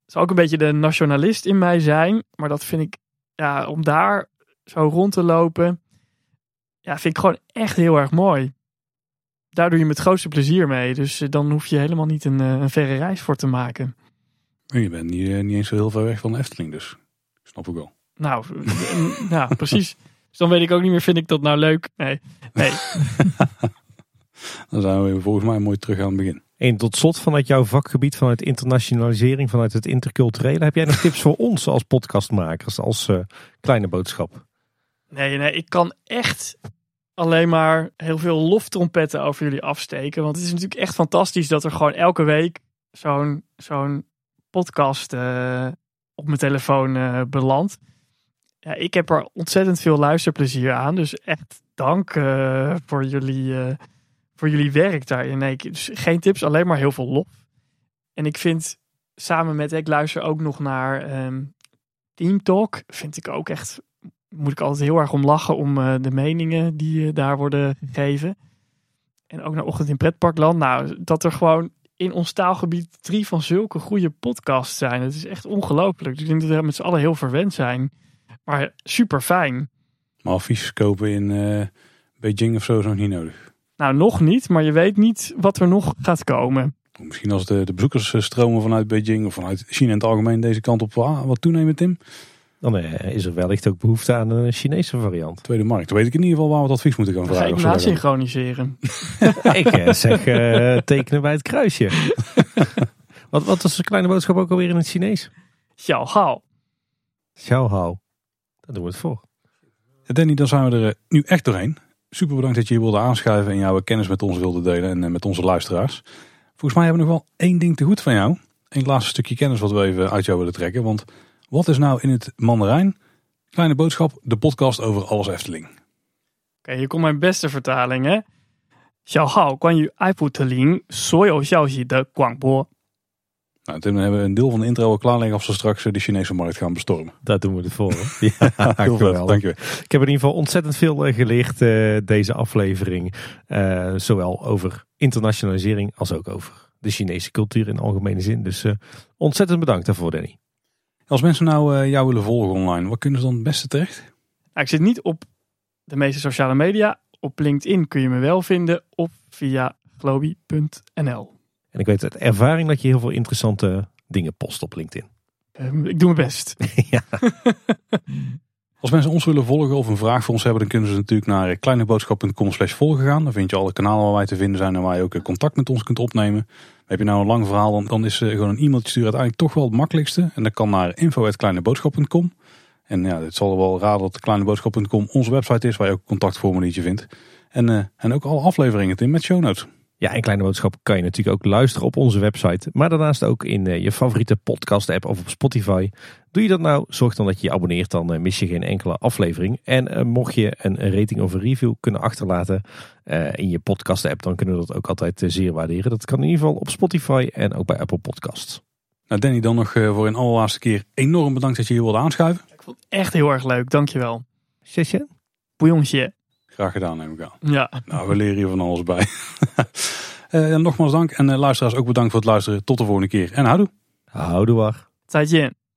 Zou ook een beetje de nationalist in mij zijn. Maar dat vind ik, ja, om daar zo rond te lopen, ja, vind ik gewoon echt heel erg mooi. Daar doe je met het grootste plezier mee. Dus eh, dan hoef je helemaal niet een, eh, een verre reis voor te maken. Je bent niet, eh, niet eens zo heel ver weg van de Efteling, dus snap ik wel. Nou, nou, precies. Dus dan weet ik ook niet meer, vind ik dat nou leuk? Nee, nee. Dan zijn we volgens mij mooi terug aan het begin. En tot slot vanuit jouw vakgebied, vanuit internationalisering, vanuit het interculturele. Heb jij nog tips voor ons als podcastmakers, als eh, kleine boodschap? Nee, nee, ik kan echt alleen maar heel veel loftrompetten over jullie afsteken. Want het is natuurlijk echt fantastisch dat er gewoon elke week zo'n zo'n podcast eh, op mijn telefoon eh, belandt. Ja, ik heb er ontzettend veel luisterplezier aan. Dus echt dank eh, voor, jullie, voor jullie werk daarin. Nee, dus geen tips, alleen maar heel veel lof. En ik vind samen met, ik luister ook nog naar ehm, Team Talk. Vind ik ook echt moet ik altijd heel erg om lachen om eh, de meningen die eh, daar worden gegeven. En ook naar Ochtend in Pretparkland. Nou, dat er gewoon in ons taalgebied drie van zulke goede podcasts zijn. Het is echt ongelooflijk. Ik denk dat we met z'n allen heel verwend zijn. Maar super fijn. Maar affiches kopen in eh, Beijing of zo is nog niet nodig. Nou, nog niet, maar je weet niet wat er nog gaat komen. Misschien als de, de bezoekersstromen vanuit Beijing of vanuit China in het algemeen deze kant op ah, wat toenemen, Tim. Dan eh, is er wellicht ook behoefte aan een Chinese variant. Tweede markt. Dan weet ik in ieder geval waar we het advies moeten gaan vragen. even of zo. nasynchroniseren. ik eh, zeg eh, tekenen bij het kruisje. wat, wat was de kleine boodschap ook alweer in het Chinees? Xiao hao. Xiao hao. Daar doen we het voor. Danny, dan zijn we er nu echt doorheen. Super bedankt dat je hier wilde aanschuiven en jouw kennis met ons wilde delen en met onze luisteraars. Volgens mij hebben we nog wel één ding te goed van jou. Een laatste stukje kennis wat we even uit jou willen trekken. Want wat is nou in het Mandarijn? Kleine boodschap, de podcast over alles Efteling. Oké, hier komt mijn beste vertaling, hè. 小号关于艾普特林所有消息的广播。 Nou, toen hebben we een deel van de intro al klaar liggen als we straks eh, de Chinese markt gaan bestormen. Daar doen we het voor. hoor. Ja, Heel vet, geweldig. dankjewel. Ik heb in ieder geval ontzettend veel eh, geleerd eh, deze aflevering. Eh, zowel over internationalisering als ook over de Chinese cultuur in algemene zin. Dus eh, ontzettend bedankt daarvoor, Danny. Als mensen nou eh, jou willen volgen online, wat kunnen ze dan het beste terecht? Nou, ik zit niet op de meeste sociale media. Op LinkedIn kun je me wel vinden of via globi.nl. En ik weet uit ervaring dat je heel veel interessante dingen post op LinkedIn. Ehm, ik doe mijn best. ja. Als mensen ons willen volgen of een vraag voor ons hebben, dan kunnen ze natuurlijk naar eh, kleineboodschap.com slash volgen gaan. Dan vind je alle kanalen waar wij te vinden zijn en waar je ook eh, contact met ons kunt opnemen. Heb je nou een lang verhaal, dan, dan is eh, gewoon een e-mailtje sturen uiteindelijk toch wel het makkelijkste. En dat kan naar info.kleineboodschap.com. En ja, dit zal wel raden dat kleineboodschap.com onze website is, waar je ook een contactformuliertje vindt. En, eh, en ook alle afleveringen Tim, met show notes. Ja, en Kleine Boodschap kan je natuurlijk ook luisteren op onze website. Maar daarnaast ook in eh, je favoriete podcast app of op Spotify. Doe je dat nou, zorg dan dat je je abonneert. Dan eh, mis je geen enkele aflevering. En eh, mocht je een rating of een review kunnen achterlaten in je podcast app. Dan kunnen we dat ook altijd zeer waarderen. Dat kan in ieder geval op Spotify en ook bij Apple Podcasts. Nou Danny, dan nog voor een allerlaatste keer enorm bedankt dat je hier wilde aanschuiven. Ik vond het echt heel erg leuk, dankjewel. Zesje? Bouillonje. Graag gedaan neem ik aan. Ja. Nou, we leren hier van alles bij. Eh, en nogmaals dank en eh, luisteraars ook bedankt voor het luisteren. Tot de volgende keer en houdoe. Houdoe waar. 再见。